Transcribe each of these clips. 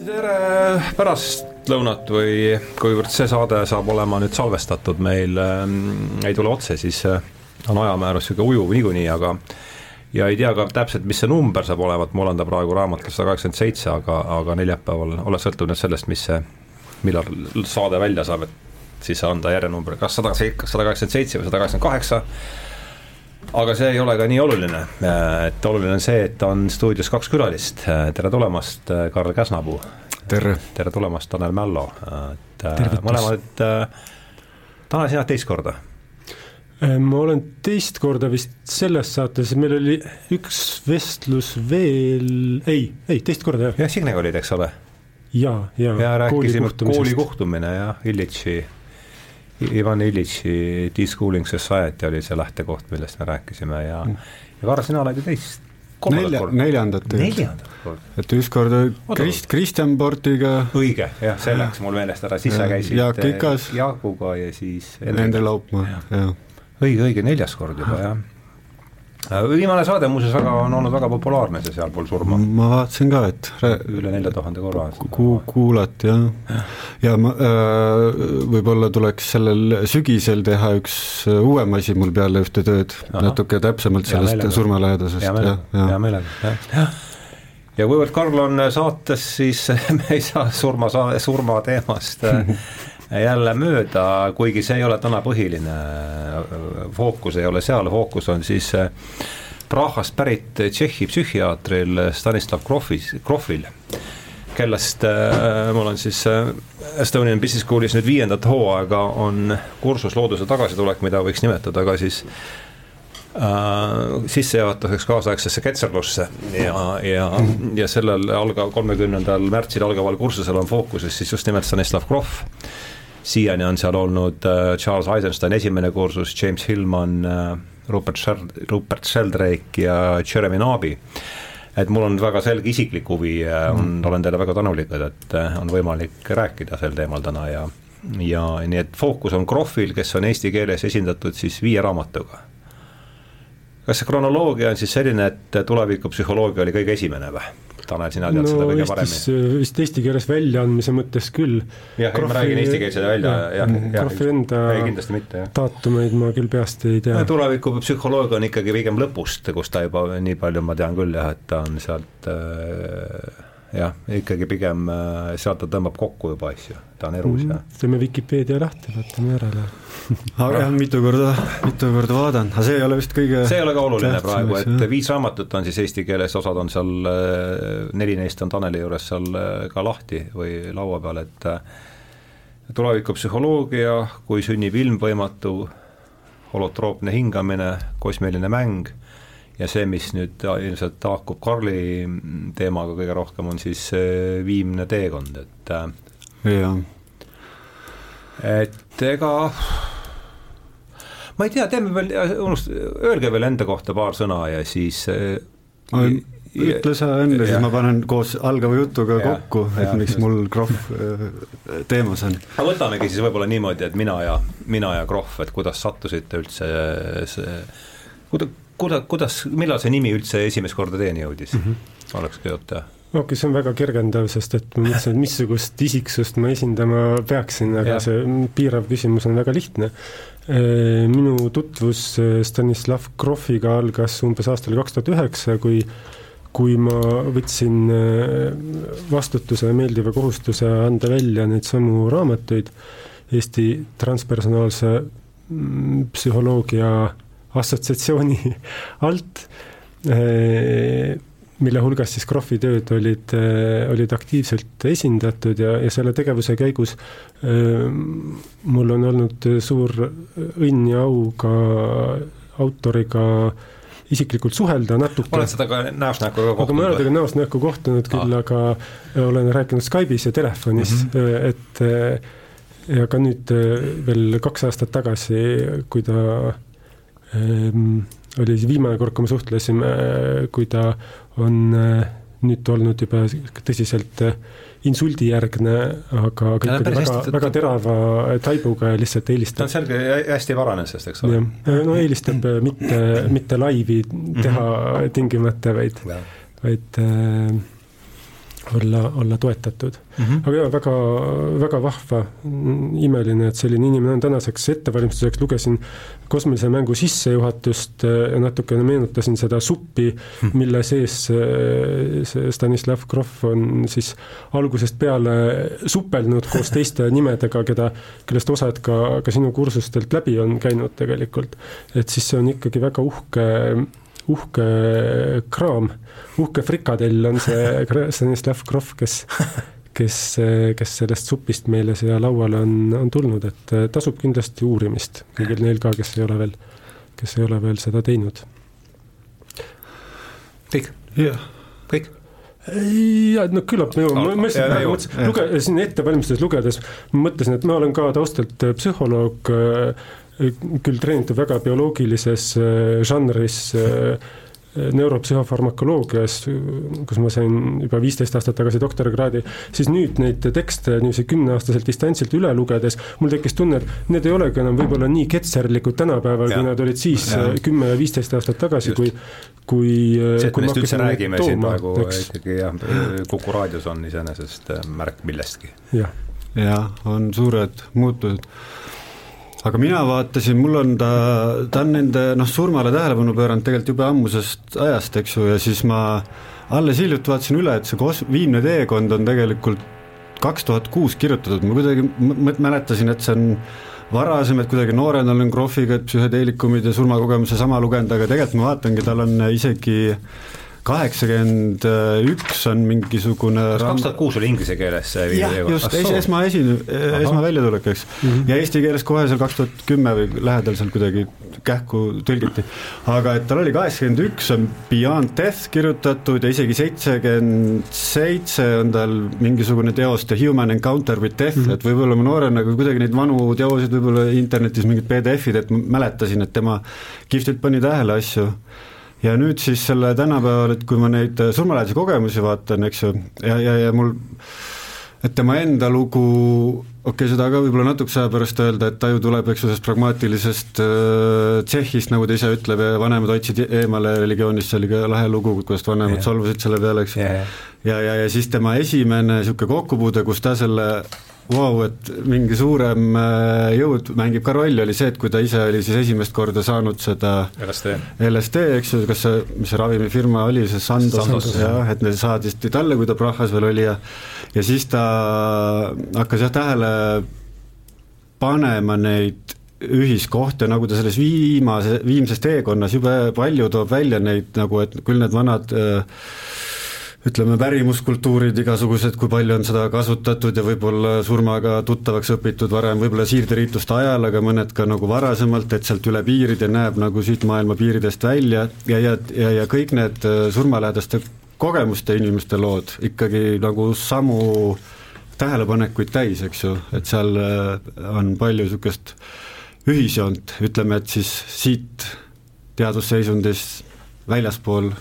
tere pärastlõunat või kuivõrd see saade saab olema nüüd salvestatud meil äh,, ei tule otse, siis äh, on ajamäärus niisugune ujuv niikuinii, aga ja ei tea ka täpselt, mis see number saab olema, et mul on ta praegu raamatus sada kaheksakümmend seitse, aga, aga neljapäeval, ole sõltub nüüd sellest, mis see, millal saade välja saab, et siis anda järjenumber, kas sada, sada kaheksakümmend seitse või sada kaheksakümmend kaheksa aga see ei ole ka nii oluline, et oluline on see, et on stuudios kaks külalist, tere tulemast, Karl Käsnapuu. tere. tere tulemast, Tanel Mällo, et Tervitus. mõlemad, Tanel, sina teist korda? ma olen teist korda vist selles saates, meil oli üks vestlus veel, ei, ei teist korda jah. jah, Signega olid, eks ole? ja, ja. ja rääkisime kooli kohtumine jah, Illitši Ivan Iljitši Deschooling Society oli see lähtekoht, millest me rääkisime ja mm., ja Karl, sina oled ju teist Nelja, neljandat korda. et ükskord Krist-, Kristjan Portiga. õige, jah, see läks mul meelest ära, siis sa käisid Jaak Ikas. Jaaguga ja siis. Nende Laupmaa, jah. õige, õige, neljas kord juba, jah Äh, viimane saade muuseas väga, on olnud väga populaarne, see Sealpool surma. ma vaatasin ka, et üle nelja tuhande korra. ku-, kuulati jah. Ja., ja ma äh, võib-olla tuleks sellel sügisel teha üks äh, uuem asi mul peale ühte tööd, natuke täpsemalt sellest surmalähedasest, jah, jah. hea meelega, jah, ja kuivõrd Karl on saates, siis me ei saa surma, surma teemast jälle mööda, kuigi see ei ole täna põhiline fookus, ei ole seal, fookus on siis äh, Prahast pärit Tšehhi psühhiaatril Stanislav Krofis, Krofil, kellest äh, mul on siis äh, Estonian Business Schoolis nüüd viiendat hooaega on kursus looduse tagasitulek, mida võiks nimetada ka siis äh, sissejuhatuseks kaasaegsesse Ketserlusse ja, ja, ja sellel alga-, kolmekümnendal märtsil algaval kursusel on fookuses siis just nimelt Stanislav Grof siiani on seal olnud äh, Charles Eisenstein esimene kursus, James Hillman, äh, Rupert Sheld-, Rupert Sheldrake ja Jeremy Nabi. et mul on väga selge isiklik huvi ja mm. olen teile väga tänulik, et äh, on võimalik rääkida sel teemal täna ja ja nii, et fookus on Krohvil, kes on eesti keeles esindatud siis viie raamatuga. kas see kronoloogia on siis selline, et tulevikupsühholoogia oli kõige esimene või? Tanel, sina tead no, seda kõige paremini. vist eesti keeles väljaandmise mõttes küll. jah, ma räägin eestikeelse välja, jah, jah. Enda ei, kindlasti mitte, jah. daatumeid ma küll peast ei tea. tulevikupsühholoogia on ikkagi pigem lõpust, kus ta juba, nii palju ma tean küll jah, et ta on sealt äh, jah, ikkagi pigem äh, sealt ta tõmbab kokku juba asju, ta on erus mm, ja. teeme Vikipeedia lahti, vaatame järele aga jah, mitu korda, mitu korda vaadanud, aga see ei ole vist kõige see ei ole ka oluline praegu, et viis raamatut on siis eesti keeles, osad on seal, äh, neli neist on Taneli juures seal äh, ka lahti või laua peal, et tulevikupsühholoogia, kui sünnib ilmvõimatu, holotroopne hingamine, kosmiline mäng ja see, mis nüüd ilmselt haakub Karli teemaga kõige rohkem, on siis viimne teekond, et äh, jah. et ega ma ei tea, teeme veel, unust-, öelge veel enda kohta paar sõna ja siis ma äh, ütle sa enne, siis ma panen koos algava jutuga ja, kokku, et miks mul Krohv äh, teemas on. aga võtamegi siis võib-olla niimoodi, et mina ja, mina ja Krohv, et kuidas sattusite üldse see, kuida-, kuida-, kuidas, millal see nimi üldse esimest korda teieni jõudis mm, -hmm. oleks ka jutt teha? Okei see on väga kergendav, sest et ma mõtlesin, et missugust isiksust ma esindama peaksin, aga ja. see piirav küsimus on väga lihtne. Minu tutvus Stanislav Grofiga algas umbes aastal kaks tuhat üheksa, kui kui ma võtsin vastutuse meeldiva kohustuse anda välja neid samu raamatuid Eesti transpersonaalse mm, psühholoogia assotsiatsiooni alt, mille hulgas siis Krohvi tööd olid, eh, olid aktiivselt esindatud ja, ja selle tegevuse käigus eh, mul on olnud suur õnn ja au ka autoriga isiklikult suhelda natuke. oled seda ka näost näkku kohtunud? aga ma ei ole temaga näost näkku kohtunud küll ah., aga olen rääkinud Skype'is ja telefonis mm, -hmm. et ja ka nüüd veel kaks aastat tagasi, kui ta Ehm, oli see viimane kord, kui me suhtlesime, kui ta on eh, nüüd olnud juba tõsiselt eh, insuldijärgne, aga kõik oli väga, väga terava taibuga ja lihtsalt eelistab. ta on selge, hästi varanenud sellest, eks ole. no eelistab mitte, mitte laivi teha -hmm. tingimata, vaid, vaid äh, olla, olla toetatud mm. -hmm. aga jaa, väga, väga vahva, imeline, et selline inimene on tänaseks ettevalmistuseks, lugesin kosmilise mängu sissejuhatust ja natukene meenutasin seda suppi, mhm. mille sees see Stanislav Grof on siis algusest peale supelnud koos teiste nimedega, keda, kellest osad ka, ka sinu kursustelt läbi on käinud tegelikult. et siis see on ikkagi väga uhke uhke kraam, uhke frikadell on see Stanislav Grof, kes, kes, kes sellest supist meile siia lauale on, on tulnud, et tasub kindlasti uurimist kõigil neil ka, kes ei ole veel, kes ei ole veel seda teinud. kõik? jah. kõik? ja no küllap ma jõuan, ma mõtlesin, praegu mõtlesin, luge-, siin ette valmistades lugedes, mõtlesin, et ma olen ka taustalt psühholoog äh,, küll treenitud väga bioloogilises äh, žanris äh, neuropsühhofarmakoloogias, kus ma sain juba viisteist aastat tagasi doktorikraadi, siis nüüd neid tekste niiviisi kümneaastaselt distantsilt üle lugedes mul tekkis tunne, et need ei olegi enam võib-olla nii ketserlikud tänapäeval, kui nad olid siis kümme ja viisteist aastat tagasi, kui kui see, et me neist üldse räägime tooma, siin praegu ikkagi jah, Kuku raadios on iseenesest märk millestki. jah. Ja, on suured muutused aga mina vaatasin, mul on ta, ta on nende noh, surmale tähelepanu pööranud tegelikult jube ammusest ajast, eks ju, ja siis ma alles hiljuti vaatasin üle, et see kos-, viimne teekond on tegelikult kaks tuhat kuus kirjutatud, ma kuidagi mäletasin, et see on varasem, et kuidagi noorena olen Krohviga, psühhedeelikumid ja surmakogemuse sama lugenud, aga tegelikult ma vaatangi, tal on isegi kaheksakümmend üks on mingisugune kas kaks tuhat kuus oli inglise keeles see jah, just, es, esma esine, esma väljatulek, eks mm. -hmm. ja eesti keeles kohe seal kaks tuhat kümme või lähedal seal kuidagi kähku tõlgiti. aga et tal oli kaheksakümmend üks on Beyond Death kirjutatud ja isegi seitsekümmend seitse on tal mingisugune teos The Human Encounter with Death mm, -hmm. et võib-olla ma noorena kuidagi neid vanu teoseid võib-olla internetis mingid PDF-id, et mäletasin, et tema kihvtilt pani tähele asju ja nüüd siis selle tänapäeval, et kui ma neid äh, surmalähedasi kogemusi vaatan, eks ju, ja, ja, ja mul et tema enda lugu, okei okay,, seda ka võib-olla natukese aja pärast öelda, et ta ju tuleb, eks ju, sellest pragmaatilisest äh, Tšehhist, nagu ta ise ütleb, ja vanemad hoidsid eemale religioonist, see oli ka lahe lugu, kuidas vanemad yeah. solvusid selle peale, eks ju yeah.. ja, ja, ja siis tema esimene niisugune kokkupuude, kus ta selle wow,, et mingi suurem äh, jõud mängib ka rolli, oli see, et kui ta ise oli siis esimest korda saanud seda LSD, LSD, eks ju, kas see, mis see ravimifirma oli, see Sandoz, Sandoz, jah, et need saadisti talle, kui ta Prahas veel oli ja ja siis ta hakkas jah tähele panema neid ühiskohti, nagu ta selles viimase, viimses teekonnas jube palju toob välja neid nagu, et küll need vanad äh, ütleme, pärimuskultuurid igasugused, kui palju on seda kasutatud ja võib-olla surmaga tuttavaks õpitud varem, võib-olla siirderiituste ajal, aga mõned ka nagu varasemalt, et sealt üle piiride näeb nagu siit maailma piiridest välja ja, ja, ja, ja kõik need äh, surmalähedaste kogemuste inimeste lood ikkagi nagu samu tähelepanekuid täis, eks ju, et seal äh, on palju niisugust ühisjoont, ütleme, et siis siit teadusseisundis väljaspool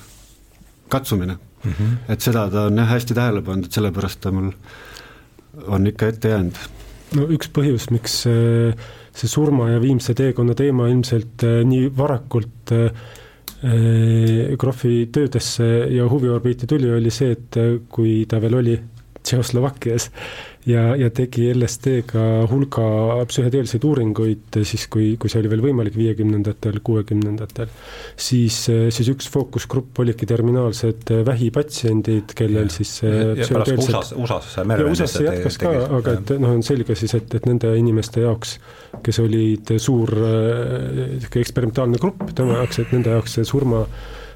katsumine mm. -hmm. et seda ta on jah hästi tähele pannud, et sellepärast ta mul on ikka ette jäänud. no üks põhjus, miks see, see surma ja viimse teekonna teema ilmselt äh, nii varakult äh, äh, Krohvi töödesse ja huviorbiiti tuli, oli see, et kui ta veel oli Tšehhoslovakkias ja, ja tegi LSD-ga hulga psühhedeelseid uuringuid siis, kui, kui see oli veel võimalik viiekümnendatel, kuuekümnendatel, siis, siis üks fookusgrupp olidki terminaalsed vähipatsiendid, kellel ja. siis psühhedeelsed USA-s, USA-s merevendlased jätkas ka, aga et noh, on selge siis, et, et nende inimeste jaoks, kes olid suur niisugune eksperimentaalne grupp, tema jaoks, et nende jaoks see surma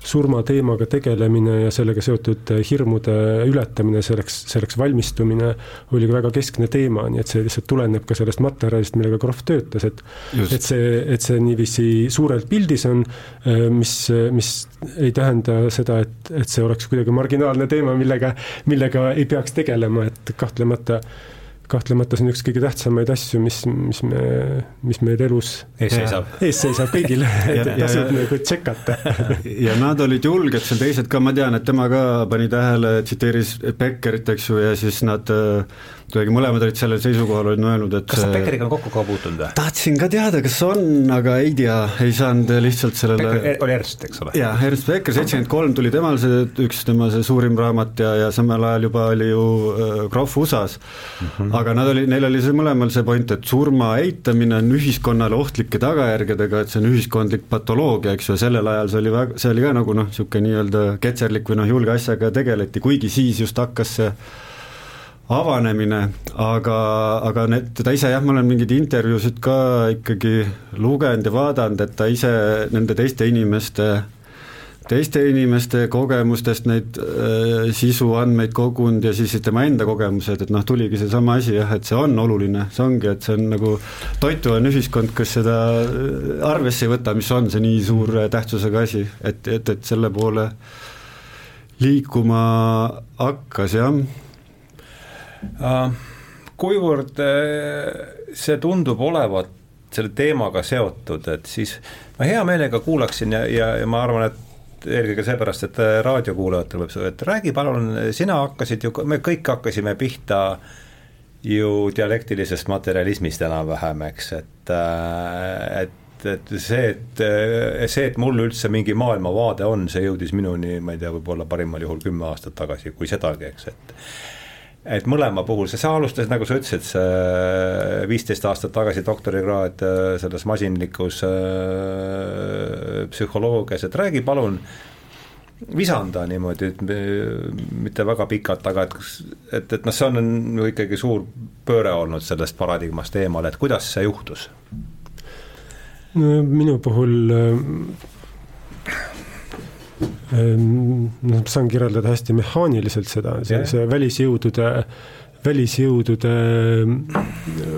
surmateemaga tegelemine ja sellega seotud hirmude ületamine, selleks, selleks valmistumine oli ka väga keskne teema, nii et see lihtsalt tuleneb ka sellest materjalist, millega Krohv töötas, et Just. et see, et see niiviisi suurelt pildis on, äh, mis, mis ei tähenda seda, et, et see oleks kuidagi marginaalne teema, millega, millega ei peaks tegelema, et kahtlemata kahtlemata see on üks kõige tähtsamaid asju, mis, mis me, mis meil elus ees seisab, ees seisab kõigil. Et tasub nagu tšekata. Ja nad olid julged seal teised ka, ma tean, et tema ka pani tähele, tsiteeris Beckerit, eks ju, ja siis nad kuidagi mõlemad olid sellel seisukohal, olid öelnud, et kas sa Beckeriga on kokku ka puutunud või? tahtsin ka teada, kas on, aga ei tea, ei saanud lihtsalt sellele Becker oli Ernst, eks ole? jaa, Ernst Becker, seitsekümmend kolm tuli temal see, üks tema see suurim raamat ja, ja samal ajal juba oli ju äh, Krohv USA-s mm. -hmm. aga nad oli, neil oli see mõlemal see point, et surma eitamine on ühiskonnale ohtlike tagajärgedega, et see on ühiskondlik patoloogia, eks ju, sellel ajal see oli väga, see oli ka nagu noh, niisugune nii-öelda ketserlik või noh, julge asjaga tegeleti, kuigi siis just hakkas see avanemine, aga, aga need, ta ise jah, ma olen mingeid intervjuusid ka ikkagi lugenud ja vaadanud, et ta ise nende teiste inimeste teiste inimeste kogemustest neid äh, sisuandmeid kogunud ja siis tema enda kogemused, et noh, tuligi seesama asi jah, et see on oluline, see ongi, et see on nagu toitu on ühiskond, kes seda äh, arvesse ei võta, mis on see nii suure tähtsusega asi, et, et, et selle poole liikuma hakkas, jah kuivõrd äh, see tundub olevat selle teemaga seotud, et siis ma hea meelega kuulaksin ja, ja, ja ma arvan, et eelkõige seepärast, et äh, raadiokuulajatel võib see, et räägi palun, sina hakkasid ju, me kõik hakkasime pihta ju dialektilisest materjalismist enam-vähem, eks, et, et et see, et see, et mul üldse mingi maailmavaade on, see jõudis minuni, ma ei tea, võib-olla parimal juhul kümme aastat tagasi, kui sedagi, eks, et et mõlema puhul, sa, alustasid, nagu sa ütlesid, see viisteist aastat tagasi doktorikraad äh, selles masinlikus äh, psühholoogias, et räägi palun, visanda niimoodi, et mitte väga pikalt, aga et, et, et noh, see on ju ikkagi suur pööre olnud sellest paradigmast eemale, et kuidas see juhtus? no minu puhul noh, saan kirjeldada hästi mehaaniliselt seda, see, see välisjõudude, välisjõudude mm,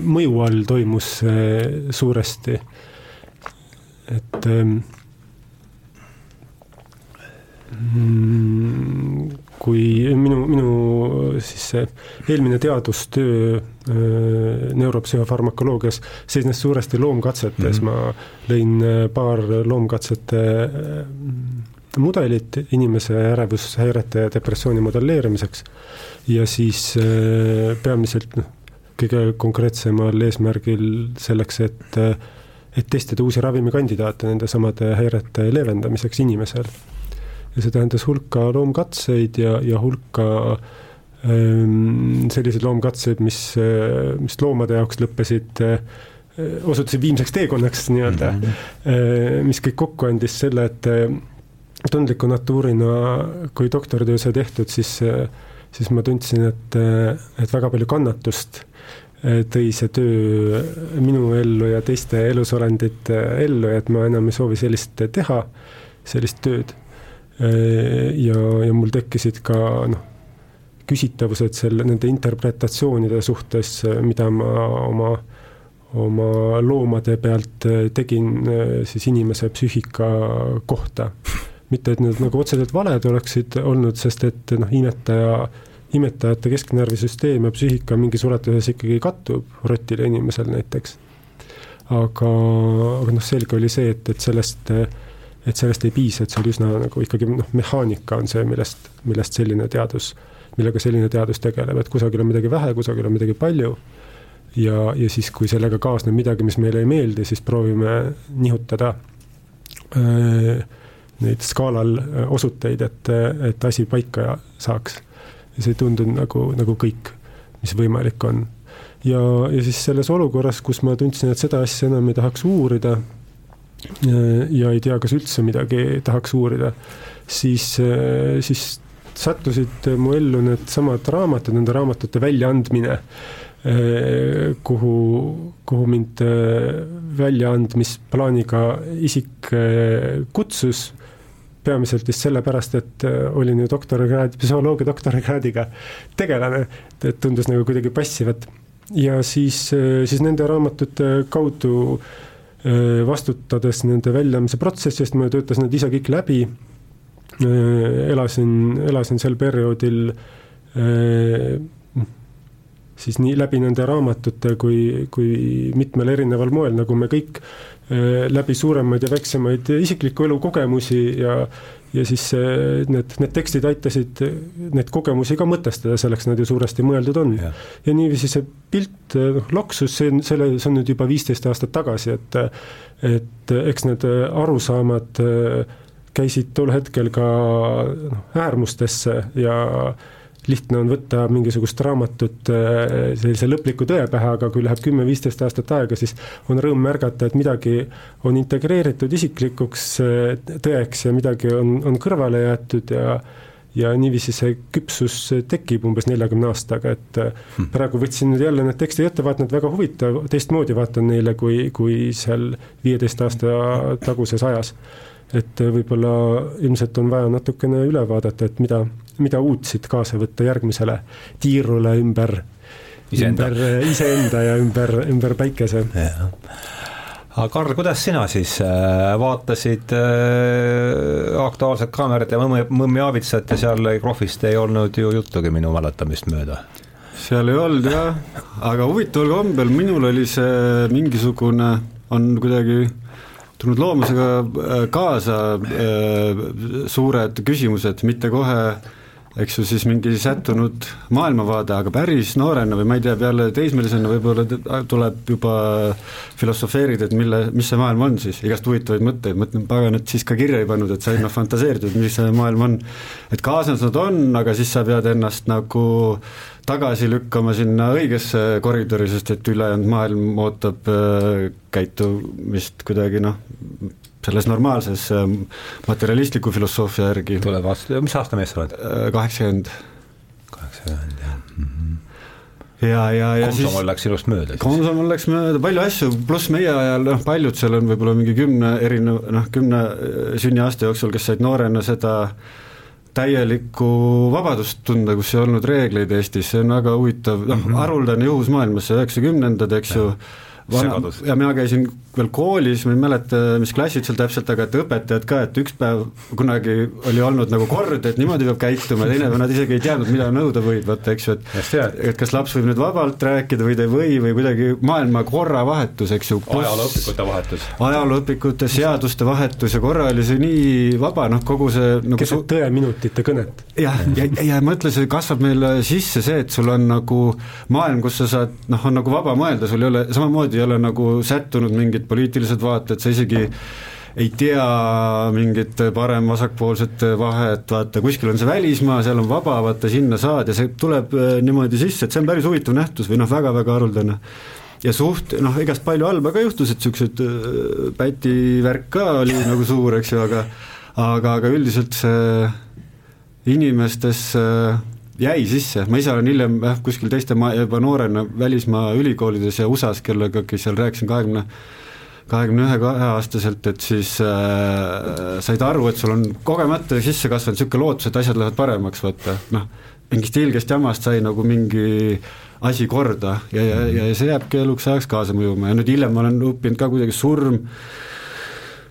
mõju all toimus see suuresti. et ehm, mm, kui minu, minu siis see eelmine teadustöö neuropsühhofarmakoloogias seisnes suuresti loomkatsetes mm, -hmm. ma lõin paar loomkatsete mudelit inimese ärevushäirete ja depressiooni modelleerimiseks. ja siis äh, peamiselt noh, kõige konkreetsemal eesmärgil selleks, et, äh, et testida uusi ravimikandidaate nende samade häirete leevendamiseks inimesel. ja see tähendas hulka loomkatseid ja, ja hulka ähm, selliseid loomkatseid, mis, äh, mis loomade jaoks lõppesid osutusid viimseks teekonnaks nii-öelda mm, -hmm. mis kõik kokku andis selle, et tundliku natuurina, kui doktoritöö sai tehtud, siis, siis ma tundsin, et, et väga palju kannatust tõi see töö minu ellu ja teiste elusolendite ellu ja et ma enam ei soovi sellist teha, sellist tööd. ja, ja mul tekkisid ka noh, küsitavused selle, nende interpretatsioonide suhtes, mida ma oma, oma loomade pealt tegin siis inimese psüühika kohta mitte et need nagu otseselt valed oleksid olnud, sest et noh, imetaja, imetajate kesknärvisüsteem ja psüühika mingis ulatuses ikkagi kattub rotil ja inimesel näiteks. aga, aga noh, selge oli see, et, et sellest, et sellest ei piisa, et see oli üsna nagu ikkagi noh, mehaanika on see, millest, millest selline teadus, millega selline teadus tegeleb, et kusagil on midagi vähe, kusagil on midagi palju ja, ja siis, kui sellega kaasneb midagi, mis meile ei meeldi, siis proovime nihutada öö, neid skaalal äh, osuteid, et, et asi paika saaks. ja see ei tundunud nagu, nagu kõik, mis võimalik on. ja, ja siis selles olukorras, kus ma tundsin, et seda asja enam ei tahaks uurida äh, ja ei tea, kas üldse midagi tahaks uurida, siis, äh, siis sattusid mu ellu needsamad raamatud, nende raamatute väljaandmine, kuhu, kuhu mind väljaandmisplaaniga isik kutsus peamiselt vist sellepärast, et äh, olin ju doktorikraad, psühholoogia doktorikraadiga tegelane, et tundus nagu kuidagi passivat. ja siis, äh, siis nende raamatute kaudu äh, vastutades nende väljaandmise protsessi eest, ma töötasin need ise kõik läbi, elasin, elasin sel perioodil siis nii läbi nende raamatute kui, kui mitmel erineval moel, nagu me kõik äh, läbi suuremaid ja väiksemaid isikliku elu kogemusi ja ja siis need, need tekstid aitasid neid kogemusi ka mõtestada, selleks nad ju suuresti mõeldud on. ja niiviisi see pilt noh, loksus, see on, selle, see on nüüd juba viisteist aastat tagasi, et et eks need arusaamad käisid tol hetkel ka noh, äärmustesse ja lihtne on võtta mingisugust raamatut äh, sellise lõpliku tõe pähe, aga kui läheb kümme-viisteist aastat aega, siis on rõõm märgata, et midagi on integreeritud isiklikuks äh, tõeks ja midagi on, on kõrvale jäetud ja ja niiviisi see küpsus tekib umbes neljakümne aastaga, et äh, hmm. praegu võtsin nüüd jälle need tekstid ette, vaatan, et väga huvitav, teistmoodi vaatan neile kui, kui seal viieteist aasta taguses ajas et võib-olla ilmselt on vaja natukene üle vaadata, et mida, mida uut siit kaasa võtta järgmisele tiirule ümber, ümber iseenda ja ümber, ümber päikese. aga Karl, kuidas sina siis äh, vaatasid äh, Aktuaalset Kaamerat ja Mõmmi, Mõmmi Aavitsat ja seal Krohvist ei olnud ju juttugi minu mäletamist mööda? seal ei olnud jah, aga huvitaval kombel minul oli see mingisugune, on kuidagi tulnud loomusega äh, kaasa äh, suured küsimused, mitte kohe eks ju siis mingi sättunud maailmavaade, aga päris noorena või ma ei tea, peale teismelisena võib-olla tuleb juba filosofeerida, et mille, mis see maailm on siis, igast huvitavaid mõtteid, mõtlen, pagan, et siis ka kirja ei pannud, et sain noh fantaseerida, et mis see maailm on. et kaasas nad on, aga siis sa pead ennast nagu tagasi lükkama sinna õigesse koridori, sest et ülejäänud maailm ootab äh, käitumist kuidagi noh, selles normaalses ähm, materialistliku filosoofia järgi. tule vastu, mis aasta mees sa oled? Äh, kaheksakümmend. kaheksakümmend, jah mm. -hmm ja, ja, ja Komsomol siis läks ilust mööda. Komsomol läks mööda, palju asju, pluss meie ajal, noh, paljud seal on võib-olla mingi kümne erinev, noh, kümne äh, sünniaasta jooksul, kes said noorena seda täielikku vabadust tunda, kus ei olnud reegleid Eestis, see on väga huvitav, noh, mhm. haruldane juhus maailmas, see üheksakümnendad, eks ju, vana, ja mina käisin veel koolis, ma ei mäleta, mis klassid seal täpselt, aga et õpetajad ka, et üks päev kunagi oli olnud nagu kord, et niimoodi peab käituma, teine päev nad isegi ei teadnud, mida nõuda võib, vaata, eks ju, et et kas laps võib nüüd vabalt rääkida või ta ei või või kuidagi maailma korravahetus, eks ju. ajalooõpikute vahetus. ajalooõpikute, seaduste vahetus ja korra oli see nii vaba, noh, kogu see nagu keset tõeminutite kõnet. jah, ja, ja, ja mõtle, see kasvab meile sisse see, et sul on nagu maailm, kus sa saad, noh, on nagu vaba mõelda, sul ei ole, samamoodi ei ole nagu sättunud mingid poliitilised vaated, sa isegi ei tea mingit parem-vasakpoolset vahet, vaata kuskil on see välismaa, seal on vaba, vaata sinna saad ja see tuleb äh, niimoodi sisse, et see on päris huvitav nähtus või noh, väga-väga haruldane. ja suht, noh, igast palju halba ka juhtus, et niisugused äh, Päti värk ka oli nagu suur, eks ju, aga aga, aga üldiselt see inimestes äh, jäi sisse, ma ise olen hiljem jah, kuskil teiste ma juba noorena välismaa ülikoolides ja USA-s, kellega seal rääkisin kahekümne 20 kahekümne ühe, kaheaastaselt, et siis äh, said aru, et sul on kogemata sisse kasvanud niisugune lootus, et asjad lähevad paremaks, vaata, noh, mingist ilgest jamast sai nagu mingi asi korda ja, ja, ja see jääbki eluks ajaks kaasa mõjuma. Ja nüüd hiljem ma olen õppinud ka kuidagi surm äh,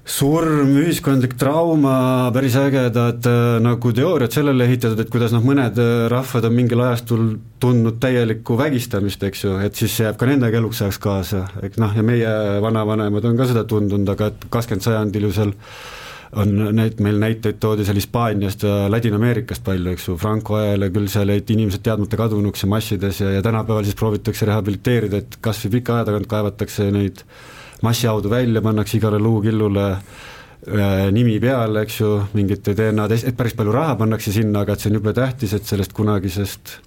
surm, ühiskondlik trauma, päris ägedad äh, nagu teooriad sellele ehitatud, et kuidas noh, mõned äh, rahvad on mingil ajastul tundnud täielikku vägistamist, eks ju, et siis see jääb ka nendega eluks ajaks kaasa, et noh, ja meie vanavanemad on ka seda tundnud, aga et kakskümmend sajandil ju seal on neid, meil näiteid toodi seal Hispaaniast ja Ladina-Ameerikast palju, eks ju, Franco ajal ja küll seal jäid inimesed teadmata kadunuks ja massides ja, ja tänapäeval siis proovitakse rehabiliteerida, et kas või pika aja tagant kaevatakse neid massihaudu välja, pannakse igale luukillule äh, nimi peale, eks ju, mingit DNA test, et päris palju raha pannakse sinna, aga et see on jube tähtis, et sellest kunagisest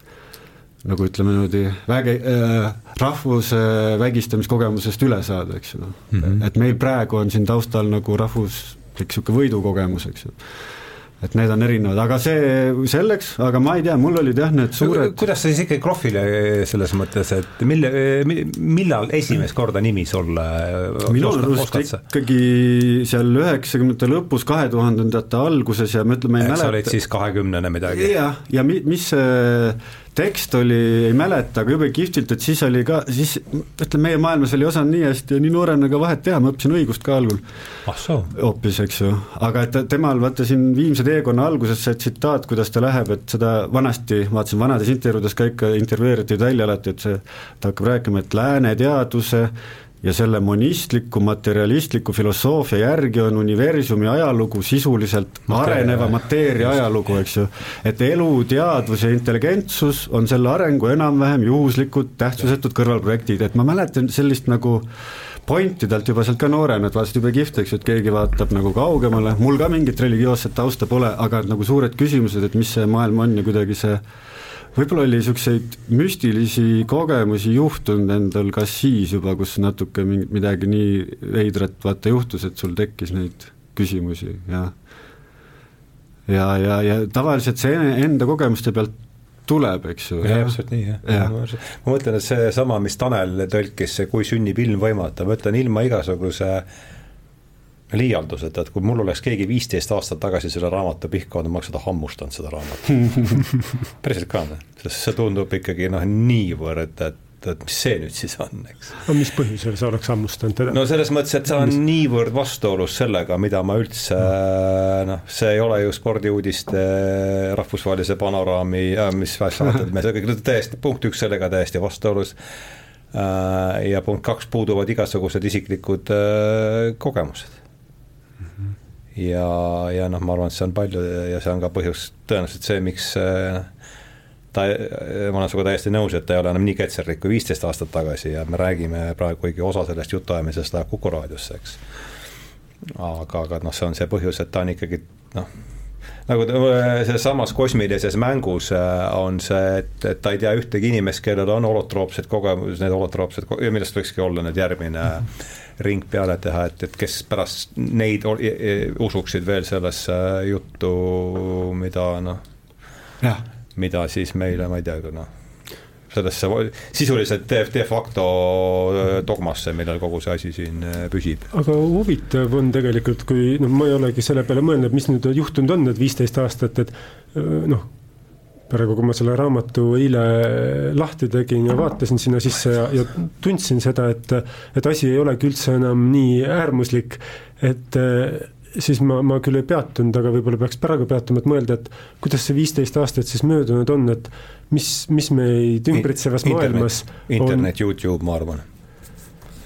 nagu ütleme niimoodi, väge äh,, rahvuse vägistamiskogemusest üle saada, eks ju mm, -hmm. et meil praegu on siin taustal nagu rahvuslik niisugune võidukogemus, eks ju et need on erinevad, aga see selleks, aga ma ei tea, mul olid jah, need suured kuidas sa siis ikkagi Krohvile selles mõttes, et mille, millal esimest korda nimi sulle minu arust ikkagi seal üheksakümnendate lõpus, kahe tuhandendate alguses ja ma ütlen, ma ei mäleta sa olid siis kahekümnene midagi? jah, ja mi-, mis see tekst oli, ei mäleta, aga jube kihvtilt, et siis oli ka, siis ütleme, meie maailmas oli osanud nii hästi ja nii noorena ka vahet teha, ma õppisin õigust ka algul. ah hoopis, eks ju, aga et temal vaata siin Viimse teekonna alguses see tsitaat, kuidas ta läheb, et seda vanasti, vaatasin vanades intervjuudes ka ikka intervjueeriti välja alati, et see, ta hakkab rääkima, et lääne teaduse ja selle monistliku materialistliku filosoofia järgi on universumi ajalugu sisuliselt mateeria. areneva mateeria ajalugu, eks ju. et elu, teadvus ja intelligentsus on selle arengu enam-vähem juhuslikud tähtsusetud kõrvalprojektid, et ma mäletan sellist nagu pointi talt juba sealt ka noorena, et vaatasid jube kihvt, eks ju, et keegi vaatab nagu kaugemale, mul ka mingit religioosset tausta pole, aga nagu suured küsimused, et mis see maailm on ja kuidagi see võib-olla oli niisuguseid müstilisi kogemusi juhtunud endal ka siis juba, kus natuke mingi, midagi nii veidrat vaata juhtus, et sul tekkis neid küsimusi ja ja, ja, ja tavaliselt see enda kogemuste pealt tuleb, eks ju. täpselt nii, jah ja. ja.. ma mõtlen, et seesama, mis Tanel tõlkis, see Kui sünnib ilm võimata, ma ütlen ilma igasuguse äh, liialdused, et kui mul oleks keegi viisteist aastat tagasi selle raamatu pihka olnud, ma oleks seda hammustanud, seda raamatut päriselt ka, noh. sest see tundub ikkagi noh, niivõrd, et et mis see nüüd siis on, eks. no mis põhjusel sa oleks hammustanud teda? no selles mõttes, et see on mis... niivõrd vastuolus sellega, mida ma üldse noh, see ei ole ju spordiuudiste rahvusvahelise panoraami, mis saated me, täiesti, punkt üks sellega täiesti vastuolus äh, ja punkt kaks, puuduvad igasugused isiklikud äh, kogemused ja, ja noh, ma arvan, et see on palju ja see on ka põhjus tõenäoliselt see, miks äh, ta, ma olen sinuga täiesti nõus, et ta ei ole enam nii ketserlik kui viisteist aastat tagasi ja me räägime praegu, kuigi osa sellest jutuajamisest läheb Kuku raadiosse, eks. aga, aga noh, see on see põhjus, et ta on ikkagi noh, nagu sealsamas kosmilises mängus äh, on see, et, et ta ei tea ühtegi inimest, kellel on holotroopsed kogemused, need holotroopsed, millest võikski olla nüüd järgmine mm -hmm ring peale teha, et, et kes pärast neid usuksid veel sellesse juttu, mida noh, mida siis meile, ma ei tea, noh sellesse sisuliselt de, de facto dogmasse, millel kogu see asi siin äh, püsib. aga huvitav on tegelikult, kui noh, ma ei olegi selle peale mõelnud, mis nüüd juhtunud on need viisteist aastat, et äh, noh, praegu, kui ma selle raamatu eile lahti tegin ja vaatasin sinna sisse ja, ja tundsin seda, et, et asi ei olegi üldse enam nii äärmuslik, et siis ma, ma küll ei peatunud, aga võib-olla peaks praegu peatuma, et mõelda, et kuidas see viisteist aastat siis möödunud on, et mis, mis meid ümbritsevas internet, maailmas internet, Youtube, ma arvan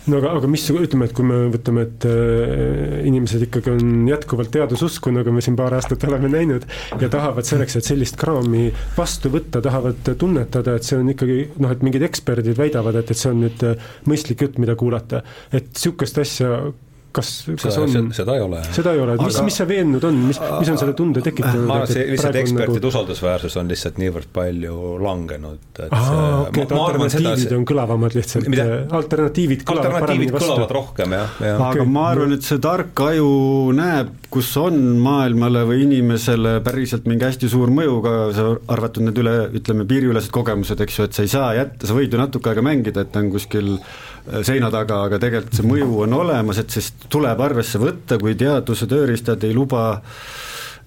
no aga, aga mis, ütleme, et kui me võtame, et äh, inimesed ikkagi on jätkuvalt teadususku, nagu me siin paar aastat oleme näinud, ja tahavad selleks, et sellist kraami vastu võtta, tahavad tunnetada, et see on ikkagi noh, et mingid eksperdid väidavad, et, et see on nüüd äh, mõistlik jutt, mida kuulata. et niisugust asja kas, kas on? seda ei ole. seda ei ole, mis aga..., mis see veennud on, mis, mis on selle tunde tekitanud? ma arvan, et see lihtsalt ekspertide nagu... usaldusväärsus on lihtsalt niivõrd palju langenud, et Aa, okay, et alternatiivid seda, on kõlavamad lihtsalt, alternatiivid kõlavad alternatiivid kõlavad rohkem, jah, jah. aga okay. ma arvan, et see tark aju näeb, kus on maailmale või inimesele päriselt mingi hästi suur mõju ka, sa arvatud need üle, ütleme, piiriülesed kogemused, eks ju, et sa ei saa jätta, sa võid ju natuke aega mängida, et ta on kuskil seina taga, aga tegelikult see mõju on olemas, et siis tuleb arvesse võtta, kui teaduse tööriistad ei luba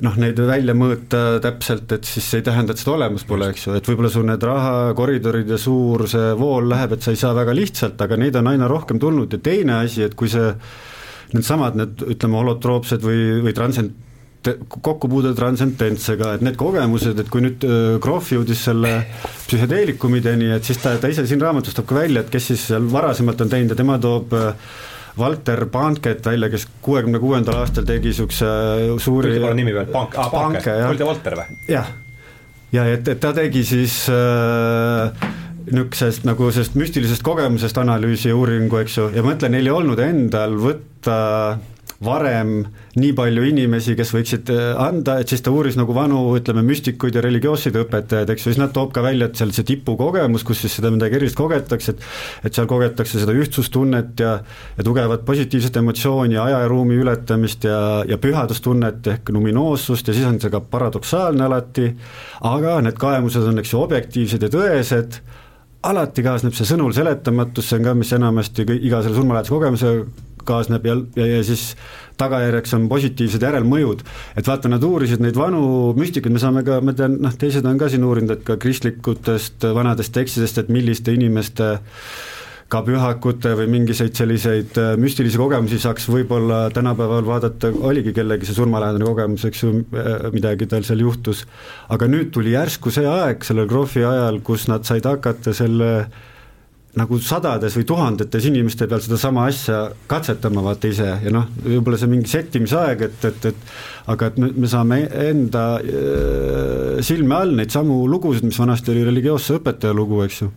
noh, neid välja mõõta täpselt, et siis see ei tähenda, et seda olemas pole, eks ju, et võib-olla sul need rahakoridorid ja suur see vool läheb, et sa ei saa väga lihtsalt, aga neid on aina rohkem tulnud. Ja teine asi, et kui see needsamad, need ütleme, holotroopsed või, või transcend-, kokkupuude transcendentsega, et need kogemused, et kui nüüd Krohv äh, jõudis selle psühhedeelikumideni, et siis ta, ta ise siin raamatus toob ka välja, et kes siis seal varasemalt on teinud ja tema toob äh, Panket välja, kes kuuekümne kuuendal aastal tegi niisuguse äh, suuri ütle nimi veel, Pank, aa Panke, Valter Valter või? jah, ja et, et ta tegi siis äh, niisugusest nagu sellest müstilisest kogemusest analüüsi ja uuringu, eks ju, ja ma mõtlen, neil ei olnud endal võtta varem nii palju inimesi, kes võiksid äh, anda, et siis ta uuris nagu vanu, ütleme, müstikuid ja religioosseid õpetajaid, eks ju, siis nad toob ka välja, et seal see tipukogemus, kus siis seda midagi erilist kogetakse, et et seal kogetakse seda ühtsustunnet ja ja tugevat positiivset emotsiooni, aja ja ruumi ületamist ja, ja pühadustunnet ehk numinoossust ja siis on see ka paradoksaalne alati, aga need kaemused on, eks ju, objektiivsed ja tõesed, alati kaasneb see sõnul seletamatus, see on ka, mis enamasti iga selle surmalähedase kogemuse kaasneb ja, ja, ja siis tagajärjeks on positiivsed järelmõjud. et vaata, nad uurisid neid vanu müstikuid, me saame ka, ma tean, noh, teised on ka siin uurinud, et ka kristlikutest vanadest tekstidest, et milliste inimeste ka pühakute või mingisuguseid selliseid äh, müstilisi kogemusi saaks võib-olla tänapäeval vaadata, oligi kellegi see surmalähedane kogemus, eks ju, äh, midagi tal seal juhtus, aga nüüd tuli järsku see aeg, sellel Krohvi ajal, kus nad said hakata selle nagu sadades või tuhandetes inimeste peal sedasama asja katsetama, vaata ise, ja noh, võib-olla see mingi sättimisaeg, et, et, et aga et me, me saame enda äh, silme all neid samu lugusid, mis vanasti oli religioosse õpetaja lugu, eks ju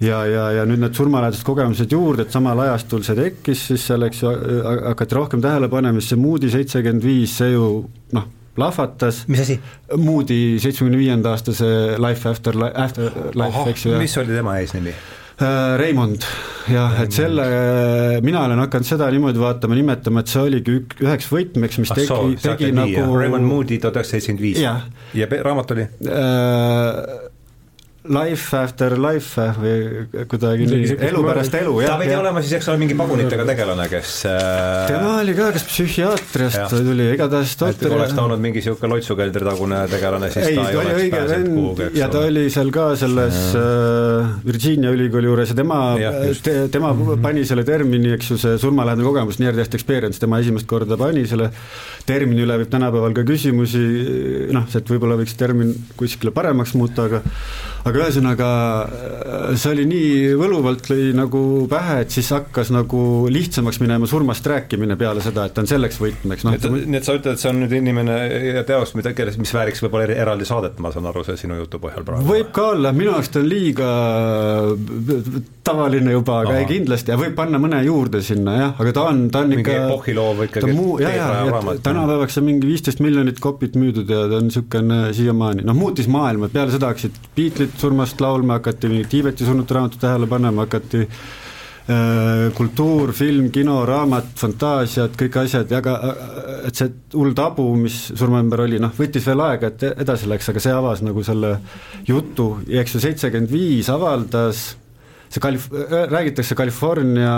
ja, ja, ja nüüd need surmalähedased kogemused juurde, et samal ajastul see tekkis, siis selleks ju hakati rohkem tähele panema, siis see Moody seitsekümmend viis, see ju noh, plahvatas. mis asi? Moody seitsmekümne viienda aasta see Life After, after Life, eks ju. mis oli tema eesnimi? Äh, Reimond, jah, et selle, mina olen hakanud seda niimoodi vaatama, nimetama, et see oligi ük-, üheks võtmeks, mis tegi, tegi nagu Raymond Moody tuhat üheksasada seitsekümmend viis. ja raamat oli äh,? Life after life või kuidagi nii, elu pärast elu, jah. ta pidi ja. olema siis, eks ole, mingi pagunitega tegelane, kes äh... tema oli ka, kes psühhiaatriast ja. tuli, igatahes doktor oleks ta olnud mingi niisugune loitsukeldritagune tegelane, siis ei, ta ei oleks õige vend ja ta oli seal ka selles äh, Virginia ülikooli juures ja tema, te, tema mm -hmm. pani selle termini, eks ju, see surmalähedane kogemus, near death experience, tema esimest korda pani selle termini üle võib tänapäeval ka küsimusi, noh, et võib-olla võiks termin kuskile paremaks muuta, aga aga ühesõnaga see oli nii võluvalt lõi nagu pähe, et siis hakkas nagu lihtsamaks minema surmast rääkimine peale seda, et ta on selleks võtmeks, noh. nii et sa ütled, et see on nüüd inimene ja teos, mida, kelles, mis vääriks võib-olla eraldi saadet, ma saan aru, see sinu jutu põhjal praegu? võib ka olla, minu arust ta on liiga tavaline juba, aga ei kindlasti. Ja võib panna mõne juurde sinna jah, aga ta on, ta on mingi ikka epohhiloov ikkagi. jah, ja, ja tänapäevaks on mingi viisteist miljonit kopit müüdud ja ta on niisugune siiamaani, noh muutis maailma, peale seda hakkasid Beatlesid surmast laulma, hakati mingit Tiibeti surnute raamatut tähele panema, hakati äh, kultuur, film, kino, raamat, fantaasiad, kõik asjad. Ja ka, et see hull tabu, mis surma ümber oli, noh, võttis veel aega, et edasi läks, aga see avas nagu selle jutu. Ja eks ju seitsekümmend viis avaldas, see Kalif-, räägitakse California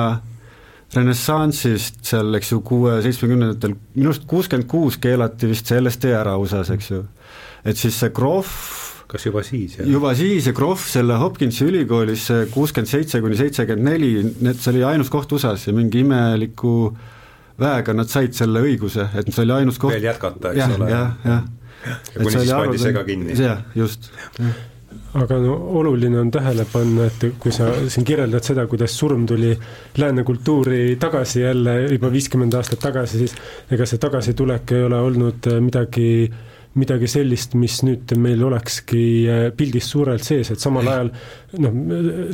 renessansist seal, eks ju, kuue, seitsmekümnendatel, minu arust kuuskümmend kuus keelati vist see LSD ära USA-s, eks ju. et siis see Groff kas juba siis? juba siis ja Groff selle Hopkinsi ülikoolis kuuskümmend seitse kuni seitsekümmend neli, need, see oli ainus koht USA-s ja mingi imeliku väega nad said selle õiguse, et see oli ainus koht veel jätkata, eks ja, ole. jah, jah. ja kuni siis pandi see ka kinni. jah, just ja aga no oluline on tähele panna, et kui sa siin kirjeldad seda, kuidas surm tuli lääne kultuuri tagasi jälle juba viiskümmend aastat tagasi, siis ega see tagasitulek ei ole olnud midagi äh, midagi sellist, mis nüüd meil olekski äh, pildis suurelt sees, et samal ajal noh,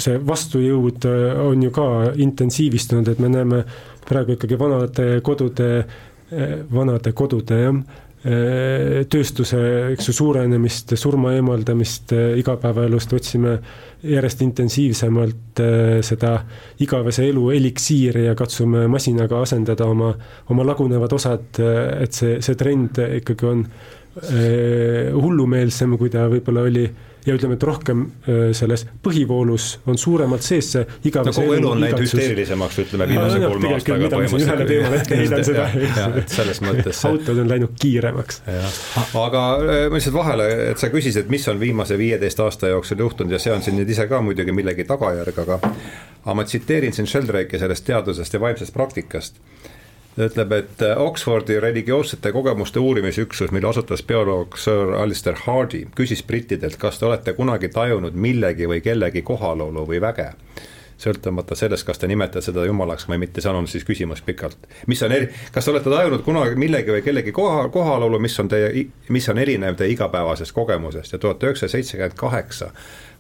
see vastujõud äh, on ju ka intensiivistunud, et me näeme praegu ikkagi vanade kodude, vanade kodude jah, tööstuse, eks ju, suurenemist, surma eemaldamist igapäevaelust, otsime järjest intensiivsemalt seda igavese elu eliksiiri ja katsume masinaga asendada oma, oma lagunevad osad, et see, see trend ikkagi on Äh, hullumeelsem, kui ta võib-olla oli ja ütleme, et rohkem äh, selles põhivoolus on suuremalt sees see igavese no, kogu elu on läinud hüsteerilisemaks, ütleme viimase no, kolme aastaga põhimõtteliselt. ühele teemale ette heidan seda. selles mõttes. autod on läinud kiiremaks. aga äh, ma lihtsalt vahele, et sa küsisid, mis on viimase viieteist aasta jooksul juhtunud ja see on siin nüüd ise ka muidugi millegi tagajärg, aga aga ma tsiteerin siin Sheldrake'i sellest teadusest ja vaimsest praktikast ütleb, et äh, Oxfordi religioossete kogemuste uurimisüksus, mille asutas bioloog Sir Alistair Hardy, küsis brittidelt, kas te olete kunagi tajunud millegi või kellegi kohalolu või väge sõltumata sellest, kas te nimetate seda jumalaks või mitte, see on siis küsimus pikalt. mis on eri, kas te olete tajunud kunagi millegi või kellegi koha, kohalolu, mis on teie, mis on erinev teie igapäevasest kogemusest ja tuhat üheksasada seitsekümmend kaheksa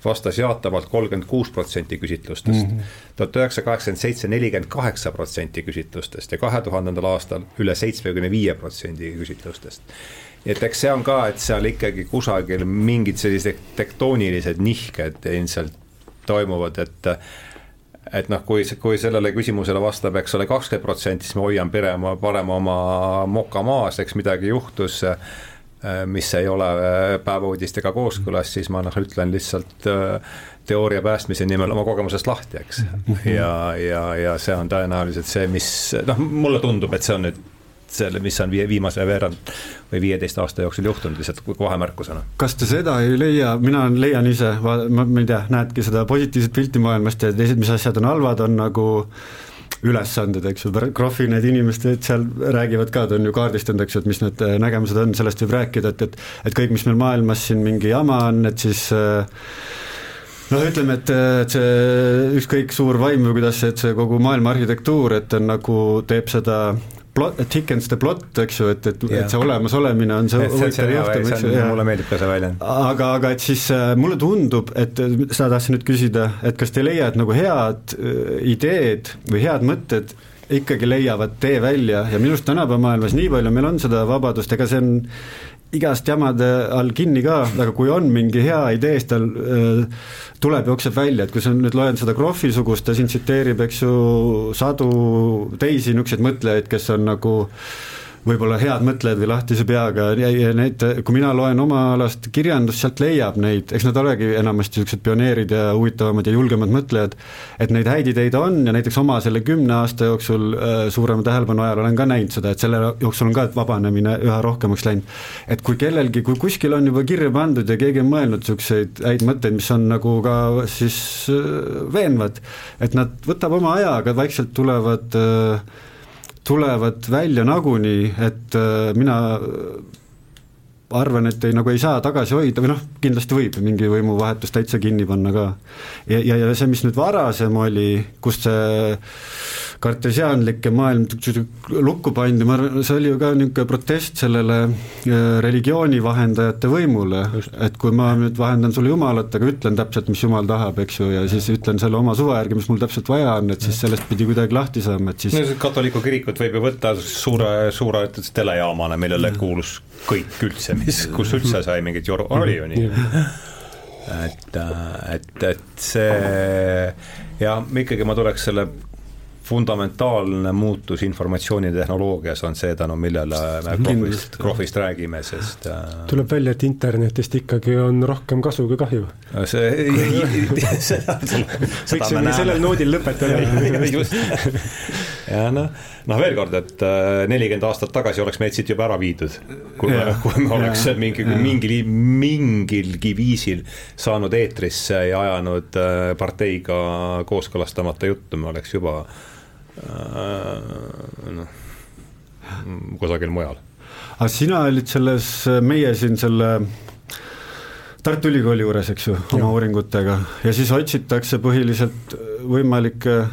vastas jaatavalt kolmkümmend kuus protsenti küsitlustest. Mhm. tuhat üheksasada kaheksakümmend seitse, nelikümmend kaheksa protsenti küsitlustest ja kahe tuhandendal aastal üle seitsmekümne viie protsendi küsitlustest. et eks see on ka, et seal ikkagi kusagil mingid sellised tektoonilised nihked ilmselt toimuvad, et et noh, kui, kui sellele küsimusele vastab, eks ole, kakskümmend protsenti, siis ma hoian parem, parem oma moka maas, eks midagi juhtus Äh, mis ei ole äh, päevauudistega kooskõlas, siis ma noh, ütlen lihtsalt äh, teooria päästmise nimel oma kogemusest lahti, eks. -hmm. ja, ja, ja see on tõenäoliselt see, mis noh, mulle tundub, et see on nüüd selle, mis on viimase veerand või viieteist aasta jooksul juhtunud lihtsalt vahemärkusena. kas te seda ei leia, mina leian ise, ma, ma ei tea, näedki seda positiivset pilti maailmast ja teised, mis asjad on halvad, on nagu ülesanded, eks ju, Krohvi need inimesed seal räägivad ka, ta on ju kaardistanud, eks ju, et mis need äh, nägemused on, sellest võib rääkida, et, et et kõik, mis meil maailmas siin mingi jama on, et siis äh, noh, ütleme, et, et see ükskõik suur vaim või kuidas et see kogu maailma arhitektuur, et on nagu, teeb seda plot, thickens the plot, eks ju, et, et, et see olemasolemine on see huvitav juhtum, eks ju. mulle meeldib ka see väljend. aga, aga et siis äh, mulle tundub, et seda tahtsin nüüd küsida, et kas te ei leia, et nagu head äh, ideed või head mõtted ikkagi leiavad tee välja ja minu arust tänapäeva maailmas nii palju meil on seda vabadust, ega see on igast jamade all kinni ka, aga kui on mingi hea idee, siis tal äh, tuleb, jookseb välja, et kui sa nüüd loed seda Krohvi sugust, ta siin tsiteerib, eks ju, sadu teisi niisuguseid mõtlejaid, kes on nagu äh, võib-olla head mõtlejad või lahtise peaga ja, ja need, kui mina loen oma alast kirjandust, sealt leiab neid, eks nad olegi enamasti niisugused pioneerid ja huvitavamad ja julgemad mõtlejad, et neid häid ideid on ja näiteks oma selle kümne aasta jooksul äh, suurema tähelepanu ajal olen ka näinud seda, et selle jooksul on ka vabanemine üha rohkemaks läinud. et kui kellelgi, kui kuskil on juba kirja pandud ja keegi on mõelnud niisuguseid häid mõtteid, mis on nagu ka siis äh, veenvad, et nad võtab oma aja, aga vaikselt tulevad äh, tulevad välja nagunii, et äh, mina arvan, et ei, nagu ei saa tagasi hoida või noh, kindlasti võib mingi võimuvahetus täitsa kinni panna ka. ja, ja, ja see, mis nüüd varasem oli, kust see kartesiaanlik maailm lukku pandi, ma arvan, see oli ju ka niisugune protest sellele äh, religiooni vahendajate võimule, et kui ma nüüd vahendan sulle Jumalat, aga ütlen täpselt, mis Jumal tahab, eks ju, ja siis ütlen selle oma suve järgi, mis mul täpselt vaja on, et siis sellest pidi kuidagi lahti saama, et siis no katoliku kirikut võib ju võtta suure, suure telejaamana, millele kuulus kõik üldse, mis, kus üldse sai mingit joru, oli ju nii. Et, et, et see ja ikkagi ma tuleks selle fundamentaalne muutus informatsioonitehnoloogias on see, tänu millele me Krohvist, Krohvist räägime, sest äh, tuleb välja, et internetist ikkagi on rohkem kasu kui kahju. see, seda, seda me näeme. sellel noodil lõpetada. just, ja noh, noh veel kord, et äh, nelikümmend aastat tagasi oleks meid siit juba ära viidud. kui me, kui me oleks mingi, mingil, mingilgi viisil saanud eetrisse ja ajanud äh, parteiga kooskõlastamata juttu, me oleks juba Äh, noh, kusagil mujal. aga sina olid selles, meie siin selle Tartu Ülikooli juures, eks ju, oma uuringutega ja siis otsitakse põhiliselt võimalikke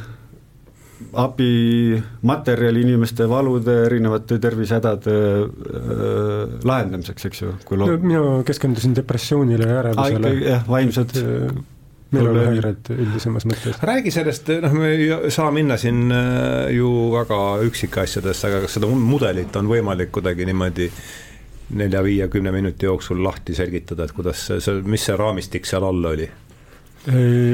abimaterjali inimeste valude, erinevate tervisehädade äh, lahendamiseks, eks ju. No, mina keskendusin depressioonile ja ärevusele. jah, vaimsed meelelahäired üldisemas mõttes. räägi sellest, noh, me ei saa minna siin äh, ju väga üksikasjadesse, aga kas seda mudelit on võimalik kuidagi niimoodi nelja-viie-kümne minuti jooksul lahti selgitada, et kuidas see, mis see raamistik seal all oli?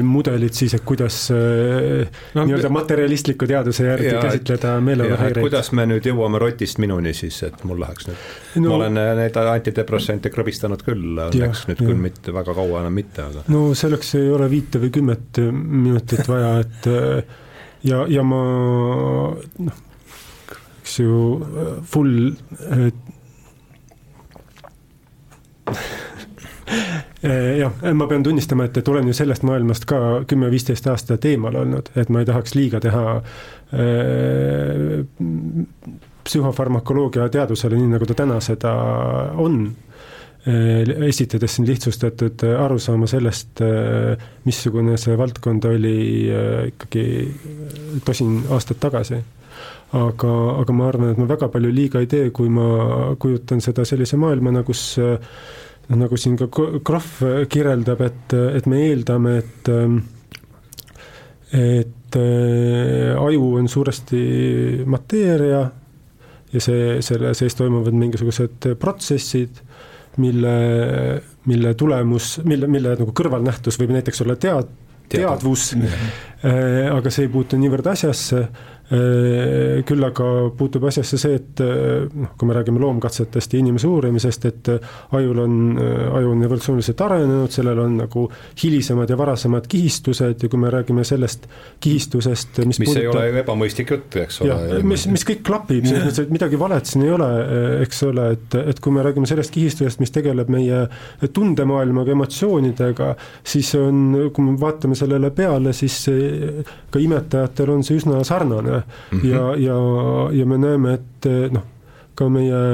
Mudelid siis, et kuidas no, nii-öelda materjalistliku teaduse järgi ja, käsitleda meelelahäireid. kuidas me nüüd jõuame rotist minuni siis, et mul läheks nüüd no,, ma olen neid antidepressante krõbistanud küll, läks nüüd ja. küll mitte väga kaua enam mitte, aga. no selleks ei ole viite või kümmet minutit vaja, et ja, ja ma noh, eks ju full Eh, jah, ma pean tunnistama, et, et olen ju sellest maailmast ka kümme-viisteist aastat eemal olnud, et ma ei tahaks liiga teha äh, psühhofarmakoloogia teadusele, nii nagu ta täna seda on. Äh,, esitades siin lihtsustatud arusaama sellest missugune see valdkond oli ikkagi tosin aastat tagasi. Aga, aga ma arvan, et ma väga palju liiga ei tee, kui ma kujutan seda sellise maailmana, kus äh, nagu siin ka Krahv kirjeldab, et, et me eeldame, et et äh, aju on suuresti mateeria ja see, selle sees toimuvad mingisugused protsessid, mille, mille tulemus, mille, mille nagu kõrvalnähtus võib näiteks olla tead, teadvus, äh, aga see ei puutu niivõrd asjasse küll aga puutub asjasse see, et noh, kui me räägime loomkatsetest ja inimese uurimisest, et ajul on, aju on evolutsiooniliselt arenenud, sellel on nagu hilisemad ja varasemad kihistused ja kui me räägime sellest kihistusest, mis mis puudutab... ei ole ju ebamõistlik jutt, eks ole. mis, mis kõik klapib, selles mõttes, et midagi valet siin ei ole, eks ole, et, et kui me räägime sellest kihistusest, mis tegeleb meie tundemaailmaga, emotsioonidega, siis on, kui me vaatame sellele peale, siis ka imetajatel on see üsna sarnane mm. -hmm. ja, ja, ja me näeme, et noh, ka meie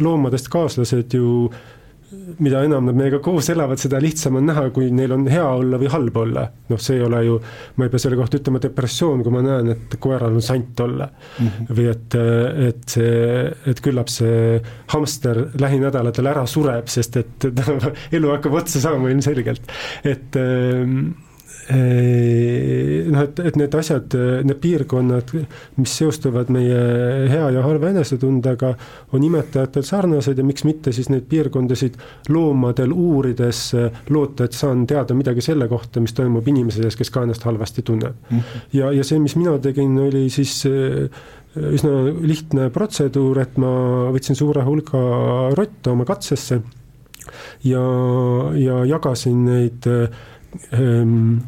loomadest kaaslased ju mida enam nad meiega koos elavad, seda lihtsam on näha, kui neil on hea olla või halb olla. noh, see ei ole ju, ma ei pea selle kohta ütlema depressioon, kui ma näen, et koeral on sant olla mm. -hmm. või et, et see, et küllap see hamster lähinädalatel ära sureb, sest et elu hakkab otsa saama ilmselgelt. et noh, et, et need asjad, need piirkonnad, mis seostuvad meie hea ja halva enesetundega, on imetajatel sarnased ja miks mitte siis neid piirkondasid loomadel uurides loota, et saan teada midagi selle kohta, mis toimub inimese sees, kes ka ennast halvasti tunneb mm. -hmm. ja, ja see, mis mina tegin, oli siis üsna lihtne protseduur, et ma võtsin suure hulga rotte oma katsesse ja, ja jagasin neid ähm,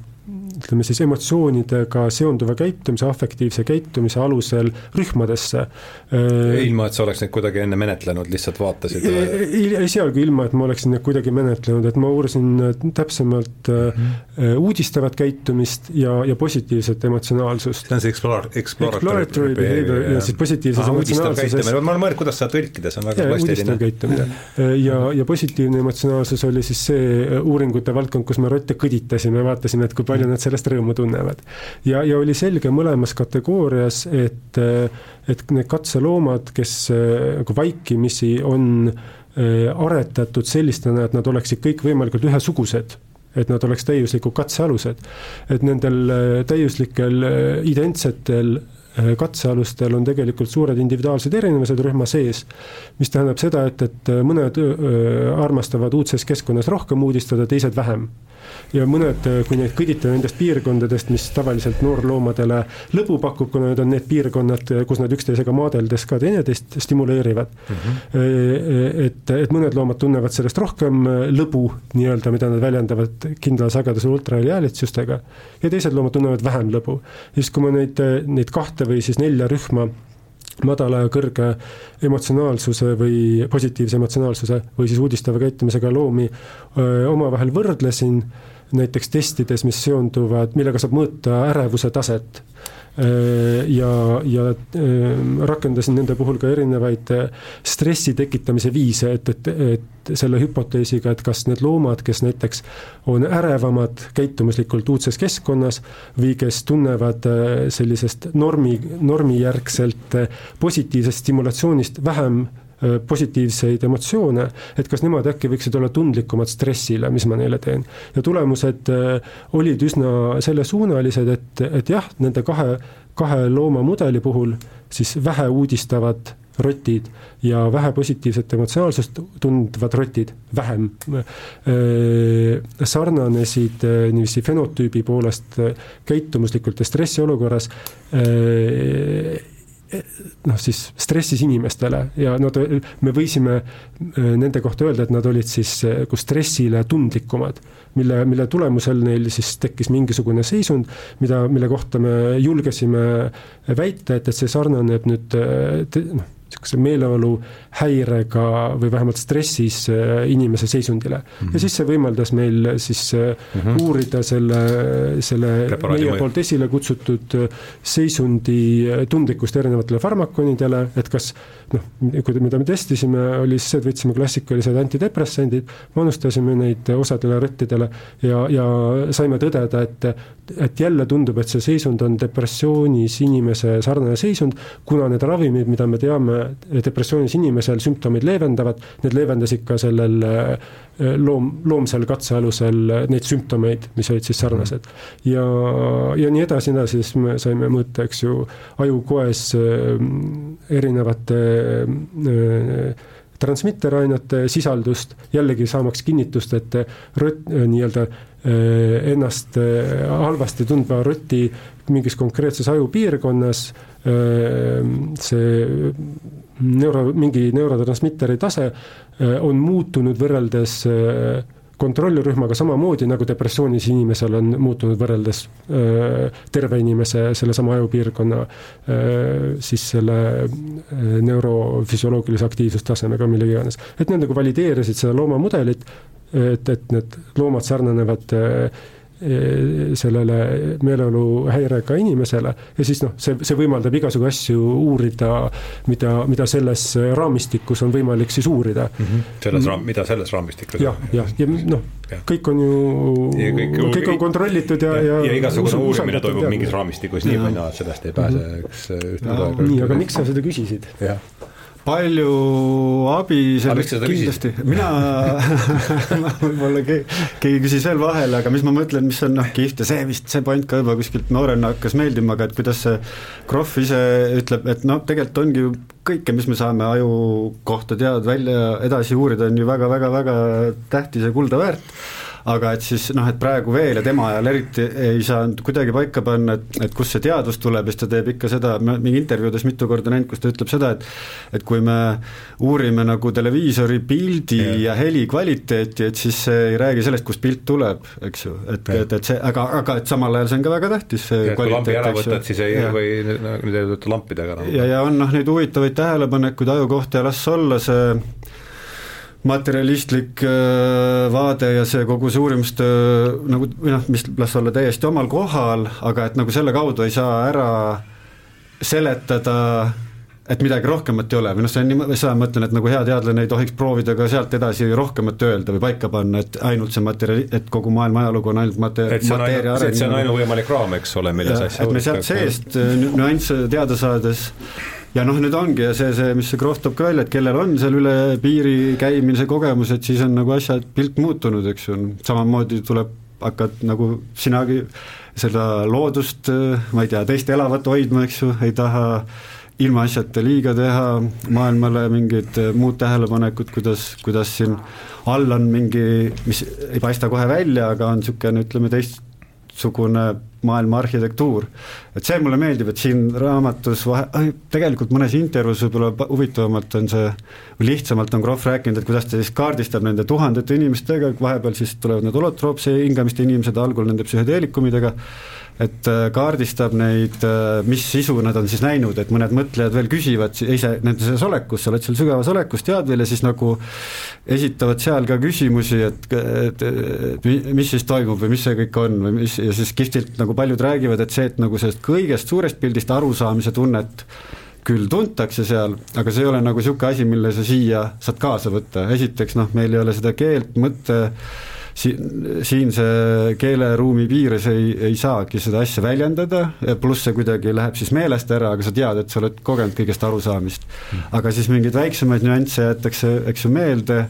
ütleme siis emotsioonidega seonduva käitumise, afektiivse käitumise alusel rühmadesse. Äh, ilma, et sa oleks neid kuidagi enne menetlenud, lihtsalt vaatasid? esialgu ilma, et ma oleksin neid kuidagi menetlenud, et ma uurisin äh, täpsemalt mm -hmm. uudistavat käitumist ja, ja positiivset emotsionaalsust. see on see explore, exploratory behavior ja, ja siis positiivses emotsionaalsuses. ma olen mõelnud, kuidas seda tõlkida, see on väga plastiline. käitumine ja, ja positiivne emotsionaalsus oli siis see uuringute valdkond, kus me rotte kõditasime, vaatasime, et kui palju palju nad sellest rõõmu tunnevad. ja, ja oli selge mõlemas kategoorias, et, et need katseloomad, kes nagu vaikimisi on äh, aretatud sellistena, et nad oleksid kõik võimalikult ühesugused et nad oleks täiuslikud katsealused. et nendel äh, täiuslikel äh, identsetel katsealustel on tegelikult suured individuaalsed erinevused rühma sees, mis tähendab seda, et, et mõned armastavad uudses keskkonnas rohkem uudistada, teised vähem ja mõned, äh, kui neid kõdita nendest piirkondadest, mis tavaliselt noorloomadele lõbu pakub, kuna need on need piirkonnad, äh, kus nad üksteisega maadeldes ka teineteist stimuleerivad mm. -hmm. et, et mõned loomad tunnevad sellest rohkem lõbu nii-öelda, mida nad väljendavad kindla sageduse ultraheli häälitsustega ja teised loomad tunnevad vähem lõbu. siis, kui ma neid, neid kahte või siis nelja rühma madala ja kõrge emotsionaalsuse või positiivse emotsionaalsuse või siis uudistava käitumisega loomi öö, omavahel võrdlesin, näiteks testides, mis seonduvad, millega saab mõõta ärevuse taset ja, ja äh, rakendasin nende puhul ka erinevaid äh, stressi tekitamise viise, et, et, et selle hüpoteesiga, et kas need loomad, kes näiteks on ärevamad käitumuslikult uudses keskkonnas või kes tunnevad sellisest normi, normijärgselt positiivsest stimulatsioonist vähem Äh, positiivseid emotsioone, et kas nemad äkki võiksid olla tundlikumad stressile, mis ma neile teen. ja tulemused äh, olid üsna sellesuunalised, et, et jah, nende kahe, kahe loomamudeli puhul siis vähe uudistavad rotid ja vähe positiivset emotsionaalsust tundvad rotid vähem äh, sarnanesid niiviisi fenotüübi poolest käitumuslikult ja stressiolukorras noh, siis stressis inimestele ja nad, me võisime äh, nende kohta öelda, et nad olid siis nagu stressile tundlikumad, mille, mille tulemusel neil siis tekkis mingisugune seisund, mida, mille kohta me julgesime väita, et, et see sarnaneb nüüd äh, noh, niisuguse meeleoluhäirega või vähemalt stressis äh, inimese seisundile mm. -hmm. ja siis see võimaldas meil siis mm -hmm. uurida selle, selle Preparaadi meie poolt esile kutsutud äh, seisundi tundlikkust erinevatele farmakonidele, et kas noh, kui, mida me testisime, oli siis see, et võtsime klassikalised antidepressandid, manustasime neid osadele rottidele ja, ja saime tõdeda, et et jälle tundub, et see seisund on depressioonis inimese sarnane seisund, kuna need ravimid, mida me teame, depressioonis inimesel sümptomeid leevendavad, need leevendasid ka sellel eh, loom, loomsel katsealusel neid sümptomeid, mis olid siis sarnased. ja, ja nii edasi, edasi, siis me saime mõõta, eks ju, ajukoes eh, erinevate äh, transmitterainete sisaldust, jällegi saamaks kinnitust, et rott, nii-öelda ennast halvasti tundva roti mingis konkreetses ajupiirkonnas see neuro, mingi neurotransmitteri tase on muutunud võrreldes kontrollrühmaga samamoodi, nagu depressioonis inimesel on muutunud võrreldes öö, terve inimese sellesama ajupiirkonna siis selle neurofüsioloogilise aktiivsustasemega, millega iganes. et nad nagu valideerisid seda loomamudelit, et, et need loomad sarnanevad Eh, sellele meeleoluhäirega inimesele ja siis noh, see, see võimaldab igasugu asju uurida, mida, mida selles raamistikus on võimalik siis uurida mm. -hmm. selles raam-, mida selles raamistikus? jah, jah, ja noh, kõik on ju, kõik, kõik on kontrollitud ja, ja ja igasugune uurimine toimub teadmine. mingis raamistikus, nii või naa, sellest ei pääse mhm. üks ühtne nii, aga miks sa seda küsisid? jah palju abi sellest kindlasti, mina võib-olla keegi, keegi küsis veel vahele, aga mis ma mõtlen, mis on noh, kihvt ja see vist, see point ka juba kuskilt noorena hakkas meeldima, aga et kuidas see Krohv ise ütleb, et noh, tegelikult ongi ju kõike, mis me saame aju kohta teada, välja edasi uurida, on ju väga-väga-väga tähtis ja kulda väärt aga et siis noh, et praegu veel ja tema ajal eriti ei saanud kuidagi paika panna, et, et kust see teadus tuleb siis ta teeb ikka seda, ma mingi intervjuudes mitu korda näinud, kus ta ütleb seda, et et kui me uurime nagu televiisori pildi ja, ja heli kvaliteeti, et siis see ei räägi sellest, kust pilt tuleb, eks ju, et, et, et see, aga, aga et samal ajal see on ka väga tähtis, see ja, kvaliteet, ära võtad, siis ei, või nüüd ei tööta lampidega enam. ja, ja on noh, neid huvitavaid tähelepanekuid aju kohta ja las olla see materjalistlik äh, vaade ja see kogu see uurimustöö nagu või noh, mis las olla täiesti omal kohal, aga et nagu selle kaudu ei saa ära seletada et midagi rohkemat ei ole või noh, see on nii, seda ma mõtlen, et nagu hea teadlane ei tohiks proovida ka sealt edasi rohkemat öelda või paika panna, et ainult see materjal, et kogu maailma ajalugu on ainult mate-, mateeria areng. et see on ainuvõimalik raam, eks ole, milles asja et me sealt seest äh, nüansse teada saades ja noh, nüüd ongi see, see, mis see Krohv toob ka välja, et kellel on seal üle piiri käimise kogemus, et siis on nagu asjad, pilt muutunud, eks ju, samamoodi tuleb, hakkad nagu sinagi seda loodust, ma ei tea, teist elavat hoidma, eks ju, ei taha ilmaasjata liiga teha, maailmale mingid muud tähelepanekud, kuidas, kuidas siin all on mingi, mis ei paista kohe välja, aga on niisugune, ütleme, teistsugune maailma arhitektuur. et see mulle meeldib, et siin raamatus vahe, tegelikult mõnes intervjuus võib-olla huvitavamalt on see, või lihtsamalt on Krohv rääkinud, et kuidas ta siis kaardistab nende tuhandete inimestega, vahepeal siis tulevad need holotroopse hingamiste inimesed, algul nende psühhedeelikumidega, et äh, kaardistab neid, äh, mis sisu nad on siis näinud, et mõned mõtlejad veel küsivad ise nende selles olekus, sa oled seal sügavas olekus, tead veel ja siis nagu esitavad seal ka küsimusi, et, et, et mis siis toimub või mis see kõik on või mis ja siis kihvtilt nagu paljud räägivad, et see, et nagu sellest kõigest suurest pildist arusaamise tunnet küll tuntakse seal, aga see ei ole nagu niisugune asi, mille sa siia saad kaasa võtta, esiteks noh, meil ei ole seda keelt, mõtte siin, siinse keeleruumi piires ei, ei saagi seda asja väljendada, pluss see kuidagi läheb siis meelest ära, aga sa tead, et sa oled kogenud kõigest arusaamist. aga siis mingeid väiksemaid nüansse jäetakse, eks ju, meelde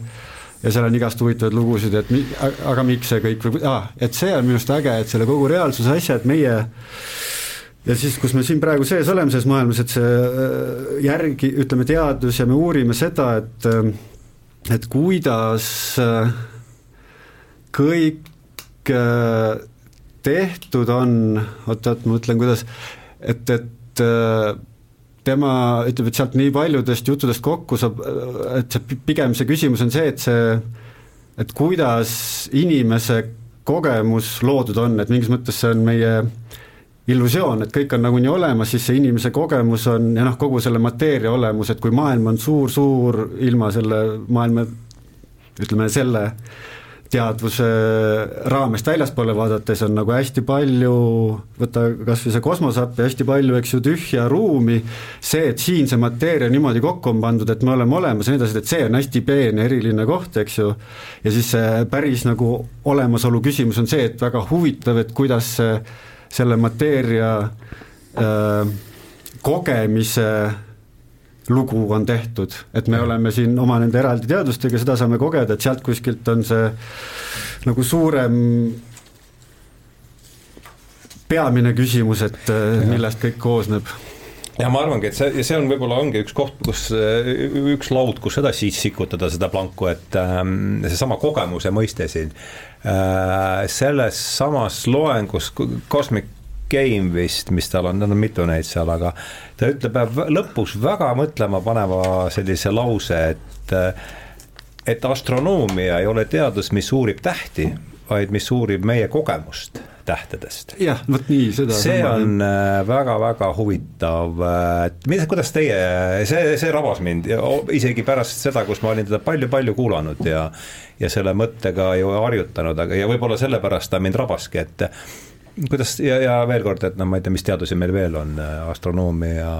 ja seal on igast huvitavaid lugusid, et mi-, aga miks see kõik või ah,, et see on minu arust äge, et selle kogu reaalsuse asja, et meie ja siis, kus me siin praegu sees oleme, selles maailmas, et see äh, järgi, ütleme, teadus ja me uurime seda, et äh, et kuidas äh, kõik äh, tehtud on, oot-oot, ma mõtlen, kuidas, et, et äh, tema ütleb, et sealt nii paljudest juttudest kokku saab, et see pigem see küsimus on see, et see, et kuidas inimese kogemus loodud on, et mingis mõttes see on meie illusioon, et kõik on nagunii olemas, siis see inimese kogemus on ja noh, kogu selle mateeria olemus, et kui maailm on suur-suur ilma selle maailma ütleme selle teadvuse raamest väljaspoole vaadates on nagu hästi palju, võta kas või see kosmoseapp ja hästi palju, eks ju, tühja ruumi, see, et siin see mateeria niimoodi kokku on pandud, et me oleme olemas ja nii edasi, et see on hästi peene eriline koht, eks ju, ja siis see päris nagu olemasolu küsimus on see, et väga huvitav, et kuidas see, selle mateeria äh, kogemise lugu on tehtud, et me oleme siin oma nende eraldi teadustega, seda saame kogeda, et sealt kuskilt on see nagu suurem peamine küsimus, et äh, millest kõik koosneb ja ma arvangi, et see, ja see on võib-olla ongi üks koht, kus üks laud, kus edasi sikutada seda planku, et ähm, seesama kogemuse mõiste siin äh,. selles samas loengus Cosmic Game vist, mis tal on, tal on mitu neid seal, aga ta ütleb lõpus väga mõtlema paneva sellise lause, et et astronoomia ei ole teadus, mis uurib tähti, vaid mis uurib meie kogemust tähtedest. jah, vot nii, seda see on väga-väga äh, huvitav, äh, et mida, kuidas teie, see, see rabas mind isegi pärast seda, kus ma olin teda palju-palju kuulanud ja ja selle mõttega ju harjutanud, aga ja võib-olla sellepärast ta mind rabaski, et kuidas ja, ja veel kord, et noh, ma ei tea, mis teadusi meil veel on, astronoomia.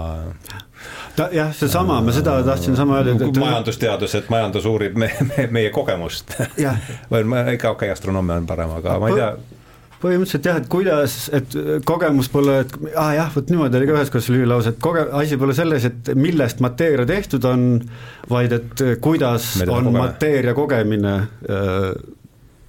ta jah, seesama, ma seda tahtsin sama öelda, et majandusteadus, et majandus uurib me, me, meie kogemust. või ikka okei okay,, astronoomia on parem, aga ma ei tea põhimõtteliselt jah, et kuidas, et kogemus pole, et ah, jah, vot niimoodi oli ka ühes kohas lühilause, et koge-, asi pole selles, et millest mateeria tehtud on, vaid et kuidas Mida on kogeme. mateeria kogemine äh,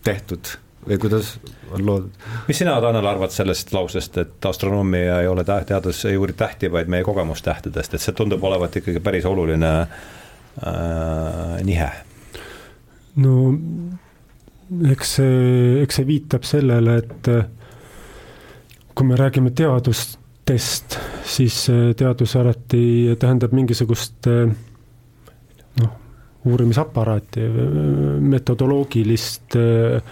tehtud või kuidas on loodud. mis sina, Tanel, arvad sellest lausest, et astronoomia ei ole teadus, ei uuri tähti, vaid meie kogemustähtedest, et see tundub olevat ikkagi päris oluline äh, nihe? no eks see, eks see viitab sellele, et äh, kui me räägime teadustest, siis äh, teadus alati tähendab mingisugust äh, noh, uurimisaparaati, metodoloogilist ähm,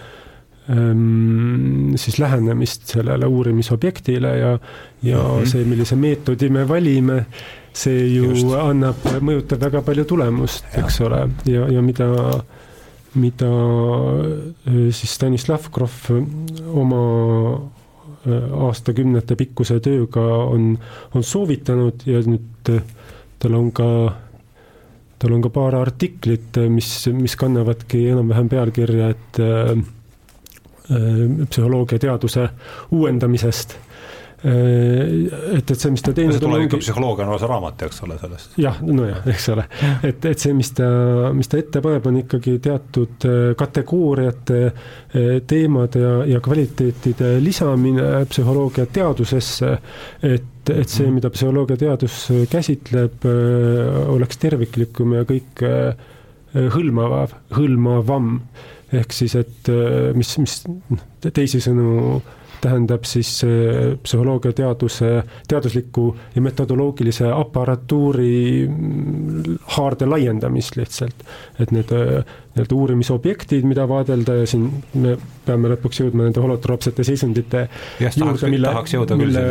siis lähenemist sellele uurimisobjektile ja, ja mm -hmm. see, millise meetodi me valime, see ju Just. annab, mõjutab väga palju tulemust, eks ole, ja, ja mida mida äh, siis Stanislav Grof äh, oma äh, aastakümnete pikkuse tööga on, on soovitanud ja nüüd tal on ka, tal on ka paar artiklit, mis, mis kannavadki enam-vähem pealkirja, et äh, psühholoogiateaduse uuendamisest Äh, et, et see, mis ta teinud on. tulevikupsühholoogia on osa raamat, eks ole, sellest. jah, nojah, eks ole, et, et see, mis ta, mis ta ette paneb, on ikkagi teatud äh, kategooriate, äh, teemade ja, ja kvaliteetide lisamine psühholoogia teadusesse, et et see, mida psühholoogiateadus käsitleb, oleks terviklikum ja kõik hõlmav, hõlmavam. Ehk siis, et mis, mis noh, teisisõnu tähendab siis äh, psühholoogiateaduse, teadusliku ja metodoloogilise aparatuuri mm, haarde laiendamist lihtsalt. et need äh, nii-öelda uurimisobjektid, mida vaadelda ja siin me peame lõpuks jõudma nende holotroopsete seisundite Just, juurde, mille, mille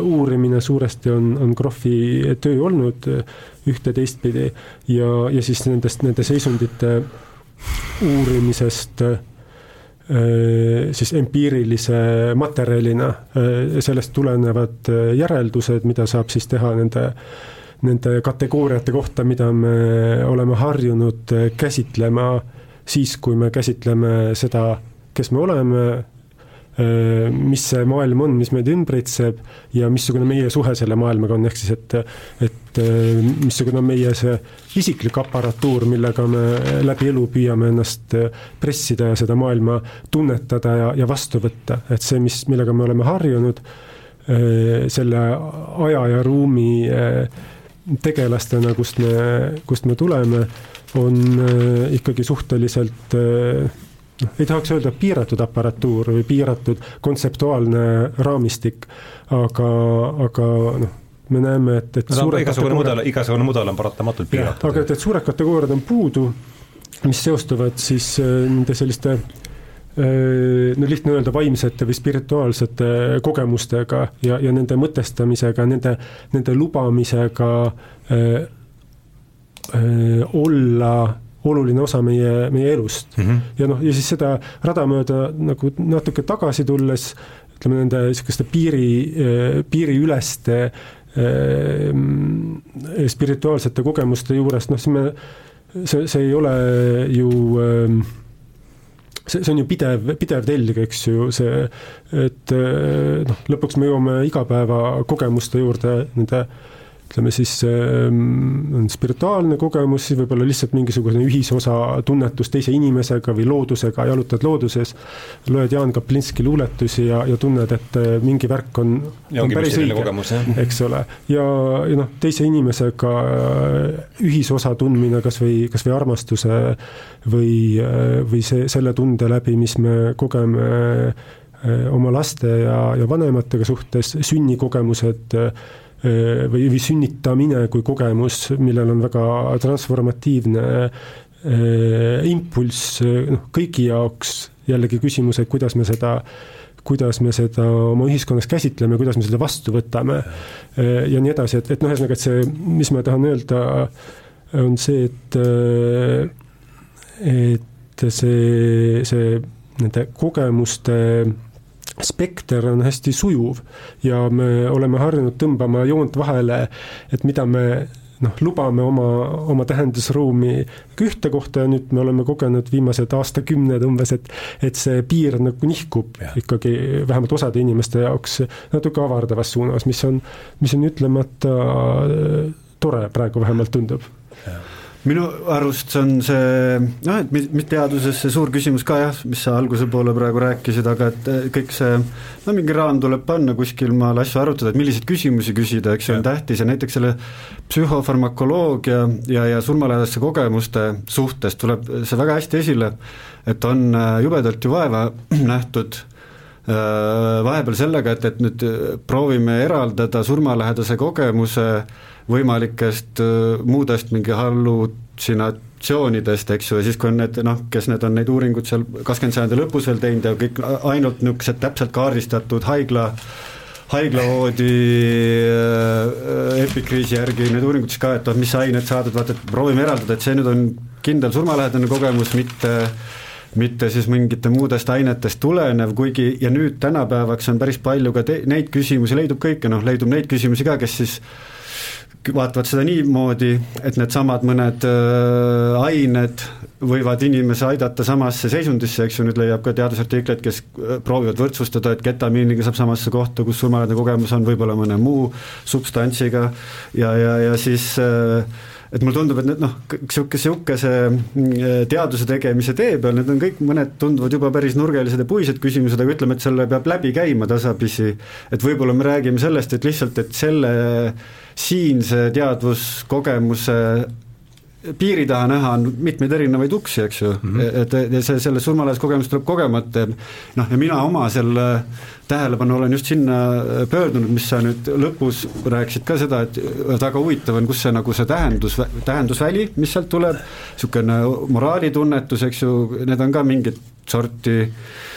uurimine suuresti on, on Krohvi töö olnud ühte-teistpidi ja, ja siis nendest, nende seisundite uurimisest Äh, siis empiirilise materjalina äh, sellest tulenevad äh, järeldused, mida saab siis teha nende, nende kategooriate kohta, mida me oleme harjunud käsitlema siis, kui me käsitleme seda, kes me oleme, mis see maailm on, mis meid ümbritseb ja missugune meie suhe selle maailmaga on, ehk siis et, et äh, missugune on meie see isiklik aparatuur, millega me läbi elu püüame ennast äh, pressida ja seda maailma tunnetada ja, ja vastu võtta, et see, mis, millega me oleme harjunud, selle aja ja ruumi tegelastena, kust me, kust me tuleme, on ikkagi suhteliselt noh, ei tahaks öelda piiratud aparatuur või piiratud kontseptuaalne raamistik, aga, aga noh, me näeme, et, et no, igasugune mudel, igasugune mudel on paratamatult piiratud. aga et, et suured kategooriad on puudu, mis seostuvad siis äh, nende selliste äh, no lihtne öelda, vaimsete või spirituaalsete kogemustega ja, ja nende mõtestamisega, nende, nende lubamisega äh, äh, olla oluline osa meie, meie elust mm. -hmm. ja noh, ja siis seda rada mööda nagu natuke tagasi tulles, ütleme nende niisuguste piiri, piiriüleste eh, spirituaalsete kogemuste juurest, noh siis me, see, see ei ole ju eh, see, see on ju pidev, pidev telg, eks ju, see, et eh, noh, lõpuks me jõuame igapäevakogemuste juurde nende äh, ütleme siis ähm, on spirituaalne kogemus, siis võib-olla lihtsalt mingisugune ühisosa tunnetus teise inimesega või loodusega, jalutad looduses, loed Jaan Kaplinski luuletusi ja, ja tunned, et äh, mingi värk on, on päris õige, eks ole. ja, ja noh, teise inimesega äh, ühisosa tundmine kas või, kas või armastuse või, äh, või see, selle tunde läbi, mis me kogeme oma laste ja, ja vanematega suhtes, sünnikogemused või, või sünnitamine kui kogemus, millel on väga transformatiivne impulss noh, kõigi jaoks. Jällegi küsimus, et kuidas me seda kuidas me seda oma ühiskonnas käsitleme, kuidas me seda vastu võtame ja nii edasi, et, et noh, ühesõnaga, et see, mis ma tahan öelda, on see, et et see, see nende kogemuste spekter on hästi sujuv ja me oleme harjunud tõmbama joont vahele, et mida me noh, lubame oma, oma tähendusruumi ühte kohta ja nüüd me oleme kogenud viimased aastakümned umbes, et et see piir nagu nihkub ja. ikkagi vähemalt osade inimeste jaoks natuke avardavas suunas, mis on, mis on ütlemata tore, praegu vähemalt tundub minu arust on see noh, et mis teaduses see suur küsimus ka jah, mis sa alguse poole praegu rääkisid, aga et eh, kõik see no mingi raam tuleb panna kuskil maal asju arutada, et milliseid küsimusi küsida, eks ju, on tähtis ja näiteks selle psühhofarmakoloogia ja, ja surmalähedaste kogemuste suhtes tuleb see väga hästi esile, et on eh, jubedalt ju vaeva nähtud eh, vahepeal sellega, et, et nüüd proovime eraldada surmalähedase kogemuse võimalikest muudest mingi hallutsinatsioonidest, eks ju, ja siis, kui on need noh, kes need on neid uuringuid seal kakskümmend sajandi lõpus veel teinud ja kõik ainult niisugused täpselt kaardistatud haigla haiglavoodi äh, epikriisi järgi need uuringud siis ka, et noh, mis ained saadud, vaata, et proovime eraldada, et see nüüd on kindel surmalähedane kogemus, mitte mitte siis mingite muudest ainetest tulenev, kuigi ja nüüd tänapäevaks on päris palju ka te-, neid küsimusi leidub kõike, noh, leidub neid küsimusi ka, kes siis vaatavad seda niimoodi, et needsamad mõned äh, ained võivad inimese aidata samasse seisundisse, eks ju, nüüd leiab ka teadusartikleid, kes äh, proovivad võrdsustada, et ketamiiniga saab samasse kohta, kus surmalähedane kogemus on, võib-olla mõne muu substantsiga. Ja, ja, ja siis äh, et mulle tundub, et need noh, sihuke, sihukese äh, teaduse tegemise tee peal, need on kõik, mõned tunduvad juba päris nurgelised ja puised küsimused, aga ütleme, et selle peab läbi käima tasapisi. et võib-olla me räägime sellest, et lihtsalt, et selle siinse teadvuskogemuse piiri taha näha on mitmeid erinevaid uksi, eks ju mm, -hmm. et, et see, selle surmalähedase kogemus tuleb kogemata, noh ja mina oma selle tähelepanu olen just sinna pöördunud, mis sa nüüd lõpus rääkisid ka seda, et väga huvitav on, kus see nagu see tähendus, tähendusväli, mis sealt tuleb, niisugune moraalitunnetus, eks ju, need on ka mingit sorti Äh,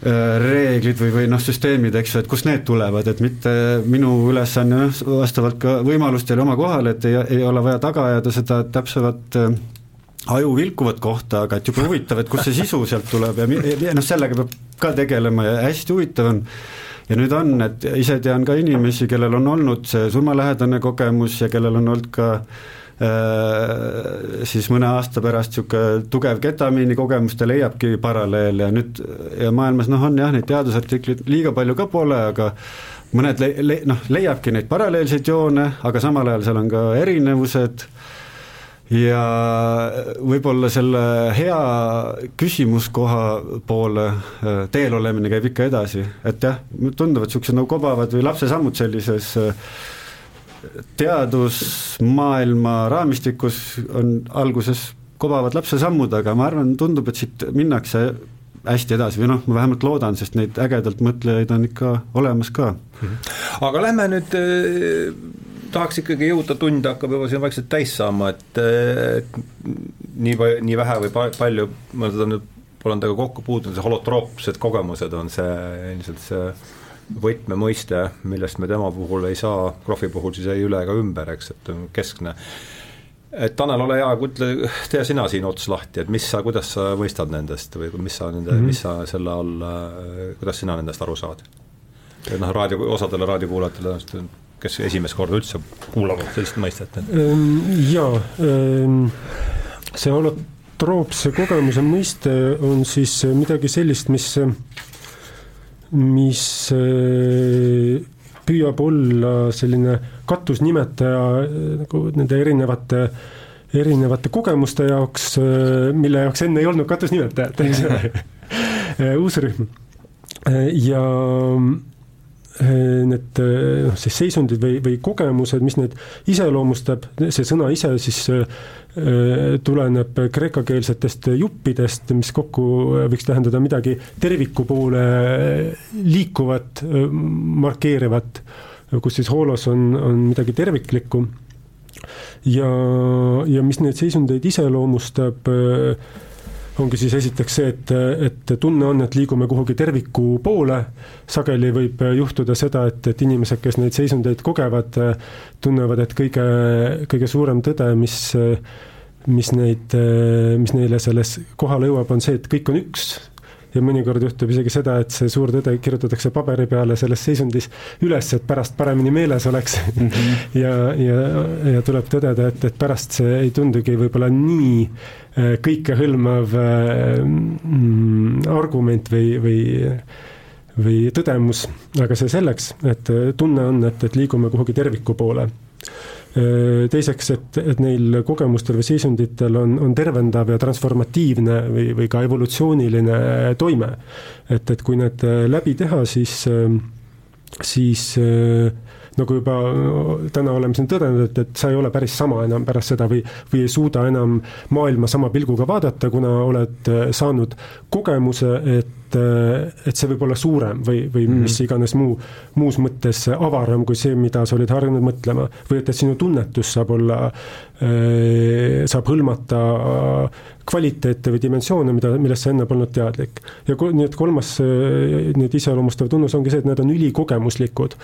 reeglid või, või noh, süsteemid, eks ju, et kust need tulevad, et mitte minu ülesanne noh, vastavalt ka võimalustele oma kohale, et ei, ei ole vaja taga ajada seda täpsemat äh, aju vilkuvat kohta, aga et jube huvitav, et kust see sisu sealt tuleb ja, ja noh, sellega peab ka tegelema ja hästi huvitav on. Ja nüüd on, et ise tean ka inimesi, kellel on olnud see surmalähedane kogemus ja kellel on olnud ka äh, Äh, siis mõne aasta pärast niisugune tugev ketamiini kogemus, ta leiabki paralleele ja nüüd ja maailmas noh, on jah, neid teadusartikleid liiga palju ka pole, aga mõned le-, le-, noh, leiabki neid paralleelseid joone, aga samal ajal seal on ka erinevused. Ja võib-olla selle hea küsimuskoha poole äh, teel olemine käib ikka edasi, et jah, tunduvad niisugused nagu kobavad või lapsesammud sellises äh, teadusmaailma raamistikus on alguses kobavad lapsesammud, aga ma arvan, tundub, et siit minnakse hästi edasi või noh, ma vähemalt loodan, sest neid ägedalt mõtlejaid on ikka olemas ka. Mhm. aga lähme nüüd eh, tahaks ikkagi jõuda, tund hakkab juba siin vaikselt täis saama, et eh, nii, nii vähe või palju, ma seda nüüd olen temaga kokku puutunud, see holotroopsed kogemused on see ilmselt see võtmemõiste, millest me tema puhul ei saa, Krohvi puhul siis ei üle ega ümber, eks, et on keskne. et Tanel, ole hea, ütle, tee sina siin ots lahti, et mis sa, kuidas sa mõistad nendest või mis sa nende mm, -hmm. mis sa selle all, kuidas sina nendest aru saad? noh, raadio, osadele raadiokuulajatele, kes esimest korda üldse kuulavad sellist mõistet et.... Ehm, jaa, ehm, see holotroopse kogemuse mõiste on siis midagi sellist, mis mis äh, püüab olla selline katusnimetaja äh, nagu nende erinevate erinevate kogemuste jaoks, äh, mille jaoks enne ei olnud katusnimetajat, eks ole uus rühm. ja need noh, siis seisundid või, või kogemused, mis neid iseloomustab, see sõna ise siis tuleneb kreekakeelsetest juppidest, mis kokku võiks tähendada midagi terviku poole liikuvat, markeerivat, kus siis hoolos on, on midagi terviklikku. ja, ja mis neid seisundeid iseloomustab ongi siis esiteks see, et, et tunne on, et liigume kuhugi terviku poole, sageli võib juhtuda seda, et, et inimesed, kes neid seisundeid kogevad, tunnevad, et kõige, kõige suurem tõde, mis mis neid, mis neile selles kohale jõuab, on see, et kõik on üks, ja mõnikord juhtub isegi seda, et see suur tõde kirjutatakse paberi peale selles seisundis üles, et pärast paremini meeles oleks mm. -hmm. ja, ja, ja tuleb tõdeda, et, et pärast see ei tundugi võib-olla nii äh, kõikehõlmav äh, mm, argument või, või või tõdemus, aga see selleks, et tunne on, et, et liigume kuhugi terviku poole teiseks, et, et neil kogemustel või seisunditel on, on tervendav ja transformatiivne või, või ka evolutsiooniline toime. et, et kui need läbi teha, siis, siis nagu juba täna oleme siin tõdenud, et, et sa ei ole päris sama enam pärast seda või, või ei suuda enam maailma sama pilguga vaadata, kuna oled saanud kogemuse, et et see võib olla suurem või, või mm. mis iganes muu, muus mõttes avaram kui see, mida sa olid harjunud mõtlema. või et, et sinu tunnetus saab olla, saab hõlmata kvaliteete või dimensioone, mida, millest sa enne polnud teadlik. ja nii et kolmas nüüd iseloomustav tunnus ongi see, et nad on ülikogemuslikud.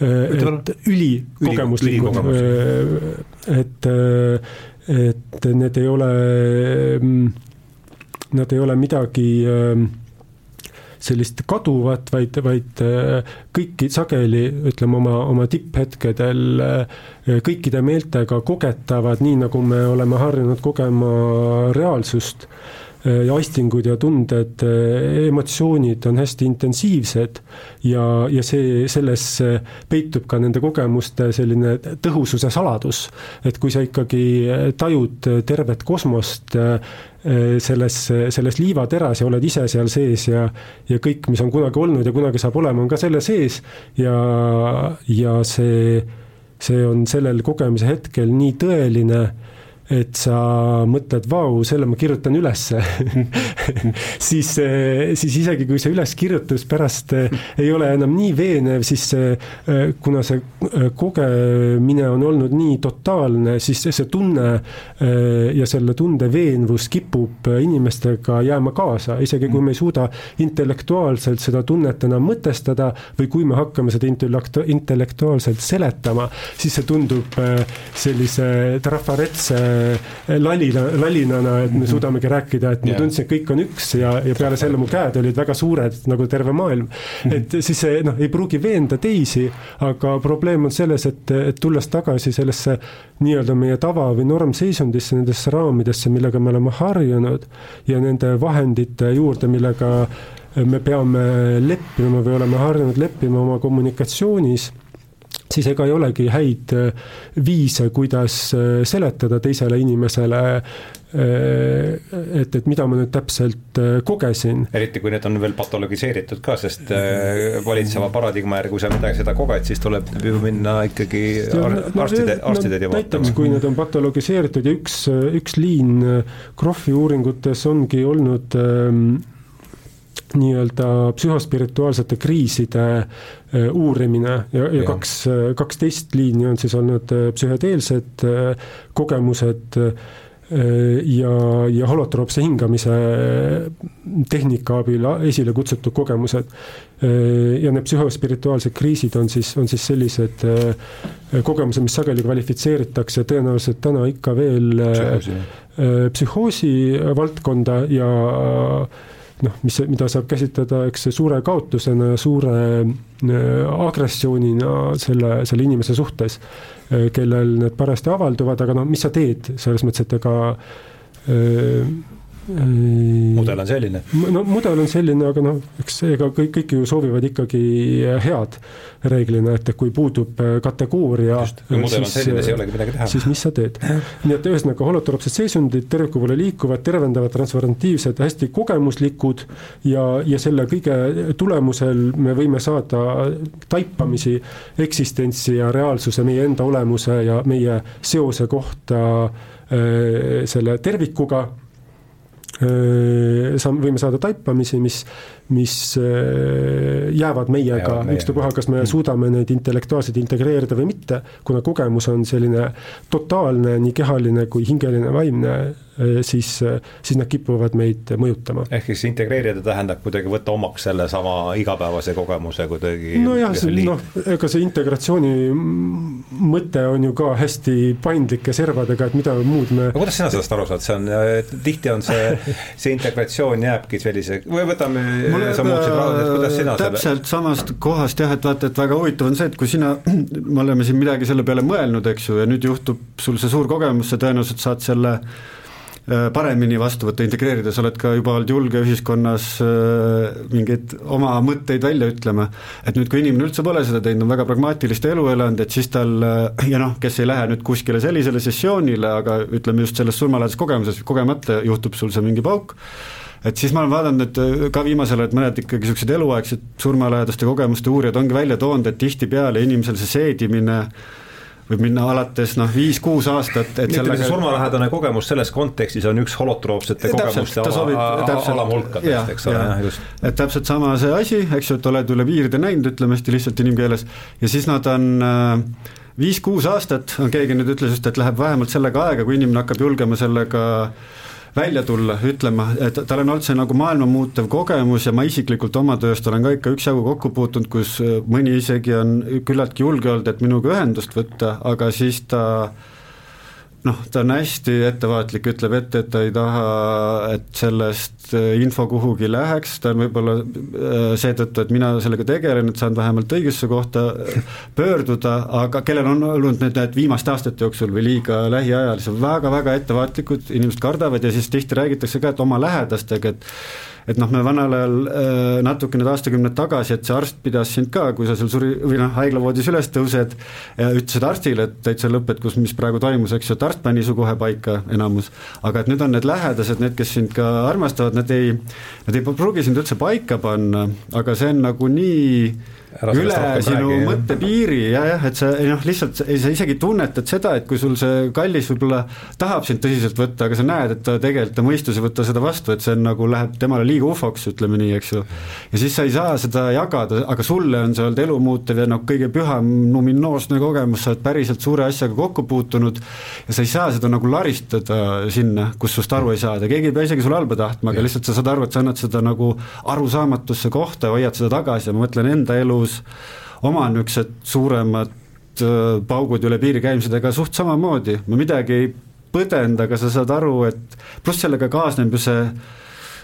et ülikogemuslikud, et, et need ei ole, nad ei ole midagi sellist kaduvat, vaid, vaid kõiki sageli, ütleme oma, oma tipphetkedel kõikide meeltega kogetavad, nii nagu me oleme harjunud kogema reaalsust ja aistingud ja tunded, emotsioonid on hästi intensiivsed ja, ja see, selles peitub ka nende kogemuste selline tõhususe saladus. et kui sa ikkagi tajud tervet kosmost selles, selles liivateras ja oled ise seal sees ja ja kõik, mis on kunagi olnud ja kunagi saab olema, on ka selle sees. Ja, ja see, see on sellel kogemise hetkel nii tõeline et sa mõtled, vau, selle ma kirjutan ülesse. Siis, siis isegi kui see üleskirjutus pärast eh, ei ole enam nii veenev, siis eh, kuna see eh, kogemine on olnud nii totaalne, siis see tunne ja selle tunde veenvus kipub inimestega jääma kaasa, isegi kui me ei suuda intellektuaalselt seda tunnet enam mõtestada või kui me hakkame seda intellektuaalselt seletama, siis see tundub sellise trafaretse lalina, lalinana, et me mhm. suudamegi rääkida, et ma tundsin, et kõik on üks ja, ja peale selle mu käed olid väga suured nagu terve maailm. Mhm. et siis see noh, ei pruugi veenda teisi, aga probleem on selles, et, et tulles tagasi sellesse nii-öelda meie tava või normseisundisse, nendesse raamidesse, millega me oleme harjunud ja nende vahendite juurde, millega me peame leppima või oleme harjunud leppima oma kommunikatsioonis siis ega ei olegi häid äh, viise, kuidas äh, seletada teisele inimesele, äh, et, et mida ma nüüd täpselt kogesin. eriti, kui need on veel patologiseeritud ka, sest valitseva paradigma järgi, kui sa midagi seda koged, siis tuleb ju minna ikkagi arstide, arstide no, vaatama. näiteks, kui need on patologiseeritud ja üks, üks liin Krohvi uuringutes ongi olnud ähm, nii-öelda psühhospirituaalsete kriiside äh, uurimine ja, ja, kaks, äh, kaksteist liini on siis olnud äh, psühhedeelsed kogemused ja, ja holotroopse hingamise tehnika abil esile kutsutud kogemused. ja need psühhospirituaalsed kriisid on siis, on siis sellised kogemused, mis sageli kvalifitseeritakse tõenäoliselt täna ikka veel psühhoosi, psühhoosi valdkonda ja noh, mis, mida saab käsitleda, eks suure kaotusena ja suure äh, agressioonina selle, selle inimese suhtes, äh, kellel need parajasti avalduvad, aga noh, mis sa teed, selles mõttes, et ega äh, mudel on selline? no mudel on selline, aga noh, eks ega kõik, kõik ju soovivad ikkagi head reeglina, et kui puudub äh, kategooria. selline, siis ei olegi midagi teha. siis mis sa teed? nii et ühesõnaga holotroopsed seisundid terviku poole liikuvad, tervendavad, transformatiivsed, hästi kogemuslikud ja, ja selle kõige tulemusel me võime saada taipamisi eksistentsi ja reaalsuse, meie enda olemuse ja meie seose kohta äh, selle tervikuga sa-, võime saada taipamisi, mis, mis jäävad meiega ükstapuha, kas me mm. suudame neid intellektuaalselt integreerida või mitte, kuna kogemus on selline totaalne, nii kehaline kui hingeline, vaimne Äh, siis, äh, siis nad kipuvad meid mõjutama. ehk siis integreerida tähendab kuidagi võtta omaks sellesama igapäevase kogemuse kuidagi nojah, noh, ega see integratsiooni mõte on ju ka hästi paindlike servadega, et mida muud me kuidas sina sellest aru saad, see on, tihti on see, see integratsioon jääbki sellise, või võtame, sa muutsid raudselt, kuidas sina täpselt selle... samast kohast jah, et vaata, et väga huvitav on see, et kui sina, me oleme siin midagi selle peale mõelnud, eks ju, ja nüüd juhtub sul see suur kogemus, sa tõenäoliselt saad selle Äh, paremini vastu võtta, integreerida, sa oled ka juba olnud julge ühiskonnas äh, mingeid oma mõtteid välja ütlema. et nüüd, kui inimene üldse pole seda teinud, on väga pragmaatilist elu elanud, et siis tal äh, ja noh, kes ei lähe nüüd kuskile sellisele sessioonile, aga ütleme just selles surmalähedases kogemuses, kogemata juhtub sul see mingi pauk, et siis ma olen vaadanud nüüd ka viimasel ajal, et mõned ikkagi niisugused eluaegsed surmalähedaste kogemuste uurijad ongi välja toonud, et tihtipeale inimesel see seedimine äh, võib minna alates noh, viis-kuus aastat, et sellega surmalähedane kogemus selles kontekstis on üks holotroopsete kogemuste ala, alamulkadest, eks ole, just. et täpselt sama see asi, eks ju, et oled üle piiride näinud, ütleme hästi lihtsalt inimkeeles, ja siis nad on äh, viis-kuus aastat, keegi nüüd ütles just, et läheb vähemalt sellega aega, kui inimene hakkab julgema sellega äh, välja tulla, ütlema, et tal on olnud see nagu maailma muutev kogemus ja ma isiklikult oma tööst olen ka ikka üksjagu kokku puutunud, kus mõni isegi on küllaltki julge olnud, et minuga ühendust võtta, aga siis ta äh, noh, ta on hästi ettevaatlik, ütleb ette, et ta ei taha, et sellest äh, info kuhugi läheks, ta on võib-olla äh, seetõttu, et mina sellega tegelen, et saan vähemalt õigesse kohta äh, pöörduda, aga kellel on olnud need, need viimaste aastate jooksul või liiga lähiajal, siis on väga-väga ettevaatlikud, inimesed kardavad ja siis tihti räägitakse ka, et oma lähedastega, et et noh, me vanal ajal äh, natuke need aastakümned tagasi, et see arst pidas sind ka, kui sa seal suri või noh, haiglavoodis üles tõused, ütlesid arstile, et täitsa lõpp, et kus, mis praegu toimus, eks ju, et arst pani su kohe paika, enamus. aga et nüüd on need lähedased, need, kes sind ka armastavad, nad ei, nad ei pruugi sind üldse paika panna, aga see on nagu nii üle sinu räägi, mõttepiiri ja jah, et sa noh, lihtsalt sa isegi tunnetad seda, et kui sul see kallis võib-olla tahab sind tõsiselt võtta, aga sa näed, et ta tegelikult, ta mõistus ei võta seda vastu, et see on nagu, läheb temale liiga ufoks, ütleme nii, eks ju. ja siis sa ei saa seda jagada, aga sulle on see olnud elumuutev ja noh, kõige püham numinoosne kogemus, sa oled päriselt suure asjaga kokku puutunud ja sa ei saa seda nagu laristada sinna, kus sust aru ei saada, keegi ei pea isegi sulle halba tahtma, aga lihtsalt sa saad aru, et sa annad seda nagu arusaamatusse kohta ja hoiad seda tagasi ja ma mõtlen enda elu elus oma niisugused suuremad äh, paugud üle piiri käimisega suht samamoodi, ma midagi ei põdend, aga sa saad aru, et pluss sellega kaasneb ju see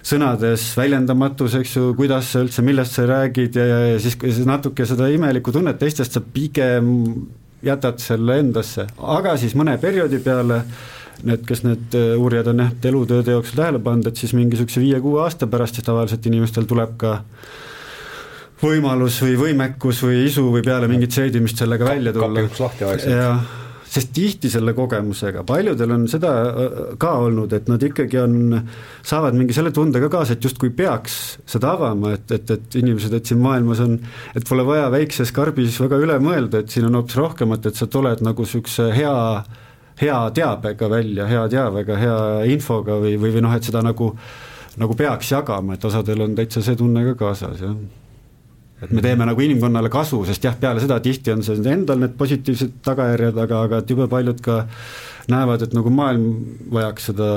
sõnades väljendamatus, eks ju, kuidas sa üldse, millest sa räägid ja, ja, ja siis, siis natuke seda imelikku tunnet teistest sa pigem jätad selle endasse, aga siis mõne perioodi peale need, kes need äh, uurijad on jah, elutööde jooksul tähele pannud, et siis mingi niisuguse viie-kuue aasta pärast siis tavaliselt inimestel tuleb ka äh, võimalus või võimekus või isu või peale mingit seedimist sellega välja tulla. jah, sest tihti selle kogemusega, paljudel on seda äh, ka olnud, et nad ikkagi on, saavad mingi selle tunde ka kaasa, et justkui peaks seda avama, et, et, et inimesed, et siin maailmas on, et pole vaja väikses karbis väga üle mõelda, et siin on hoopis rohkemat, et sa tuled nagu niisuguse hea hea teabega välja, hea teavega, hea infoga või, või, või noh, et seda nagu nagu peaks jagama, et osadel on täitsa see tunne ka kaasas, jah et me teeme nagu inimkonnale kasu, sest jah, peale seda tihti on see endal need positiivsed tagajärjed, aga, aga et jube paljud ka näevad, et nagu maailm vajaks seda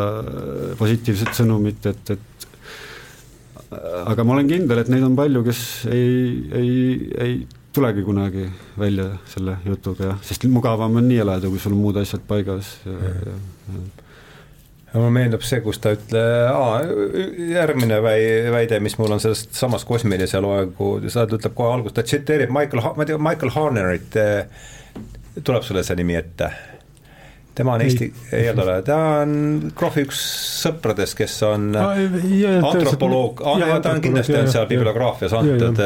positiivset sõnumit, et, et aga ma olen kindel, et neid on palju, kes ei, ei, ei tulegi kunagi välja selle jutuga, jah, sest mugavam on nii elada, kui sul muud asjad paigas ja, ja, ja mulle meenub see, kus ta ütle-, järgmine väi-, väide, mis mul on sellest samast kosmilise loengu, ta ütleb kohe alguses, ta tsiteerib Michael, ma ei tea, Michael Harnerit, tuleb sulle see nimi ette? tema on Eesti, ei ole, ta on Krohvi üks sõpradest, kes on antropoloog, ta on kindlasti on seal bibliograafias antud,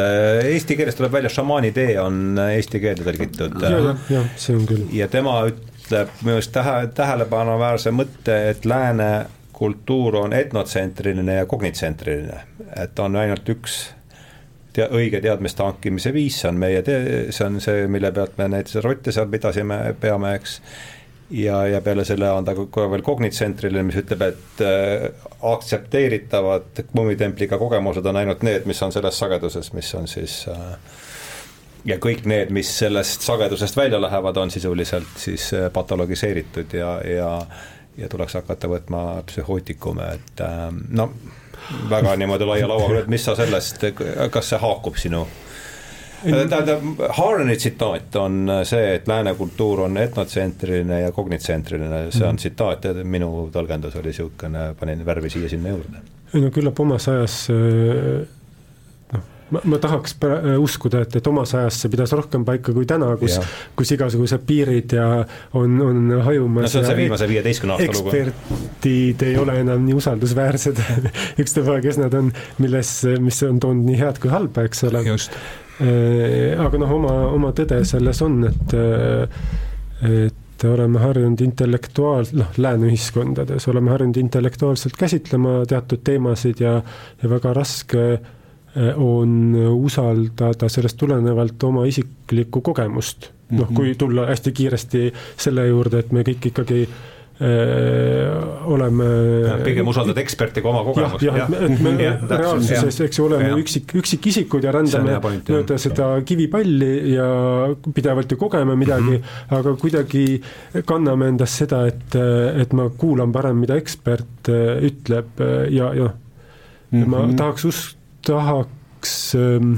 eesti keeles tuleb välja šamaani tee on eesti keelde tõlgitud. jah, jah, see on küll. ja tema ütleb minu arust tähe, tähelepanuväärse mõtte, et lääne kultuur on etnotsentriline ja kognitsentriline, et on ainult üks tea-, õige teadmiste hankimise viis, see on meie tee, see on see, mille pealt me näiteks rotte seal pidasime, peame, eks. Ja, ja peale selle on ta ka veel kognitsentriline, mis ütleb, et äh, aktsepteeritavad kummitempliga kogemused on ainult need, mis on selles sageduses, mis on siis äh, ja kõik need, mis sellest sagedusest välja lähevad, on sisuliselt siis äh, patologiseeritud ja, ja ja tuleks hakata võtma psühhootikume, et äh, no väga niimoodi laia lauaga, et mis sa sellest, kas see haakub sinu tähendab, Harani tsitaat on see, et lääne kultuur on etnotsentriline ja kognitsentriline, see on mhm. tsitaat minu tõlgendus oli niisugune, panin värvi siia-sinna juurde. ei no küllap omas ajas äh, ma, ma tahaks äh, uskuda, et, et omas ajas see pidas rohkem paika kui täna, kus, kus igasugused piirid ja on, on hajumas. no see on see viimase viieteistkümne aasta lugu. eksperdid ei ole enam nii usaldusväärsed ükstapuha, kes nad on, milles, mis on toonud nii head kui halba, eks ole. just Äh, aga noh, oma, oma tõde selles on, et, äh, et oleme harjunud intellektuaal-, noh, lääne ühiskondades oleme harjunud intellektuaalselt käsitlema teatud teemasid ja, ja väga raske äh, on usaldada sellest tulenevalt oma isiklikku kogemust. noh, kui mhm. tulla hästi kiiresti selle juurde, et me kõik ikkagi äh, oleme. pigem usaldad eksperti kui oma kogemust. jah, jah, et me ja, reaalsuses, eks ju, oleme ja. üksik, üksikisikud ja rändame mööda seda kivipalli ja pidevalt ju kogeme midagi mm, -hmm. aga kuidagi kanname endas seda, et, et ma kuulan parem, mida ekspert ütleb ja, ja mm -hmm. ma tahaks us-, tahaks ähm,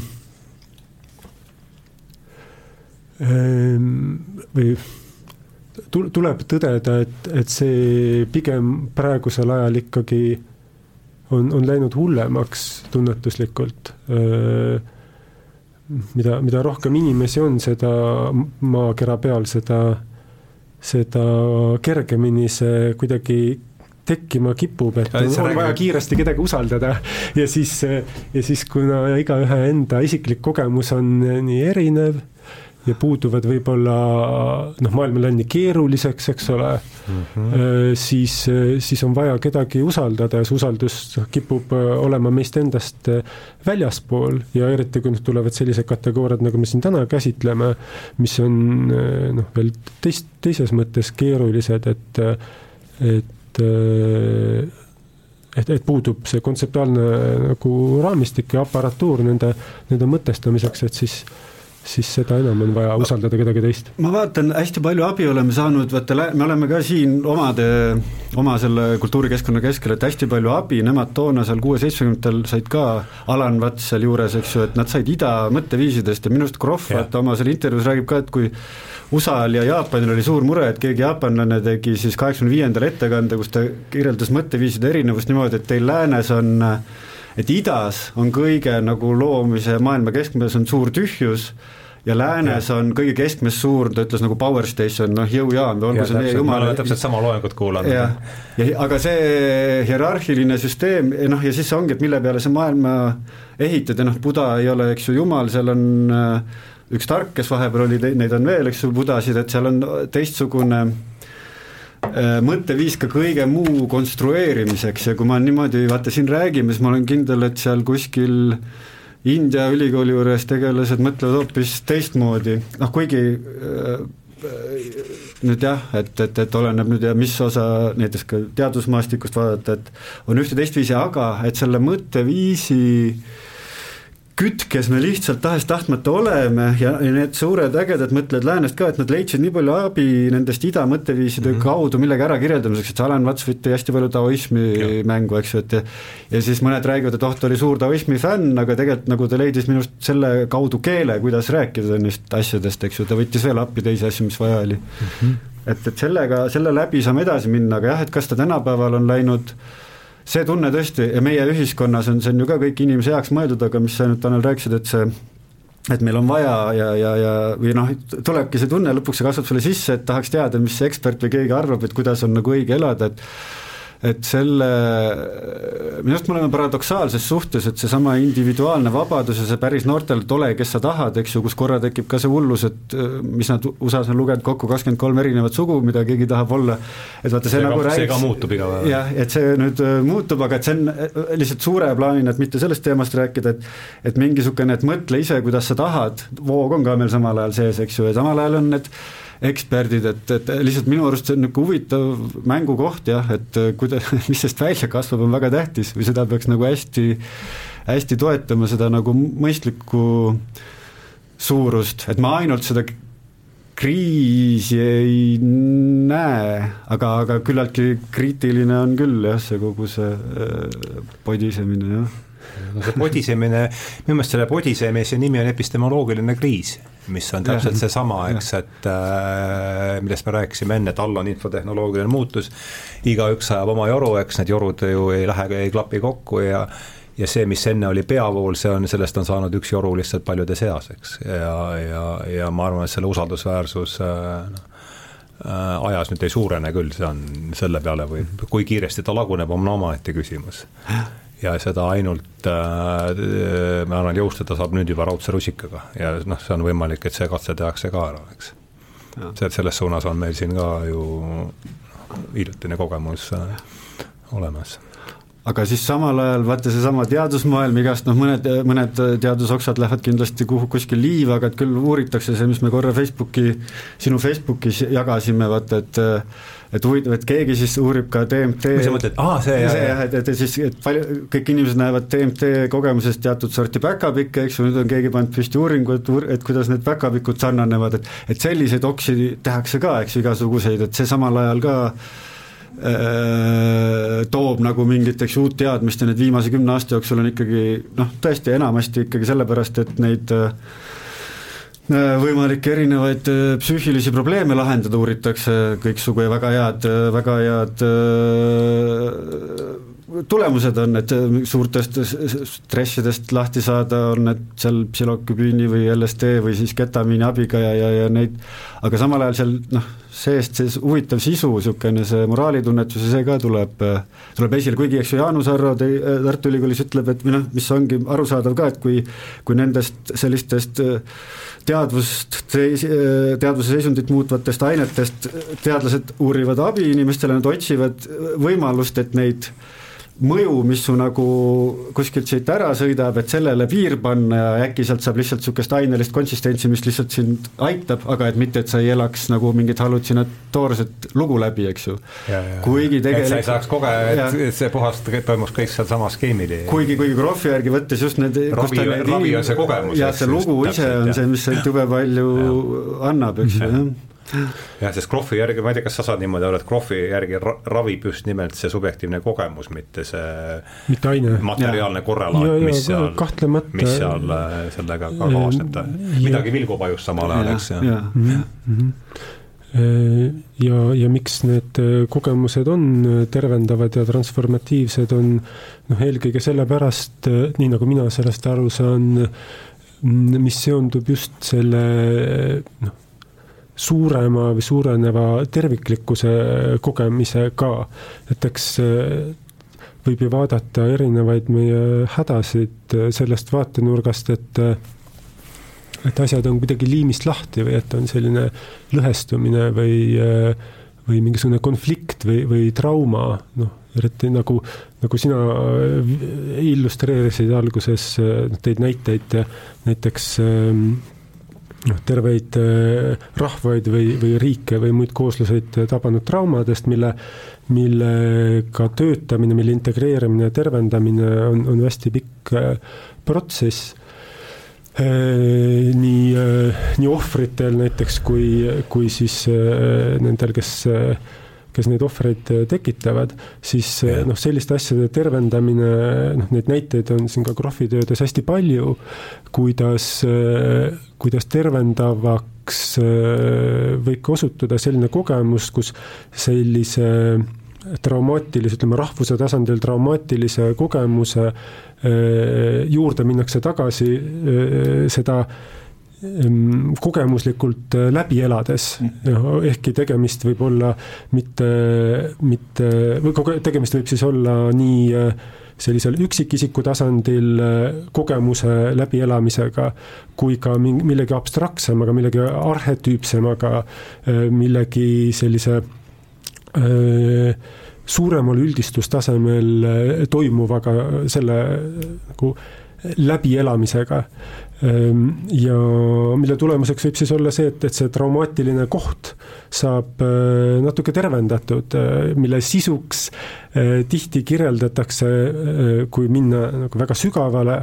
ähm, või tuleb tõdeda, et, et see pigem praegusel ajal ikkagi on, on läinud hullemaks tunnetuslikult. mida, mida rohkem inimesi on, seda maakera peal, seda, seda kergemini see kuidagi tekkima kipub, et on, on vaja kiiresti kedagi usaldada. Ja siis, ja siis, kuna igaühe enda isiklik kogemus on nii erinev ja puuduvad võib-olla noh, maailm on läinud nii keeruliseks, eks ole mm, -hmm. siis, siis on vaja kedagi usaldada ja see usaldus kipub äh, olema meist endast äh, väljaspool. Ja eriti, kui nüüd tulevad sellised kategooriad, nagu me siin täna käsitleme, mis on noh, veel teist, teises mõttes keerulised, et, et et, et puudub see kontseptuaalne nagu raamistik ja aparatuur nende, nende mõtestamiseks, et siis äh, siis seda enam on vaja usaldada kedagi teist. ma vaatan, hästi palju abi oleme saanud, vaata, me oleme ka siin omade, oma selle kultuurikeskkonna keskel, et hästi palju abi, nemad toona seal kuue-seitsmekümnendatel said ka, Alan Vats sealjuures, eks ju, et nad said ida mõtteviisidest ja minu arust Krohv, vaata oma seal intervjuus räägib ka, et kui USA-l ja Jaapanil oli suur mure, et keegi jaapanlane tegi siis kaheksakümne viiendal ettekande, kus ta kirjeldas mõtteviiside erinevust niimoodi, et teil läänes on et idas on kõige nagu loomise maailma keskmes on suur tühjus ja läänes on kõige keskmes suur, ta ütles nagu power station, noh jõujaam, olgu see meie jumal. ma olen täpselt sama loengut kuulanud. jah, ja aga see hierarhiline süsteem, noh ja siis ongi, et mille peale see maailma ehitada, noh, Buda ei ole, eks ju, jumal, seal on äh, üks tark, kes vahepeal oli, neid on veel, eks ju, budasid, et seal on teistsugune mõtteviis ka kõige muu konstrueerimiseks ja kui ma niimoodi vaata siin räägime, siis ma olen kindel, et seal kuskil äh, India ülikooli juures tegelased mõtlevad hoopis teistmoodi, noh kuigi äh, nüüd jah, et, et, et oleneb nüüd ja mis osa näiteks ka teadusmaastikust vaadata, et on ühte teistviisi, aga et selle mõtteviisi äh, kütkes me lihtsalt tahes-tahtmata oleme ja, ja need suured ägedad mõtlejad läänest ka, et nad leidsid nii palju abi nendest ida mõtteviiside mm -hmm. kaudu millegi ärakirjeldamiseks, et Alan Watts võtti hästi palju taoismi ja. mängu, eks ju, et ja ja siis mõned räägivad, et oh, ta oli suur taoismi fänn, aga tegelikult nagu ta leidis minust selle kaudu keele, kuidas rääkida neist asjadest, eks ju, ta võttis veel appi teisi asju, mis vaja oli mm. -hmm. et, et sellega, selle läbi saame edasi minna, aga jah, et kas ta tänapäeval on läinud äh, see tunne tõesti ja meie ühiskonnas on, see on ju ka kõik inimese heaks mõeldud, aga mis sa nüüd, Tanel, rääkisid, et see et meil on vaja ja, ja, ja või noh, tulebki see tunne lõpuks, see kasvab sulle sisse, et tahaks teada, mis see ekspert või keegi arvab, et kuidas on nagu õige elada, et et selle, minu arust me oleme paradoksaalses suhtes, et seesama individuaalne vabadus ja see päris noortele et ole, kes sa tahad, eks ju, kus korra tekib ka see hullus, et mis nad USA-s on lugenud kokku kakskümmend kolm erinevat sugu, mida keegi tahab olla, et vaata, see, see nagu ka, räägiks see ka muutub iga päev. jah, et see nüüd äh, muutub, aga et see on äh, lihtsalt suure plaanina, et mitte sellest teemast rääkida, et et mingisugune, et mõtle ise, kuidas sa tahad, voog on ka meil samal ajal sees, eks ju, ja samal ajal on need eksperdid, et, et lihtsalt minu arust see on niisugune huvitav mängukoht jah, et kuidas, mis sellest välja kasvab, on väga tähtis või seda peaks nagu hästi, hästi toetama, seda nagu mõistlikku suurust, et ma ainult seda kriisi ei näe, aga, aga küllaltki kriitiline on küll jah, see kogu see äh, podisemine, jah no see podisemine, minu meelest selle podisemise nimi on epistemoloogiline kriis mis on täpselt seesama, eks, et äh, millest me rääkisime enne, et all on infotehnoloogiline muutus, igaüks ajab oma joru, eks need jorud ju ei lähe, ei klapi kokku ja ja see, mis enne oli peavool, see on, sellest on saanud üks joru lihtsalt paljude seas, eks, ja, ja, ja ma arvan, et selle usaldusväärsus äh, noh äh,, ajas nüüd ei suurene küll, see on selle peale või kui kiiresti ta laguneb, on omaette küsimus ja seda ainult äh, ma arvan, jõustada saab nüüd juba raudse rusikaga. Ja noh, see on võimalik, et see katse tehakse ka ära, eks. see, et selles suunas on meil siin ka ju hiljutine kogemus äh, olemas aga siis samal ajal vaata seesama teadusmaailm, igast noh, mõned, mõned teadusoksad lähevad kindlasti kuhu, kuskil liiva, aga et küll uuritakse see, mis me korra Facebooki, sinu Facebookis jagasime, vaata et et huvitav, et keegi siis uurib ka DMT mis sa mõtled, aa see jah, jah, et, et siis, et palju, kõik inimesed näevad DMT kogemusest teatud sorti päkapikke, eks ju, nüüd on keegi pannud püsti uuringu, et, et kuidas need päkapikud sarnanevad, et et selliseid oksi tehakse ka, eks ju, igasuguseid, et see samal ajal ka äh, toob nagu mingit, eks ju, uut teadmist ja need viimase kümne aasta jooksul on ikkagi noh, tõesti enamasti ikkagi sellepärast, et neid äh, Äh, võimalikke erinevaid äh, psüühilisi probleeme lahendada, uuritakse kõiksugu ja väga head, äh, väga head tulemused on, et suurtest stressidest lahti saada, on need seal psülokübiini või LSD või siis ketamiini abiga ja, ja, ja neid, aga samal ajal seal noh, seest see huvitav sisu, niisugune see moraalitunnetus ja see ka tuleb, tuleb esile, kuigi eks ju Jaanus Arro Tartu Ülikoolis ütleb, et või noh, mis ongi arusaadav ka, et kui kui nendest sellistest teadvust, teadvuse seisundit muutvatest ainetest teadlased uurivad abi inimestele, nad otsivad võimalust, et neid mõju, mis su nagu kuskilt siit ära sõidab, et sellele piir panna ja äkki sealt saab lihtsalt niisugust ainelist konsistentsi, mis lihtsalt sind aitab, aga et mitte, et sa ei elaks nagu mingit hallutsinatoorset lugu läbi, eks ju. kuigi tegelikult et sa ei saaks kogeda, et, et see puhas toimus kõik sealsamas skeemil. kuigi, kuigi Krohvi järgi võttes just need ravi, ravi on see kogemus. jah, see lugu ise on see, mis jube palju ja. annab, eks ju, jah jah, sest Krohvi järgi, ma ei tea, kas sa saad niimoodi aru, et Krohvi järgi ra ravib just nimelt see subjektiivne kogemus, mitte see mitte aine. materiaalne korrelaat, mis seal, mis seal äh, sellega ka kaasneb, midagi vilgub ajus samal ajal, eks ju. Mhm, mhm. Äh, ja, ja miks need äh, kogemused on tervendavad ja transformatiivsed, on noh, eelkõige sellepärast, nii nagu mina sellest aru saan, mis seondub just selle noh, suurema või suureneva terviklikkuse kogemisega. et eks äh, võib ju vaadata erinevaid meie hädasid äh, sellest vaatenurgast, et äh, et asjad on kuidagi liimist lahti või et on selline lõhestumine või, või mingisugune konflikt või, või trauma, noh, eriti nagu, nagu sina illustreerisid alguses, tõid näiteid näiteks ähm, noh, terveid äh, rahvaid või, või riike või muid koosluseid tabanud traumadest, mille, millega töötamine, mille integreerimine ja tervendamine on, on hästi pikk äh, protsess. Äh, nii, nii ohvritel näiteks kui, kui siis nendel, kes kes neid ohvreid äh, tekitavad, siis äh, noh, selliste asjade tervendamine, noh, neid näiteid on siin ka Krohvi töödes hästi palju, kuidas, äh, kuidas tervendavaks võib ka osutuda selline kogemus, kus sellise traumaatilise, ütleme rahvuse tasandil traumaatilise kogemuse juurde minnakse tagasi, seda kogemuslikult äh, läbi elades, mhm. ehkki tegemist võib olla mitte, mitte, või tegemist võib siis olla nii äh, sellisel üksikisiku tasandil äh, kogemuse läbielamisega, kui ka millegi abstraktsemaga, millegi arhetüüpsemaga, millegi sellise öö, suuremal üldistustasemel toimuvaga, selle nagu läbielamisega. Ehm, ja mille tulemuseks võib siis olla see, et, et see traumaatiline koht saab äh, natuke tervendatud, äh, mille sisuks äh, tihti kirjeldatakse, kui minna nagu väga sügavale,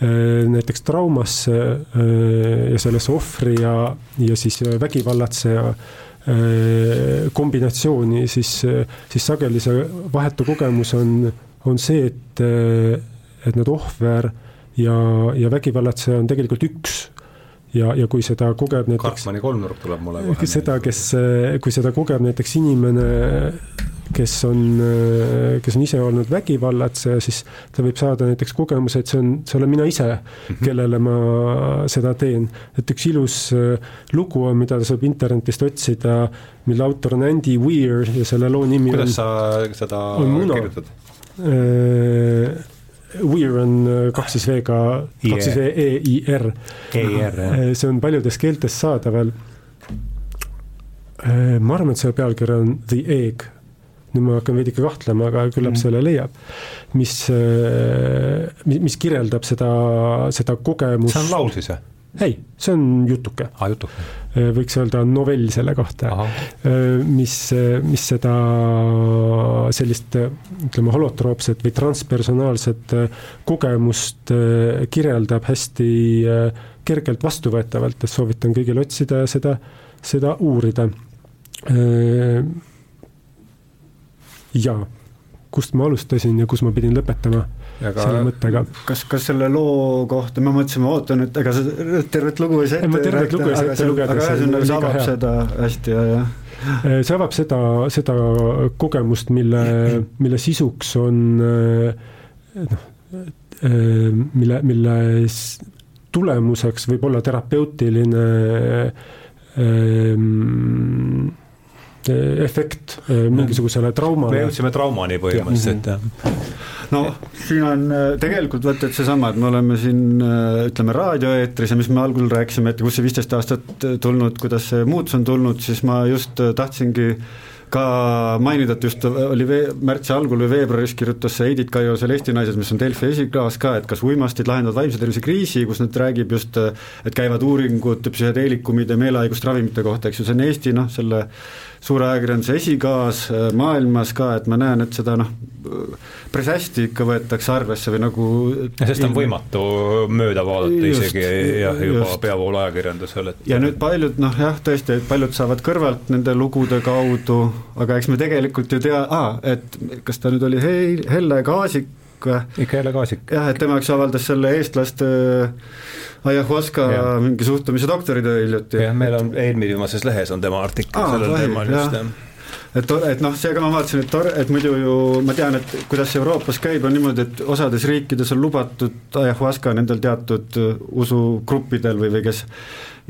näiteks traumasse ja sellesse ohvri ja, ja siis vägivallatseja kombinatsiooni, siis, siis sageli see vahetu kogemus on, on see, et, et need ohver ja, ja vägivallatseja on tegelikult üks ja, ja kui seda kogeb näiteks. Karpmani kolmnurk tuleb mulle kohe. seda, kes, kui seda kogeb näiteks inimene, kes on, kes on ise olnud vägivallatseja, siis ta võib saada näiteks kogemuse, et see on, see olen mina ise, mhm. kellele ma seda teen. et üks ilus äh, lugu on, mida saab internetist otsida, mille autor on Andy Weir ja selle loo nimi kuidas on. kuidas sa seda kirjutad? Weir on äh, kaks siis V-ga, kaks siis E-I-R. E-I-R, jah. Äh, see on paljudes keeltes saadaval. Äh, ma arvan, et selle pealkiri on The Egg. nüüd ma hakkan veidike kahtlema, aga küllap mm. selle leiab. mis, mis kirjeldab seda, seda kogemust. see on laul siis või? Ei, see on jutuke ah,. jutuke. Äh, võiks öelda novell selle kohta, äh, mis, mis seda sellist ütleme, holotroopset või transpersonaalset äh, kogemust kirjeldab hästi kergelt vastuvõetavalt, et soovitan kõigil otsida ja seda, seda uurida. jaa, kust ma alustasin ja kus ma pidin lõpetama Aga selle mõttega. kas, kas selle loo kohta, ma mõtlesin, ma ootan, et ega sa tervet lugu ei saa ette saa ette lugeda. aga ühesõnaga see avab seda hästi ja, jah äh, see avab seda, seda kogemust, mille, mille sisuks on noh, äh, mille, mille tulemuseks võib olla terapeutiline ähm, efekt mingisugusele traumale. me jõudsime traumani põhimõtteliselt, jah no siin on äh, tegelikult vaata, et seesama, et me oleme siin äh, ütleme raadioeetris ja mis me algul rääkisime, et kus see viisteist aastat tulnud, kuidas see muutus on tulnud, siis ma just äh, tahtsingi ka mainida, et just oli vee-, märtsi algul või veebruaris kirjutas see Heidit Kaio seal Eesti Naised, mis on Delfi esiklaas ka, et kas uimastid lahendavad vaimse tervise kriisi, kus nad räägib just, et käivad uuringud psühhedeelikumide meelehaiguste ravimite kohta, eks ju, see on Eesti noh, selle suure ajakirjanduse esikaas äh, maailmas ka, et ma näen, et seda noh, päris hästi ikka võetakse arvesse või nagu sest on võimatu mööda vaadata just, isegi jah, juba peavooluajakirjandusel, et ja nüüd paljud noh jah, tõesti, et paljud saavad kõrvalt nende lugude kaudu, aga eks me tegelikult ju tea ah,, et kas ta nüüd oli Helle Kaasik või? ikka Helle Kaasik. jah, et tema, eks avaldas selle eestlaste Ayahuasca ja. mingi suhtumise doktoritöö hiljuti. jah, meil on eelviimases lehes on tema artikkel Aa, sellel teemal just, jah et, et noh, seega ma vaatasin, et tore, et muidu ju ma tean, et kuidas Euroopas käib, on niimoodi, et osades riikides on lubatud ayahuasca nendel teatud uh, usugruppidel või, või kes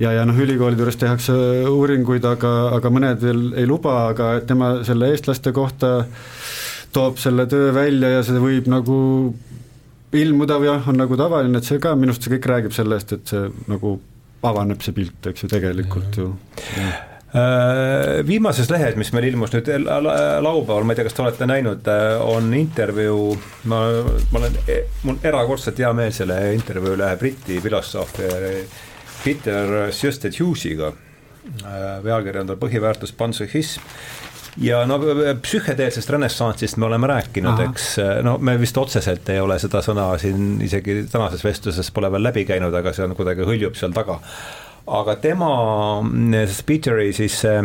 ja, ja noh, ülikoolide juures tehakse uuringuid, aga, aga mõned veel ei luba, aga tema selle eestlaste kohta toob selle töö välja ja see võib nagu ilmuda või jah, on nagu tavaline, et see ka minu arust see kõik räägib sellest, et see nagu avaneb see pilt, eks ju, tegelikult ju. Äh, viimases lehes, mis meil ilmus nüüd laupäeval, ma ei tea, kas te olete näinud, äh, on intervjuu, ma, ma olen, e-, mul erakordselt hea meel selle intervjuu üle Briti filosoofi Peter Sjöstedt Hughesiga. Äh, pealkiri on tal Põhiväärtus panpsühhism ja no psühhedeelsest renessanssist me oleme rääkinud, eks, no me vist otseselt ei ole seda sõna siin isegi tänases vestluses pole veel läbi käinud, aga see on kuidagi hõljub seal taga. aga tema, Spiteri siis see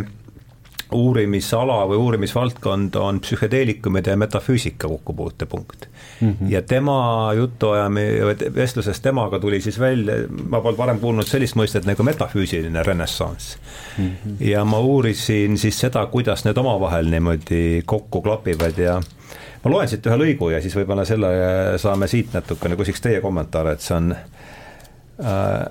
uurimisala või uurimisvaldkond on psühhedeelikumide ja metafüüsika kokkupuutepunkt mm. -hmm. ja tema jutuajami-, vestluses temaga tuli siis välja, ma polnud varem kuulnud sellist mõistet nagu metafüüsiline renessanss mm. -hmm. ja ma uurisin siis seda, kuidas need omavahel niimoodi kokku klapivad ja ma loen siit ühe lõigu ja siis võib-olla selle saame siit natukene, küsiks teie kommentaare, et see on äh,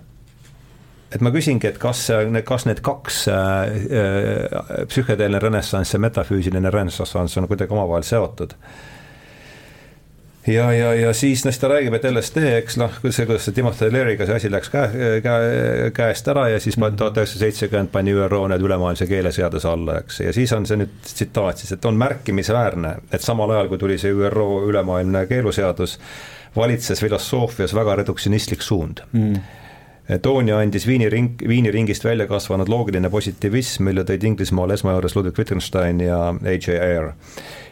et ma küsingi, et kas, kas need kaks äh, psühhedeelne renessanss ja metafüüsiline renessanss on kuidagi omavahel seotud? Ja, ja, ja siis noh, ta räägib, et LSD, eks noh, see, kuidas see Timothy Leary'ga see asi läks käe, käe, käest ära ja siis mhm. tuhat üheksasada seitsekümmend pani ÜRO need ülemaailmse keeleseaduse alla, eks, ja siis on see nüüd tsitaat siis, et on märkimisväärne, et samal ajal, kui tuli see ÜRO ülemaailmne keeluseadus, valitses filosoofias väga reduktsionistlik suund. Mm Toonia andis Viini ring, Viini ringist välja kasvanud loogiline positiivism, mille tõid Inglismaale esmajoones Ludwig Wittgenstein ja H.A. Eyre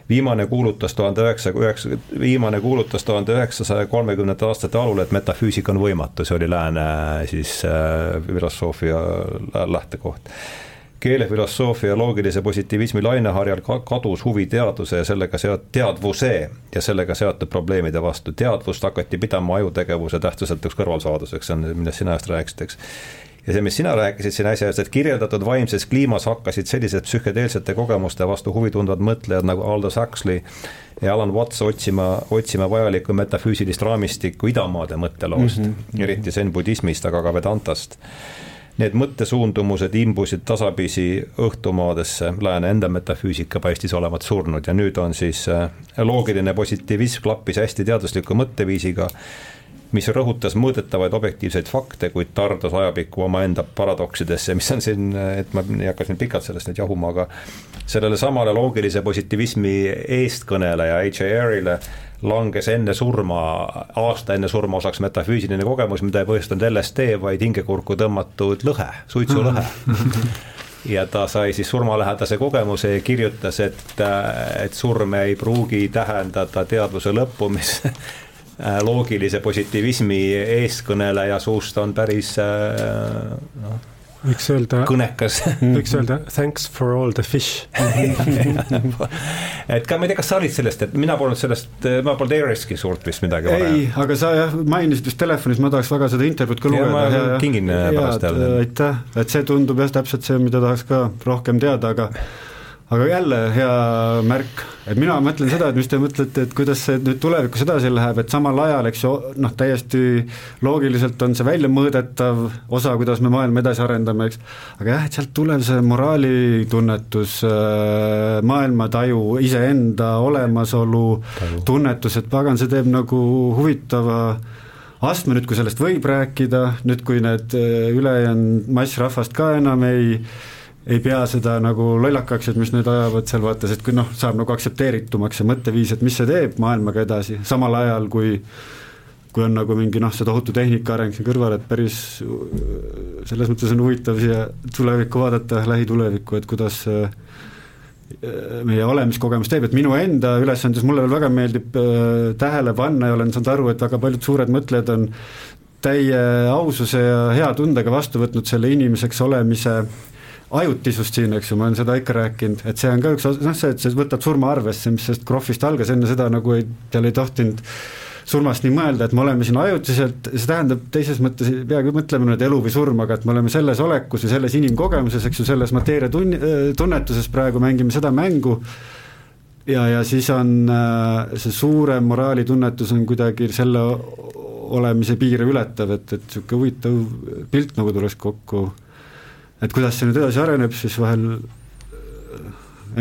viimane kuulutas tuhande üheksasaja üheksa, viimane kuulutas tuhande üheksasaja kolmekümnendate aastate alul, et metafüüsika on võimatu, see oli lääne siis äh, filosoofia lähtekoht keelefilosoofia loogilise positiivismi laineharjal kadus huvi teaduse ja sellega seot-, teadvuse ja sellega seotud probleemide vastu. teadvust hakati pidama ajutegevuse tähtsusetuks kõrvalsaaduseks, see on, millest sina just rääkisid, eks ja see, mis sina rääkisid siin äsja, et kirjeldatud vaimses kliimas hakkasid sellised psühhedeelsete kogemuste vastu huvi tundvad mõtlejad nagu Aldous Huxley ja Alan Watts otsima, otsima vajalikku metafüüsilist raamistikku idamaade mõtteloost mm, -hmm. eriti zen-budismist, aga ka Vedantast. Need mõttesuundumused imbusid tasapisi õhtumaadesse, lääne enda metafüüsika paistis olevat surnud ja nüüd on siis äh, loogiline positiivism klappis hästi teadusliku mõtteviisiga mis rõhutas mõõdetavaid objektiivseid fakte, kuid tardus ajapikku omaenda paradoksidesse, mis on siin, et ma ei hakka siin pikalt sellest nüüd jahuma, aga sellele samale loogilise positiivismi eestkõneleja H.A.R.-ile langes enne surma, aasta enne surma osaks metafüüsiline kogemus, mida ei põhjustanud LSD, vaid hingekurku tõmmatud lõhe, suitsulõhe. Ja ta sai siis surmalähedase kogemuse ja kirjutas, et, et surm ei pruugi tähendada teadvuse lõppu, mis loogilise positiivismi eestkõneleja suust on päris äh, noh, võiks öelda, kõnekas võiks öelda thanks for all the fish et ka ma ei tea, kas sa olid sellest, et mina polnud sellest, ma polnud ERS-ki suurt vist midagi ei, aga sa jah, mainisid vist telefonis, ma tahaks väga seda intervjuud ka lugeda. ma kingin pärast jälle. aitäh, et see tundub jah, täpselt see, mida tahaks ka rohkem teada, aga aga jälle hea märk, et mina mõtlen seda, et mis te mõtlete, et kuidas see nüüd tulevikus edasi läheb, et samal ajal, eks ju, noh, täiesti loogiliselt on see väljamõõdetav osa, kuidas me maailma edasi arendame, eks, aga jah, et sealt tuleb see moraalitunnetus, äh, maailmataju, iseenda olemasolu Taju. tunnetus, et pagan, see teeb nagu huvitava astme nüüd, kui sellest võib rääkida, nüüd kui need äh, ülejäänud mass rahvast ka enam ei ei pea seda nagu lollakaks, et mis need ajavad seal vaatas, et kui noh, saab nagu aktsepteeritumaks see mõtteviis, et mis see teeb maailmaga edasi, samal ajal kui kui on nagu mingi noh, see tohutu tehnika areng siin kõrval, et päris selles mõttes on huvitav siia tulevikku vaadata, lähitulevikku, et kuidas meie olemiskogemus teeb, et minu enda ülesandes mulle veel väga meeldib äh, tähele panna ja olen saanud aru, et väga paljud suured mõtlejad on täie aususe ja hea tundega vastu võtnud selle inimeseks olemise äh, ajutisust siin, eks ju, ma olen seda ikka rääkinud, et see on ka üks osa, noh see, et sa võtad surma arvesse, mis sellest krohvist algas, enne seda nagu ei, seal ei tohtinud surmast nii mõelda, et me oleme siin ajutiselt, see tähendab teises mõttes ei peagi mõtlema nüüd elu või surm, aga et me oleme selles olekus ja selles inimkogemuses, eks ju, selles mateeria tun-, tunnetuses praegu mängime seda mängu. Ja, ja siis on äh, see suurem moraalitunnetus on kuidagi selle olemise piire ületav, et, et niisugune huvitav pilt nagu tuleks kokku et kuidas see nüüd edasi areneb, siis vahel äh,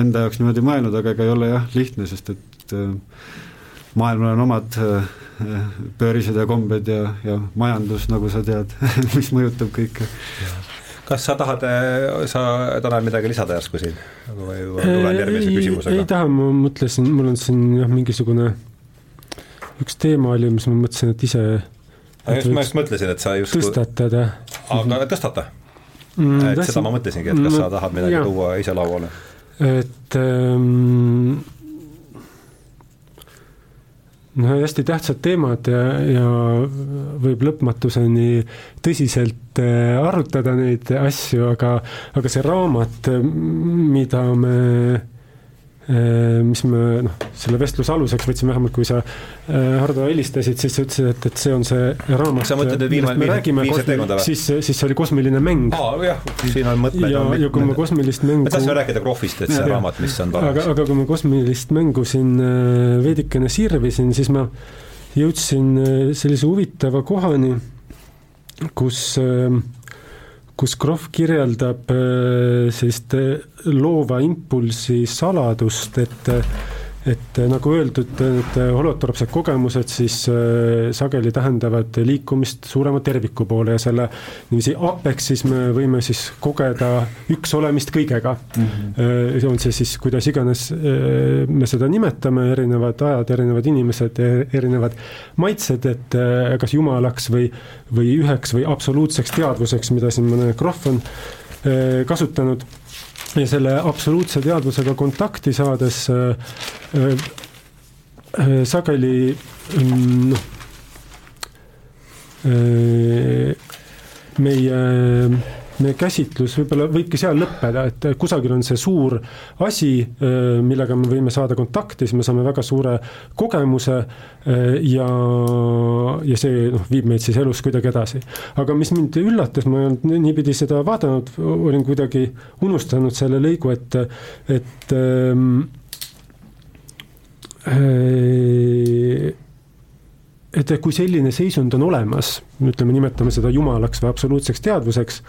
enda jaoks niimoodi mõelnud, aga ega ei ole jah lihtne, sest et äh, maailmal on omad äh, pöörised ja kombed ja, ja majandus, nagu sa tead mis mõjutab kõike. kas sa tahad, sa, Tanel, midagi lisada järsku siin või tulen järgmise küsimusega? ei taha, ma mõtlesin, mul on siin jah, mingisugune üks teema oli, mis ma mõtlesin, et ise just, ma just mõtlesin, et sa just tõstatada. aga tõstata mm,. et seda ma mõtlesingi, et kas sa tahad midagi ja. tuua ise lauale? et ähm, noh, hästi tähtsad teemad ja, ja võib lõpmatuseni tõsiselt äh, arutada neid asju, aga, aga see raamat, mida me Äh, mis me noh, selle vestluse aluseks võtsime, vähemalt kui sa äh, Hardo helistasid, siis sa ütlesid, et, et see on see raamat, millest me räägime, siis, siis see oli kosmiline mäng. aa jah, siin on mõtmed. ja, ja kui ma kosmilist mängu me tahtsime rääkida Krohvist, et see ja, raamat, mis on paraku. aga, aga kui ma kosmilist mängu siin äh, veidikene sirvisin, siis ma jõudsin sellise huvitava kohani, kus kus Krohv kirjeldab sellist loova impulsi saladust, et et äh, nagu öeldud, need äh, holotropsed kogemused siis äh, sageli tähendavad liikumist suurema terviku poole ja selle niiviisi apex'is me võime siis kogeda üks olemist kõigega mm. -hmm. on see siis kuidas iganes me seda nimetame, erinevad ajad, erinevad inimesed, e-, erinevad maitsed, et kas jumalaks või, või üheks või absoluutseks teadvuseks, mida siin mõne Krohv on kasutanud ja selle absoluutse teadvusega kontakti saades äh, äh, sageli mm, noh äh, meie meie käsitlus võib-olla võibki seal lõppeda, et kusagil on see suur asi, millega me võime saada kontakti, siis me saame väga suure kogemuse ja, ja see noh, viib meid siis elus kuidagi edasi. aga mis mind üllatas, ma ei olnud niipidi seda vaadanud, olin kuidagi unustanud selle lõigu, et, et ähm, äh, et kui selline seisund on olemas, ütleme, nimetame seda jumalaks või absoluutseks teadvuseks,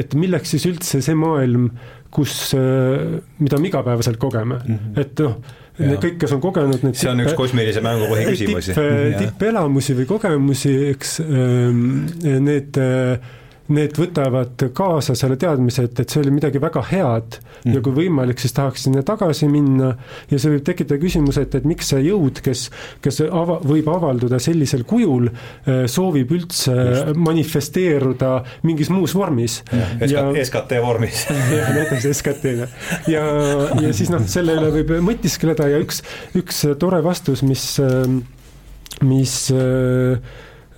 et milleks siis üldse see maailm, kus, äh, mida me igapäevaselt kogeme mm, -hmm. et noh, kõik, kes on kogenud need see on üks kosmilise mängu põhiküsimusi. tipp, tippelamusi või kogemusi, eks ähm, need äh, need võtavad kaasa selle teadmise, et, et see oli midagi väga head mm. ja kui võimalik, siis tahaks sinna tagasi minna ja see võib tekitada küsimuse, et, et miks see jõud, kes, kes ava-, võib avalduda sellisel kujul, äh, soovib üldse Just. manifesteeruda mingis muus vormis. SKT vormis jah, näiteks SKT-na. ja, ja siis noh, selle üle võib mõtiskleda ja üks, üks tore vastus, mis, mis äh,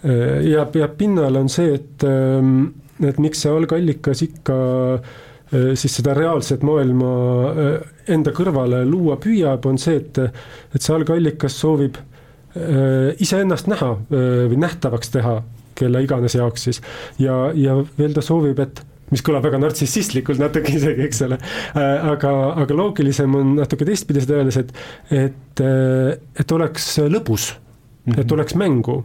Äh, jääb, jääb pinnale, on see, et, ähm, et miks see algallikas ikka äh, siis seda reaalset maailma äh, enda kõrvale luua püüab, on see, et, et see algallikas soovib iseennast näha või nähtavaks teha, kelle iganes jaoks siis. ja, ja veel ta soovib, et mis kõlab väga nartsissistlikult natuke isegi, eks ole. aga, aga loogilisem on natuke teistpidi seda öeldes, et, et, et oleks lõbus mm, -hmm. et oleks mängu.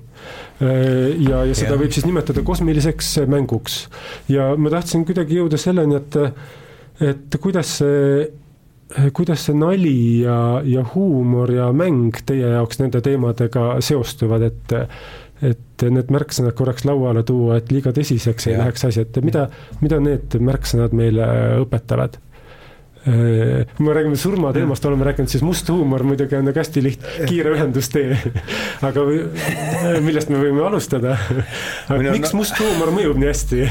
Äh, ja, ja seda yeah. võib siis nimetada kosmiliseks mänguks. ja ma tahtsin kuidagi jõuda selleni, et, et kuidas see kuidas see nali ja, ja huumor ja mäng teie jaoks nende teemadega seostuvad, et et need märksõnad korraks lauale tuua, et liiga tõsiseks ei ja. läheks asi, et mida, mida need märksõnad meile õpetavad? Äh, kui me räägime surmateemast, oleme rääkinud, siis must huumor muidugi on nagu hästi liht-, kiire ühendustee. aga millest me võime alustada? miks must huumor mõjub nii hästi?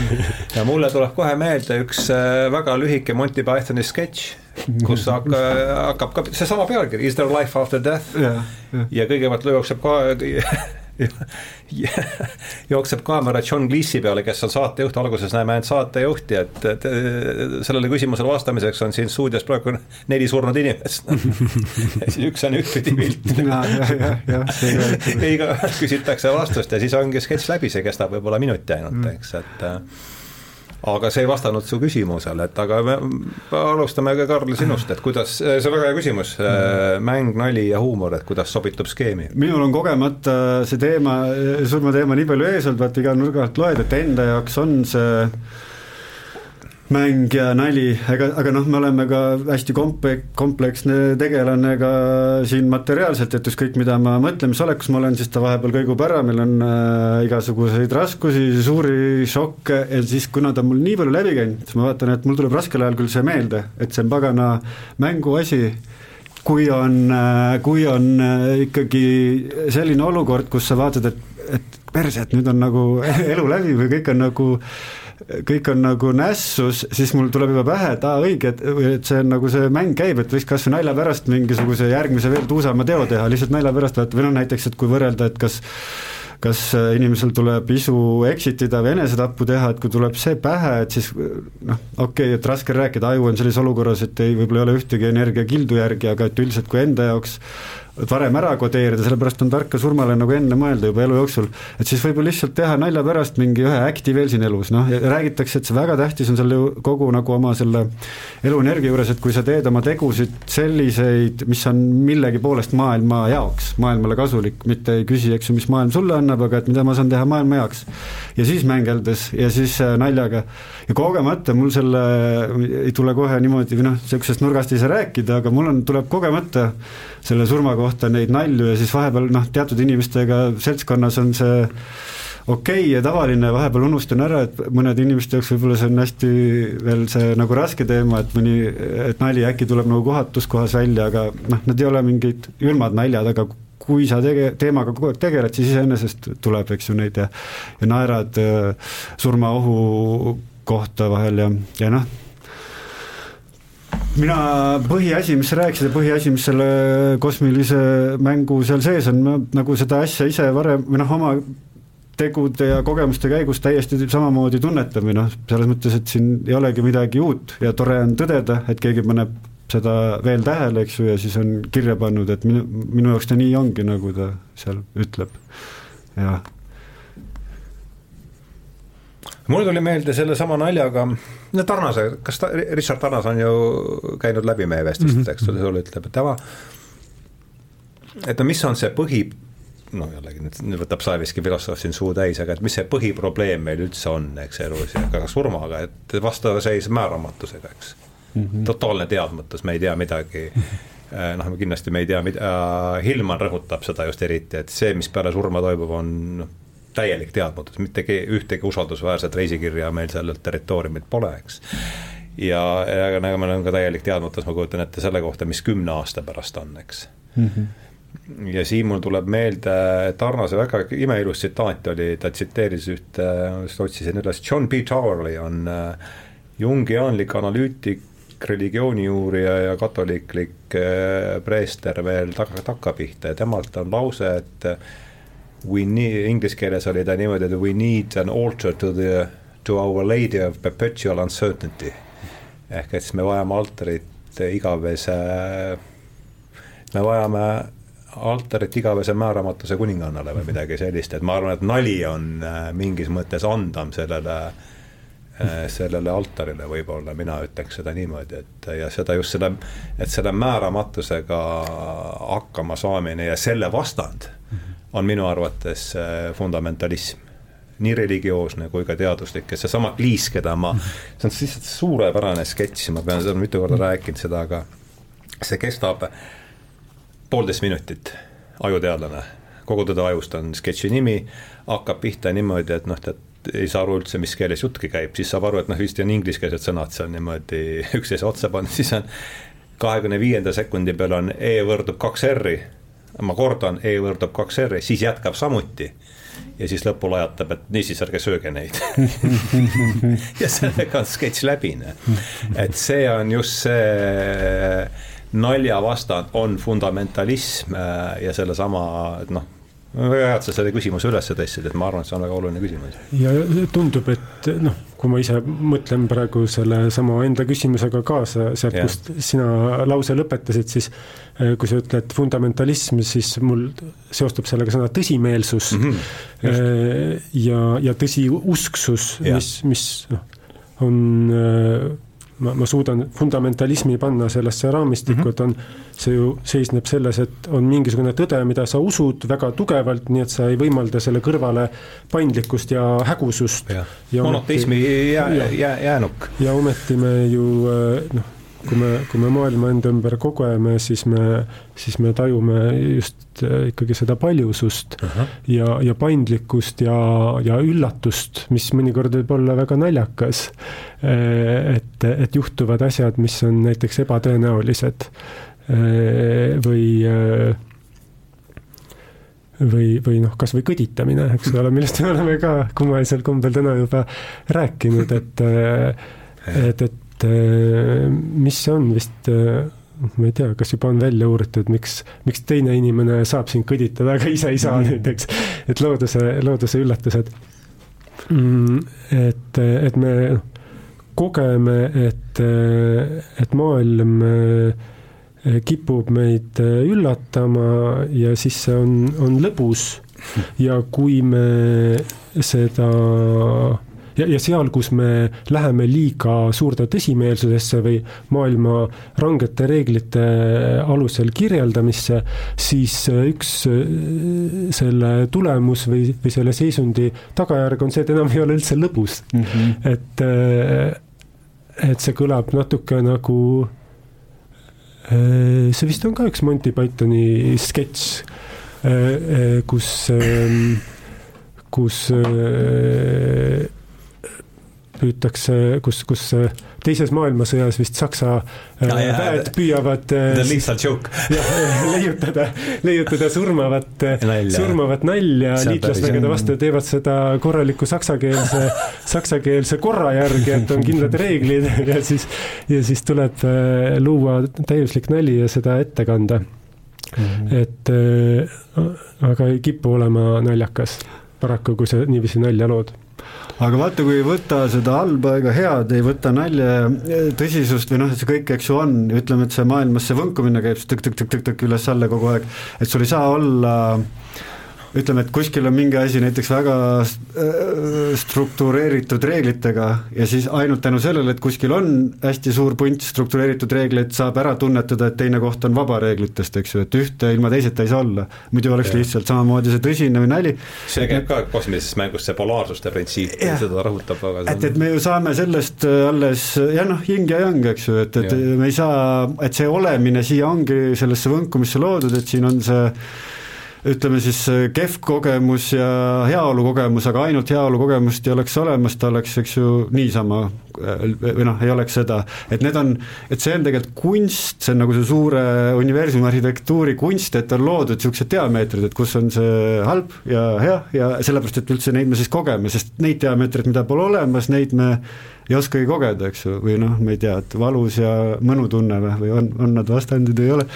ja mulle tuleb kohe meelde üks äh, väga lühike Monty Pythoni sketš, kus hakka, hakkab ka seesama pealkiri, Is there life after death? ja kõigepealt jookseb kohe jookseb kaamera John Cleese'i peale, kes on saatejuht, alguses näeme ainult saatejuhti, et, et sellele küsimusele vastamiseks on siin stuudios praegu neli surnud inimest. Üks on ühtpidi pilt. iga küsitakse vastust ja siis ongi sketš läbi, see kestab võib-olla minuti ainult, eks, et aga see ei vastanud su küsimusele, et aga me alustame ka, Karl, sinust, et kuidas, see on väga hea küsimus, mäng, nali ja huumor, et kuidas sobitub skeemi? minul on kogemata see teema, surmateema nii palju ees olnud, vaata iga nurga alt loed, et enda jaoks on see mäng ja nali, ega, aga noh, me oleme ka hästi komple-, kompleksne tegelane ka siin materiaalselt, et ükskõik, mida ma mõtlemisolekus ma olen, siis ta vahepeal kõigub ära, meil on äh, igasuguseid raskusi, suuri šokke ja siis, kuna ta mul nii palju läbi käinud, siis ma vaatan, et mul tuleb raskel ajal küll see meelde, et see on pagana mänguasi, kui on, äh, kui on äh, ikkagi selline olukord, kus sa vaatad, et, et perse, et nüüd on nagu elu läbi või kõik on nagu kõik on nagu nässus, siis mul tuleb juba pähe, et aa, õige, et, et see on nagu see mäng käib, et võiks kas või nalja pärast mingisuguse järgmise veel tuusama teo teha, lihtsalt nalja pärast vaata, või noh, näiteks, et kui võrrelda, et kas kas inimesel tuleb isu exit ida või enesetappu teha, et kui tuleb see pähe, et siis noh, okei okay,, et raske rääkida, aju on sellises olukorras, et ei, võib-olla ei ole ühtegi energiakildu järgi, aga et üldiselt kui enda jaoks varem ära kodeerida, sellepärast on tark ka surmale nagu enne mõelda juba elu jooksul. et siis võib-olla lihtsalt teha nalja pärast mingi ühe äkti veel siin elus, noh, räägitakse, et see väga tähtis on selle kogu nagu oma selle eluenergia juures, et kui sa teed oma tegusid selliseid, mis on millegi poolest maailma jaoks, maailmale kasulik, mitte ei küsi, eks ju, mis maailm sulle annab, aga et mida ma saan teha maailma heaks. ja siis mängeldes ja siis äh, naljaga ja kogemata mul selle, ei tule kohe niimoodi või noh, niisugusest nurgast ei saa rääkida, aga mul on, tuleb kogemata selle surma kohta neid nalju ja siis vahepeal noh, teatud inimestega seltskonnas on see okei okay ja tavaline, vahepeal unustan ära, et mõnede inimeste jaoks võib-olla see on hästi veel see nagu raske teema, et mõni, et nali äkki tuleb nagu kohatus kohas välja, aga noh, need ei ole mingid külmad naljad, aga kui sa tege-, teemaga kogu aeg tegeled, siis iseenesest tuleb, eks ju, neid ja ja naerad äh, surmaohu kohta vahel ja, ja noh, mina, põhiasi, mis sa rääkisid ja põhiasi, mis selle kosmilise mängu seal sees on, nagu seda asja ise varem või noh, oma tegude ja kogemuste käigus täiesti samamoodi tunnetan või noh, selles mõttes, et siin ei olegi midagi uut ja tore on tõdeda, et keegi paneb seda veel tähele, eks ju, ja siis on kirja pannud, et minu, minu jaoks ta nii ongi, nagu ta seal ütleb, jah mul tuli meelde sellesama naljaga, no Tarnase, kas ta, Richard Tarnas on ju käinud läbi meie vestlustest mm, -hmm. eks ole, sulle ütleb, et tema, et no mis on see põhi, no jällegi nüüd, võtab Saeviski filosoof siin suu täis, aga et mis see põhiprobleem meil üldse on, eks elus ja ka surmaga, et vastaseis määramatusega, eks mm. -hmm. totaalne teadmatus, me ei tea midagi noh, kindlasti me ei tea, mida, Hillman rõhutab seda just eriti, et see, mis peale surma toimub, on noh, täielik teadmatus, mitte ühtegi usaldusväärset reisikirja meil sellelt territooriumilt pole, eks. ja, ja nagu meil on ka täielik teadmatus, ma kujutan ette selle kohta, mis kümne aasta pärast on, eks mm. -hmm ja siin mul tuleb meelde Tarnase väga imeilus tsitaat oli, ta tsiteeris ühte, just otsisin üles, John P Towerley on äh, jungiaanlik analüütik, religiooniuurija ja katoliiklik äh, preester veel taga, takkapihta ja temalt on lause, et we need, inglise keeles oli ta niimoodi, et we need an altar to the, to our lady of perpetual uncertainty. ehk et siis me vajame altarit igavese, me vajame altarit igavese määramatuse kuningannale või midagi sellist, et ma arvan, et nali on äh, mingis mõttes andam sellele äh, sellele altarile võib-olla, mina ütleks seda niimoodi, et ja seda just selle, et selle määramatusega hakkama saamine ja selle vastand on minu arvates äh, fundamentalism. Nii religioosne kui ka teaduslik ja seesama Liis, keda ma, see on lihtsalt suurepärane sketš, ma pean seda mitu korda rääkinud seda, aga see kestab poolteist minutit, ajuteadlane, kogu tõde ajust on sketši nimi, hakkab pihta niimoodi, et noh, tead, ei saa aru üldse, mis keeles juttki käib, siis saab aru, et noh, vist on ingliskeelsed sõnad seal niimoodi üksteise otsa pannud, siis on kahekümne viienda sekundi peal on E võrdub kaks R-i ma kordan, E võrdub kaks R-i, siis jätkab samuti. ja siis lõpul ajatab, et niisiis, ärge sööge neid ja sellega on sketš läbi, et see on just see nalja vastand on fundamentalism äh, ja sellesama, noh väga hea, et sa selle küsimuse üles tõstsid, et ma arvan, et see on väga oluline küsimus. ja tundub, et noh, kui ma ise mõtlen praegu sellesama enda küsimusega kaasa, sealt, kust sina lause lõpetasid, siis eh, kui sa ütled fundamentalism, siis mul seostub sellega sõna tõsimeelsus. Mm -hmm, ja, ja tõsiusksus, mis, mis noh, on eh, ma, ma suudan fundamentalismi panna sellesse raamistikku mm, -hmm. et on, see ju seisneb selles, et on mingisugune tõde, mida sa usud väga tugevalt, nii et sa ei võimalda selle kõrvale paindlikkust ja hägusust. monoteismi jää, jää, jäänuk. ja ometi me ju noh kui me, kui me maailma enda ümber kogeme, siis me, siis me tajume just äh, ikkagi seda paljusust uh -huh. ja, ja paindlikkust ja, ja üllatust, mis mõnikord võib olla väga naljakas. Äh, et, et juhtuvad asjad, mis on näiteks ebatõenäolised äh, või või, või noh, kas või kõditamine, eks ole, millest me oleme ka kummalisel kombel täna juba rääkinud, et et, et et äh, mis see on vist äh, ma ei tea, kas juba on välja uuritud, miks, miks teine inimene saab sind kõditada, aga ise ei saa mm. näiteks, et looduse, looduse üllatused. Mm, et, et me kogeme, et, et maailm kipub meid üllatama ja siis see on, on lõbus ja kui me seda ja, ja seal, kus me läheme liiga suurde tõsimeelsusesse või maailma rangete reeglite alusel kirjeldamisse, siis üks äh, selle tulemus või, või selle seisundi tagajärg on see, et enam ei ole üldse lõbus mm. -hmm. et, äh, et see kõlab natuke nagu äh, see vist on ka üks Monty Pythoni sketš, kus, ähm, kus püütakse, kus, kus äh, teises maailmasõjas vist Saksa ja, ja, väed püüavad äh, lihtsalt joke. leiutada, leiutada surmavat, surmavat nalja liitlasvägede vastu ja teevad seda korraliku saksakeelse, saksakeelse korra järgi, et on kindlad reeglid ja siis, ja siis tuleb äh, luua täiuslik nali ja seda ette kanda. -hmm. et aga ei kipu olema naljakas paraku, kui sa niiviisi nalja lood aga vaata, kui ei võta seda halba ega head, ei võta nalja tõsisust või noh, et see kõik, eks ju, on, ütleme, et see maailmas see võnkumine käib tõk-tõk-tõk-tõk üles-alla kogu aeg, et sul ei saa olla äh, ütleme, et kuskil on mingi asi näiteks väga äh, struktureeritud reeglitega ja siis ainult tänu sellele, et kuskil on hästi suur punt struktureeritud reegleid, saab ära tunnetada, et teine koht on vaba reeglitest, eks ju, et ühte ilma teiseta ei saa olla. muidu oleks ja. lihtsalt samamoodi see tõsine või nali. see käib ka kosmilises mängus, see polaarsuste printsiip, seda rõhutab väga. et, et me ju saame sellest äh, alles, jah noh, yin ja yang, eks ju, et, et ja. me ei saa, et see olemine siia ongi sellesse võnkumisse loodud, et siin on see ütleme siis kehv kogemus ja heaolu kogemus, aga ainult heaolu kogemust ei oleks olemas, ta oleks, eks ju, niisama või noh, ei oleks seda, et need on, et see on tegelikult kunst, see on nagu see suure universumi arhitektuuri kunst, et on loodud niisugused diameetrid, et kus on see halb ja hea ja sellepärast, et üldse neid me siis kogeme, sest neid diameetreid, mida pole olemas, neid me ei oskagi kogeda, eks ju, või noh, ma ei tea, et valus ja mõnutunne või, või on, on nad vastandid ei ole,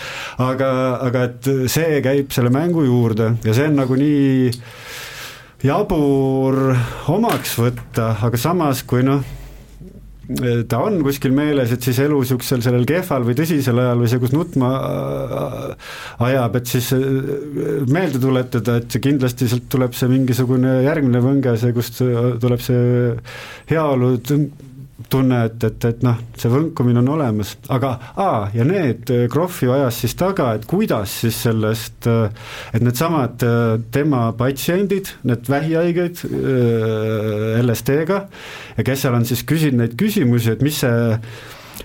aga, aga et see käib selle mängu juurde ja see on nagu nii jabur omaks võtta, aga samas, kui noh, ta on kuskil meeles, et siis elu niisugusel sellel kehval või tõsisel ajal või see, kus nutma äh, ajab, et siis äh, meelde tuletada, et kindlasti sealt tuleb see mingisugune järgmine võnge, see, kust tuleb see heaolu tunne, et, et, et noh, see võnkumine on olemas, aga aa, ja need äh, Krohvi ajas siis taga, et kuidas siis sellest, äh, et needsamad äh, tema patsiendid, need vähihaiged LSD-ga ja kes seal on siis küsinud neid küsimusi, et mis see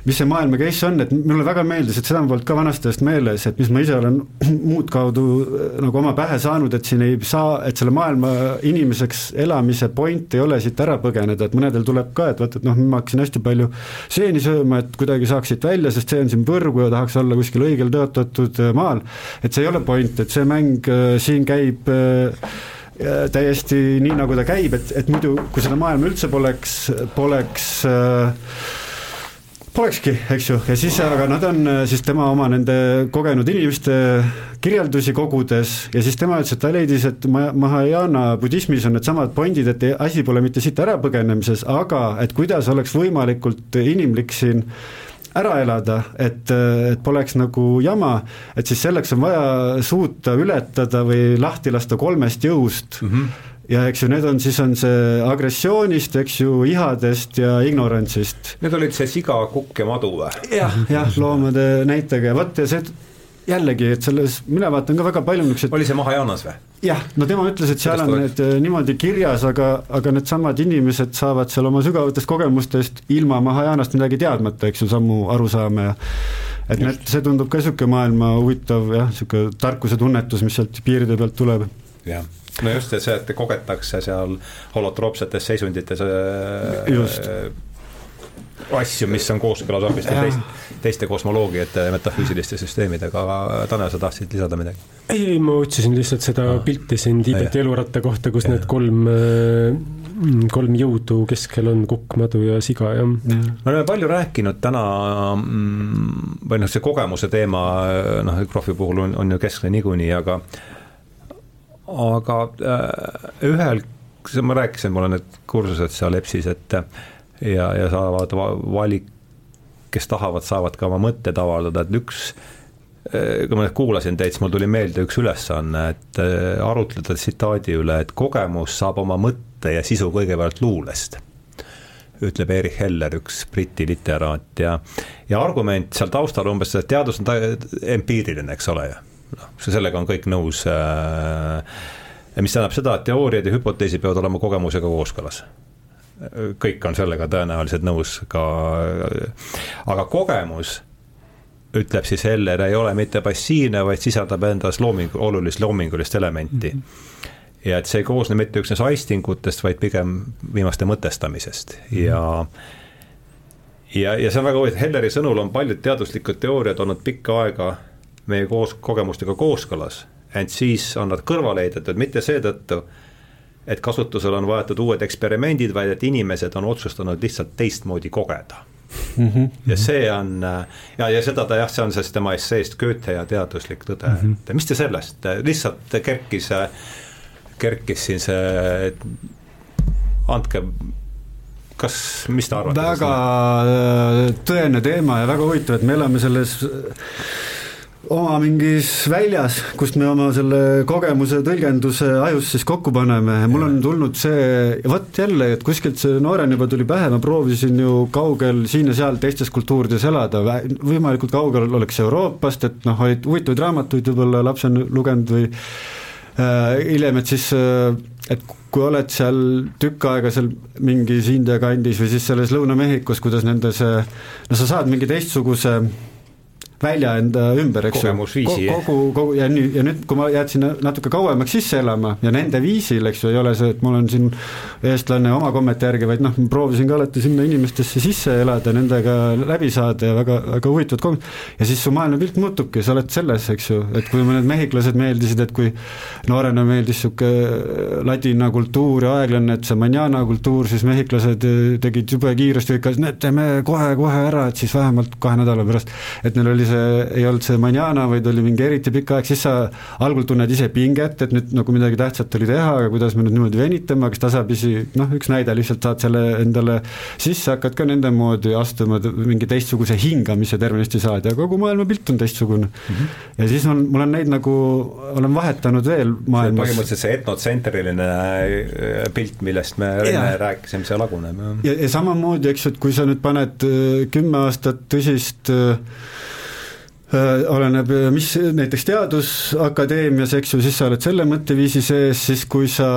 mis see maailma case on, et mulle väga meeldis, et seda on polnud ka vanasti ajast meeles, et mis ma ise olen muud kaudu äh, nagu oma pähe saanud, et siin ei saa, et selle maailma inimeseks elamise point ei ole siit ära põgeneda, et mõnedel tuleb ka, et vaata, et noh, ma hakkasin hästi palju seeni sööma, et kuidagi saaks siit välja, sest see on siin põrgu ja tahaks olla kuskil õigel tõotatud äh, maal, et see ei ole point, et see mäng äh, siin käib täiesti nii, nagu ta käib, et, et muidu, kui seda maailma üldse poleks, poleks äh, Polekski, eks ju, ja siis, aga nad on äh, siis tema oma nende kogenud inimeste kirjeldusi kogudes ja siis tema ütles, et ta leidis, et Mahajana budismis on needsamad pointid, et asi pole mitte siit ära põgenemises, aga et kuidas oleks võimalikult inimlik siin ära elada, et, et poleks nagu jama, et siis selleks on vaja suuta ületada või lahti lasta kolmest jõust mm. -hmm ja eks ju, need on, siis on see agressioonist, eks ju, ihadest ja ignorantsist. Need olid see siga, kukk ja madu või? jah, jah, loomade näitega ja vot ja see jällegi, et selles, mina vaatan ka väga palju niisuguseid oli see Mahajaanas või? jah, no tema ütles, et seal on need eh, niimoodi kirjas, aga, aga needsamad inimesed saavad seal oma sügavatest kogemustest ilma Mahajaanast midagi teadmata, eks ju, samu arusaame ja et need, see tundub ka niisugune maailma huvitav jah, niisugune tarkuse tunnetus, mis sealt piiride pealt tuleb. jah no just, et see, et kogetakse seal holotroopsetes seisundites äh, just. asju, mis on kooskõlas hoopis teist, teiste kosmoloogiate ja metafüüsiliste süsteemidega, aga Tanel, sa tahtsid lisada midagi? ei, ei, ma otsisin lihtsalt seda no. pilti siin Tiibeti eluratta kohta, kus ja. need kolm äh, kolm jõudu keskel on kukk, madu ja siga, jah. me oleme palju rääkinud täna mm, või noh, see kogemuse teema noh, Krohvi puhul on, on ju keskne niikuinii, aga aga äh, ühel, ma rääkisin, mul on need kursused seal EBS-is, et ja, ja saavad valik, kes tahavad, saavad ka oma mõtteid avaldada, et üks kui ma nüüd kuulasin teid, siis mul tuli meelde üks ülesanne, et äh, arutleda tsitaadi üle, et kogemus saab oma mõtte ja sisu kõigepealt luulest ütleb Erich Heller, üks Briti literaat ja, ja argument seal taustal umbes, et teadus on ta empiiriline, eks ole ju. Noh, sellega on kõik nõus äh,. mis tähendab seda, et teooriad ja hüpoteesid peavad olema kogemusega kooskõlas kõik on sellega tõenäoliselt nõus ka, aga kogemus ütleb siis Heller, ei ole mitte passiivne, vaid sisaldab endas looming, olulist loomingulist elementi mm. -hmm ja et see ei koosne mitte üksnes aistingutest, vaid pigem viimaste mõtestamisest mm. ja ja, ja see on väga huvitav, Helleri sõnul on paljud teaduslikud teooriad olnud pikka aega meie koos, kogemustega kooskõlas, ent siis on nad kõrvale heidetud, mitte seetõttu, et kasutusele on võetud uued eksperimendid, vaid et inimesed on otsustanud lihtsalt teistmoodi kogeda mm. -hmm. ja see on ja, ja seda ta jah, see on siis tema esseest Goethe ja teaduslik tõde mm, -hmm. et mis te sellest, lihtsalt kerkis kerkis siin see, et andke kas, mis te arvate? väga äh, tõene teema ja väga huvitav, et me elame selles oma mingis väljas, kust me oma selle kogemuse tõlgenduse ajus siis kokku paneme. Mul on tulnud see, vot jälle, et kuskilt see noorena juba tuli pähe, ma proovisin ju kaugel siin ja seal teistes kultuurides elada, võimalikult kaugel oleks Euroopast, et noh, olid huvitavaid raamatuid võib-olla lapsena lugenud või Äh, hiljem, et siis, äh, et kui oled seal tükk aega seal mingis India kandis või siis selles Lõuna-Mehhikos, kuidas nende see, no sa saad mingi teistsuguse välja enda ümber, eks ju. kogu, kogu ja nüüd, ja nüüd, kui ma jääd sinna natuke kauemaks sisse elama ja nende viisil, eks ju, ei ole see, et mul on siin eestlane oma kommete järgi, vaid noh, ma proovisin ka alati sinna inimestesse sisse elada, nendega läbi saada ja väga, väga huvitavad kom-, ja siis su maailmapilt muutubki, sa oled selles, eks ju, et kui need mehhiklased meeldisid, et kui noorena meeldis niisugune ladina kultuur ja aeglane, et see manjana kultuur, siis mehhiklased tegid jube kiiresti, ikka, et teeme kohe-kohe ära, et siis vähemalt kahe nädala pärast, et neil oli see, ei olnud see manjana, vaid oli mingi eriti pikk aeg, siis sa algul tunned ise pinget, et nüüd nagu midagi tähtsat oli teha, aga kuidas me nüüd niimoodi venitame, kas tasapisi noh, üks näide, lihtsalt saad selle endale sisse, hakkad ka nende moodi astuma, mingi teistsuguse hingamise tervenisti saad ja kogu maailmapilt on teistsugune mm. -hmm. ja siis on, mul on neid nagu, olen vahetanud veel maailmas. põhimõtteliselt see etnotsentriline äh, pilt, millest me enne rääkisime, see laguneb. ja, ja samamoodi, eks ju, et kui sa nüüd paned äh, kümme aastat tõsist Äh, oleneb, äh, mis näiteks Teadusakadeemias, eks ju, siis sa oled selle mõtteviisi sees, siis kui sa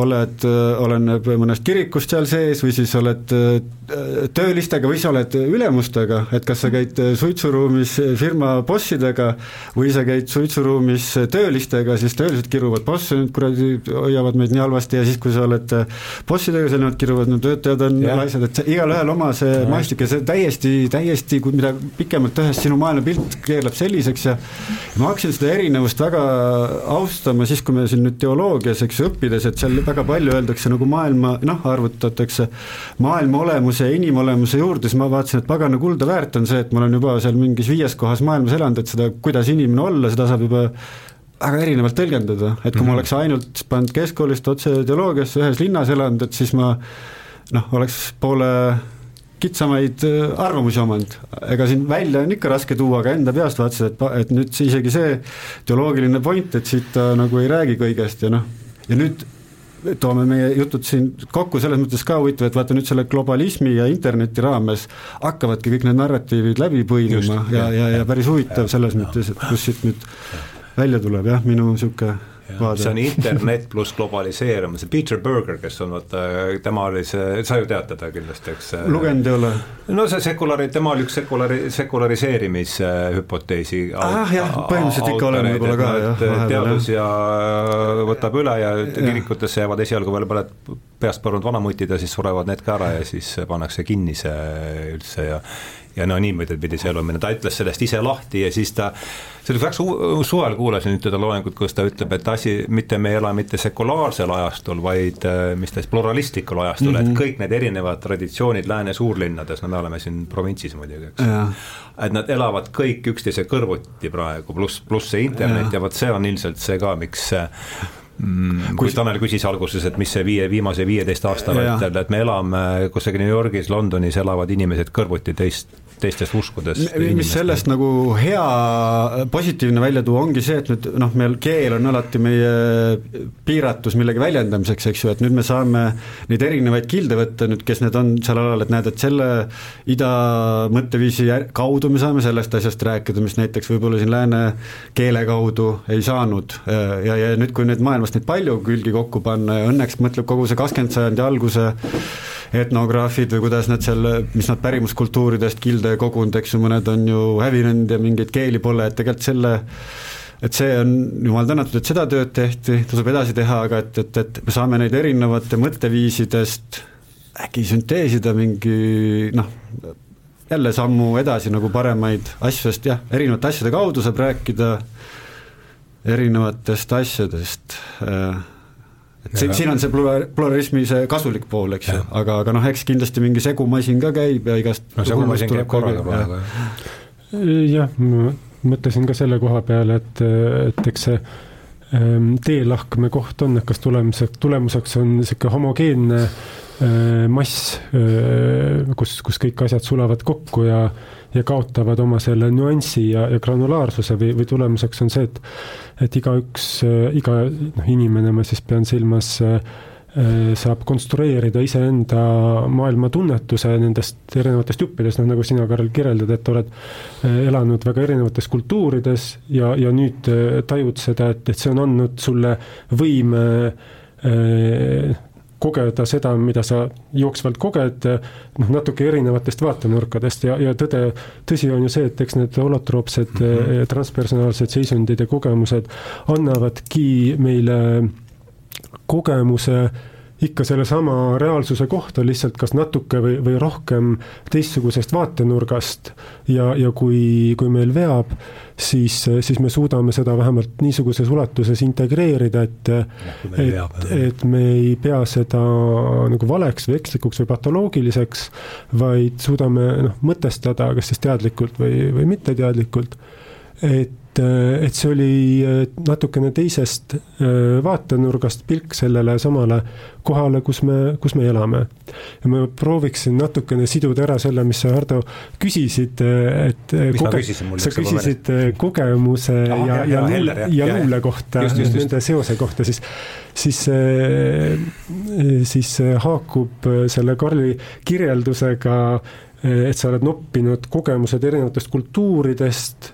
oled, äh, oleneb mõnest kirikust seal sees või siis oled töölistega või sa oled ülemustega, et kas sa käid suitsuruumis firma bossidega või sa käid suitsuruumis töölistega, siis töölised kiruvad bosse, nüüd kuradi hoiavad meid nii halvasti ja siis, kui sa oled bossidega, siis nemad kiruvad, no töötajad on laisad, et igalühel oma see maastik ja see täiesti, täiesti, kui mida pikemalt tehes sinu maailmapilt keerleb selliseks ja ma hakkasin seda erinevust väga austama siis, kui me siin nüüd teoloogias, eks õppides, et seal väga palju öeldakse nagu maailma, noh, arvutatakse maailma olemuse ja inimolemuse juurde, siis ma vaatasin, et pagana kulda väärt on see, et ma olen juba seal mingis viies kohas maailmas elanud, et seda, kuidas inimene olla, seda saab juba väga erinevalt tõlgendada, et kui mm -hmm. ma mhm. oleks ainult pannud keskkoolist otse teoloogiasse ühes linnas elanud, et siis ma noh, oleks poole kitsamaid äh, arvamusi omanud, ega siin välja on ikka raske tuua, aga enda peast vaatasin, et, et nüüd see isegi see teoloogiline point, et siit ta nagu ei räägi kõigest ja noh, ja nüüd toome meie jutud siin kokku, selles mõttes ka huvitav, et vaata nüüd selle globalismi ja interneti raames hakkavadki kõik need narratiivid läbi põimima ja, ja, ja päris huvitav selles mõttes, et kus siit nüüd välja tuleb jah, minu niisugune see on internet pluss globaliseerumine, see Peter Berger, kes on vaata, tema oli see, sa ju tead teda kindlasti, eks. lugenud ei ole? no see sekulari, tema oli üks sekulari, sekulariseerimishüpoteesi ah jah, põhimõtteliselt ikka olen võib-olla ka jah. teadus ja võtab üle ja kirikutesse jäävad esialgu veel mõned peast põrunud vanamutid ja siis surevad need ka ära ja siis pannakse kinni see üldse ja ja no niimoodi pidi see elu minna, ta ütles sellest ise lahti ja siis ta, see oli väga su-, suvel kuulasin teda loengut, kus ta ütleb, et asi, mitte me ei ela mitte sekulaarsel ajastul, vaid äh, mis ta siis, pluralistlikul ajastul mm, -hmm. et mhm. kõik need erinevad traditsioonid lääne suurlinnades, no me oleme siin provintsis muidugi, eks. et nad elavad kõik üksteise kõrvuti praegu, pluss, pluss see internet ja, ja vot see on ilmselt see ka, miks mm, kui Tanel küsis alguses, et mis see viie, viimase viieteist aasta vältel, et me elame kusagil New Yorgis, Londonis elavad inimesed kõrvuti teist, teistest uskudest. mis sellest nagu hea, positiivne välja tuua, ongi see, et nüüd noh, meil keel on alati meie piiratus millegi väljendamiseks, eks ju, et nüüd me saame neid erinevaid kilde võtta nüüd, kes need on seal alal, et näed, et selle ida mõtteviisi kaudu me saame sellest asjast rääkida, mis näiteks võib-olla siin lääne keele kaudu ei saanud ja, ja nüüd, kui nüüd maailmast neid palju külgi kokku panna ja õnneks mõtleb kogu see kakskümmend sajandi alguse etnograafid või kuidas nad seal, mis nad pärimuskultuuridest kilde kogunud, eks ju, mõned on ju hävinenud ja mingeid keeli pole, et tegelikult selle et see on, jumal tänatud, et seda tööd tehti, tasub edasi teha, aga et, et, et me saame neid erinevate mõtteviisidest äkki sünteesida mingi noh, jälle sammu edasi nagu paremaid asju, sest jah, erinevate asjade kaudu saab rääkida erinevatest asjadest äh, siin, siin on see pluralismi see kasulik pool, eks ju, aga, aga noh, eks kindlasti mingi segumasin ka käib ja igast no segumasin käib korraga praegu, jah. jah, ma mõtlesin ka selle koha peale, et, et eks see ähm, teelahkme koht on, et kas tulemuseks, tulemuseks on niisugune homogeenne äh, mass, äh, kus, kus kõik asjad sulavad kokku ja ja kaotavad oma selle nüansi ja, ja granulaarsuse või, või tulemuseks on see, et et igaüks, iga noh, inimene, ma siis pean silmas saab konstrueerida iseenda maailmatunnetuse nendest erinevatest juppidest, noh nagu sina, Karel, kirjeldad, et oled elanud väga erinevates kultuurides ja, ja nüüd tajud seda, et, et see on andnud sulle võime kogeda seda, mida sa jooksvalt koged, noh, natuke erinevatest vaatenurkadest ja, ja tõde, tõsi on ju see, et eks need holotroopsed mm -hmm. transpersonaalsed seisundid ja kogemused annavadki meile kogemuse äh, ikka sellesama reaalsuse kohta lihtsalt kas natuke või, või rohkem teistsugusest vaatenurgast. Ja, ja kui, kui meil veab, siis, siis me suudame seda vähemalt niisuguses ulatuses integreerida, et et, et me ei pea seda nagu valeks või ekslikuks või patoloogiliseks, vaid suudame noh, mõtestada, kas siis teadlikult või, või mitteteadlikult, et et, äh, et see oli äh, natukene teisest äh, vaatenurgast pilk sellele samale kohale, kus me, kus me elame. ja ma prooviksin natukene siduda ära selle, mis sa, Hardo, küsisid, et koge, sa küsisid kogemuse Aha, ja, ja, ja, luule, ja luule kohta, nende seose kohta, siis siis, siis haakub selle Karli kirjeldusega, et sa oled noppinud kogemused erinevatest kultuuridest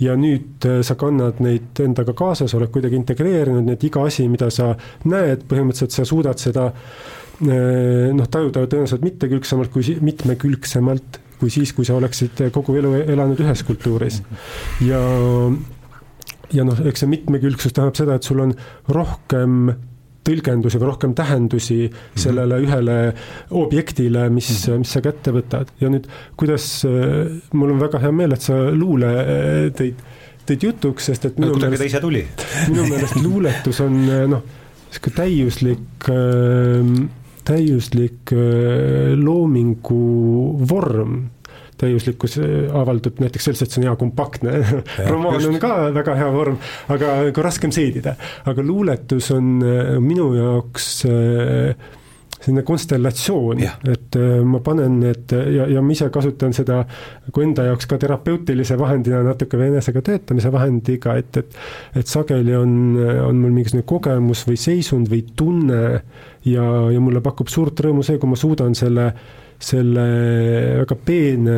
ja nüüd äh, sa kannad neid endaga kaasas, oled kuidagi integreerinud, nii et iga asi, mida sa näed, põhimõtteliselt sa suudad seda äh, noh, tajuda tõenäoliselt mitmekülgsemalt kui mitmekülgsemalt kui siis, kui sa oleksid kogu elu elanud ühes kultuuris. ja, ja noh, eks see mitmekülgsus tähendab seda, et sul on rohkem tõlgendusi või rohkem tähendusi mm -hmm. sellele ühele objektile, mis mm, -hmm. mis sa kätte võtad ja nüüd, kuidas, äh, mul on väga hea meel, et sa luule äh, tõid, tõid jutuks, sest et minu meelest, ta ise tuli minu meelest luuletus on äh, noh, niisugune täiuslik täiuslik loomingu vorm täiuslikkus äh, avaldub näiteks selles, et see on hea kompaktne romaan just. on ka väga hea vorm, aga ka raskem seedida. aga luuletus on äh, minu jaoks äh, selline konstellatsioon, et ma panen need ja, ja ma ise kasutan seda nagu enda jaoks ka terapeutilise vahendina, natuke või enesega töötamise vahendiga, et, et et sageli on, on mul mingisugune kogemus või seisund või tunne ja, ja mulle pakub suurt rõõmu see, kui ma suudan selle äh, selle väga peene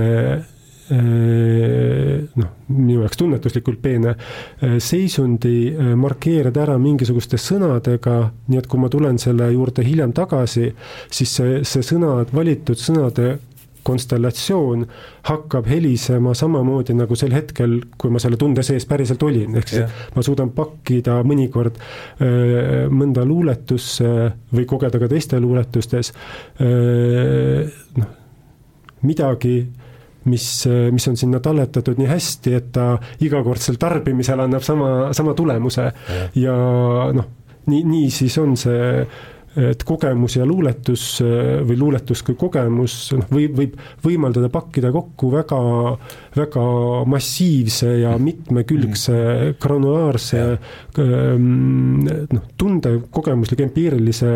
noh, minu jaoks tunnetuslikult peene eh, seisundi eh, markeerida ära mingisuguste sõnadega, nii et kui ma tulen selle juurde hiljem tagasi, siis see, see sõnad, valitud sõnade konstellatsioon hakkab helisema samamoodi nagu sel hetkel, kui ma selle tunde sees päriselt olin, ehk siis yeah. ma suudan pakkida mõnikord öö, mõnda luuletusse või kogeda ka teiste luuletustes noh, midagi mis, mis on sinna talletatud nii hästi, et ta igakordsel tarbimisel annab sama, sama tulemuse. Ja, ja noh, nii, nii siis on see et kogemus ja luuletus või luuletus kui kogemus noh, võib, võib võimaldada pakkida kokku väga, väga massiivse ja mitmekülgse granulaarse ähm, noh, tunde, kogemusliku empiirilise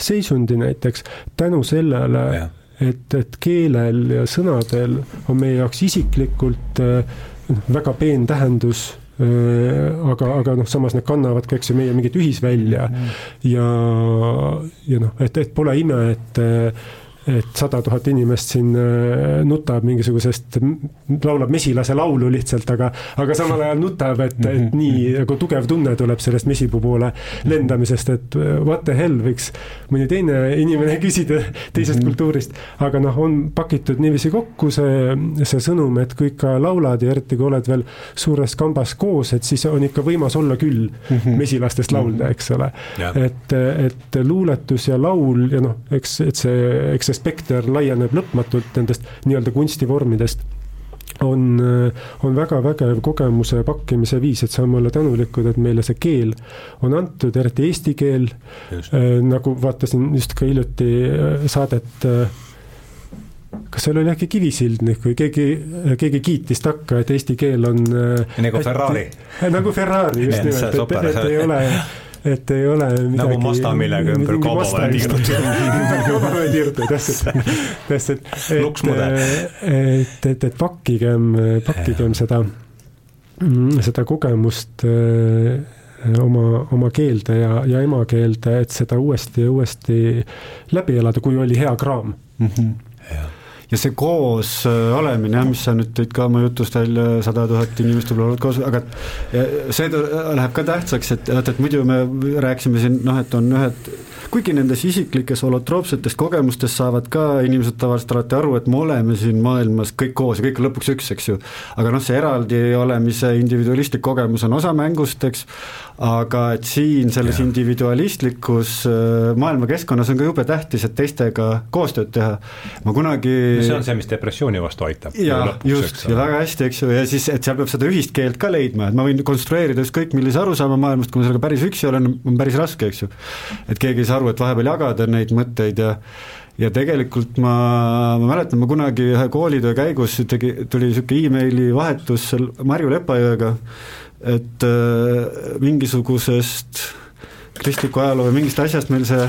seisundi näiteks tänu sellele ja et, et keelel ja sõnadel on meie jaoks isiklikult noh, väga peen tähendus aga, aga noh, samas need kannavad ka, eks ju, meie mingit ühisvälja mm. ja, ja noh, et, et pole ime, et et sada tuhat inimest siin äh, nutab mingisugusest, laulab mesilase laulu lihtsalt, aga, aga samal ajal nutab, et, et nii nagu tugev tunne tuleb sellest mesipuu poole lendamisest, et äh, what the hell võiks mõni teine inimene küsida teisest mhm. kultuurist. aga noh, on pakitud niiviisi kokku see, see sõnum, et kui ikka laulad ja eriti kui oled veel suures kambas koos, et siis on ikka võimas olla küll mhm. mesilastest laulda, eks ole. et, et luuletus ja laul ja noh, eks, et see, eks see spekter laieneb lõpmatult nendest nii-öelda kunstivormidest on, on väga vägev kogemuse pakkimise viis, et saame olla tänulikud, et meile see keel on antud, eriti eesti keel. Äh, nagu vaatasin just ka hiljuti äh, saadet äh, kas seal oli äkki Kivisildnik või keegi, keegi kiitis takka, et eesti keel on. nagu Ferrari. nagu Ferrari just nimelt, et, et ei ole et ei ole midagi. nagu Mazda, millega ümber kaubaväe tiirutada. kaubaväe tiirutada, täpselt, täpselt. et, et, et, et pakkigem, pakkigem seda, seda kogemust äh, oma, oma keelde ja, ja emakeelde, et seda uuesti ja uuesti läbi elada, kui oli hea kraam mm. -hmm. Ja ja see koos äh, olemine jah, mis sa nüüd tõid ka oma jutust välja, sada tuhat inimest võib-olla olevat koos, aga see läheb ka tähtsaks, et vaata, et muidu me rääkisime siin noh, et on ühed kuigi nendes isiklikes holotroopsetest kogemustest saavad ka inimesed tavaliselt alati aru, et me oleme siin maailmas kõik koos ja kõik on lõpuks üks, eks ju. aga noh, see eraldi olemise individualistlik kogemus on osa mängust, eks, aga et siin selles ja. individualistlikus äh, maailmakeskkonnas on ka jube tähtis, et teistega koostööd teha. ma kunagi see on see, mis depressiooni vastu aitab. jaa, just, ja väga hästi, eks ju, ja siis, et seal peab seda ühist keelt ka leidma, et ma võin konstrueerida ükskõik millise arusaama maailmast, kui ma sellega päris üksi olen, on päris raske, eks ju. et keegi ei saa aru, et vahepeal jagada neid mõtteid ja ja tegelikult ma, ma mäletan, ma kunagi ühe koolitöö käigus tegi, tuli niisugune emaili vahetus seal Marju Lepajõega, et äh, mingisugusest kristliku ajaloo või mingist asjast meil see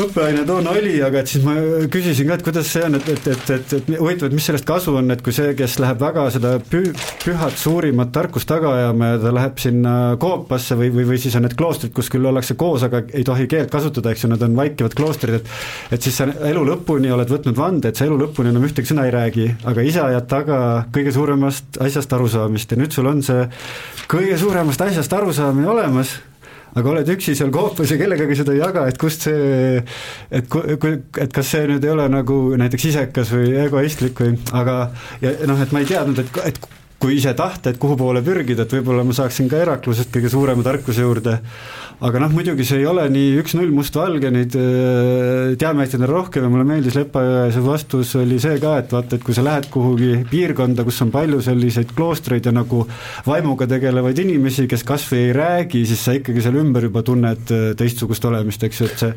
õppeaine toona oli, aga et siis ma küsisin ka, et kuidas see on, et, et, et, et, et huvitav, et mis sellest kasu on, et kui see, kes läheb väga seda pü-, pühat suurimat tarkust taga ajama ja ta läheb sinna koopasse või, või, või siis on need kloostrid, kus küll ollakse koos, aga ei tohi keelt kasutada, eks ju, nad on vaikivad kloostrid, et et siis sa elu lõpuni oled võtnud vande, et sa elu lõpuni enam ühtegi sõna ei räägi, aga ise ajad taga kõige suuremast asjast arusaamist ja nüüd sul on see kõige suuremast asjast arusaamine olemas aga oled üksi seal koopas ja kellegagi seda ei jaga, et kust see, et kui, et kas see nüüd ei ole nagu näiteks isekas või egoistlik või, aga ja noh, et ma ei teadnud, et, et kui ise tahta, et kuhu poole pürgida, et võib-olla ma saaksin ka Heraklusest kõige suurema tarkuse juurde aga noh, muidugi see ei ole nii üks-null mustvalge, neid äh, teadmeid on rohkem ja mulle meeldis Lepajõe see vastus oli see ka, et vaata, et kui sa lähed kuhugi piirkonda, kus on palju selliseid kloostreid ja nagu vaimuga tegelevaid inimesi, kes kas või ei räägi, siis sa ikkagi seal ümber juba tunned äh, teistsugust olemist, eks ju, et see,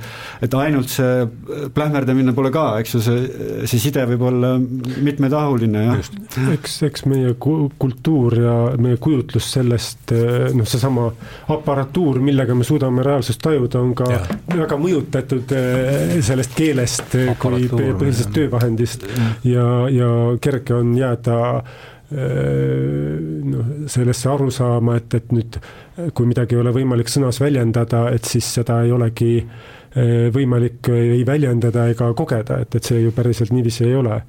et ainult see plähmerdamine pole ka, eks ju, see, see side võib olla mitmetahuline, jah. eks, eks meie kultuur ja meie kujutlus sellest, äh, noh, seesama aparatuur, millega me suudame reaalsust tajuda, on ka ja. väga mõjutatud eh, sellest keelest eh, kui põhilisest töövahendist mm. ja, ja kerge on jääda eh, noh, sellesse arusaama, et, et nüüd kui midagi ei ole võimalik sõnas väljendada, et siis seda ei olegi võimalik ei väljendada ega kogeda, et, et see ju päriselt niiviisi ei ole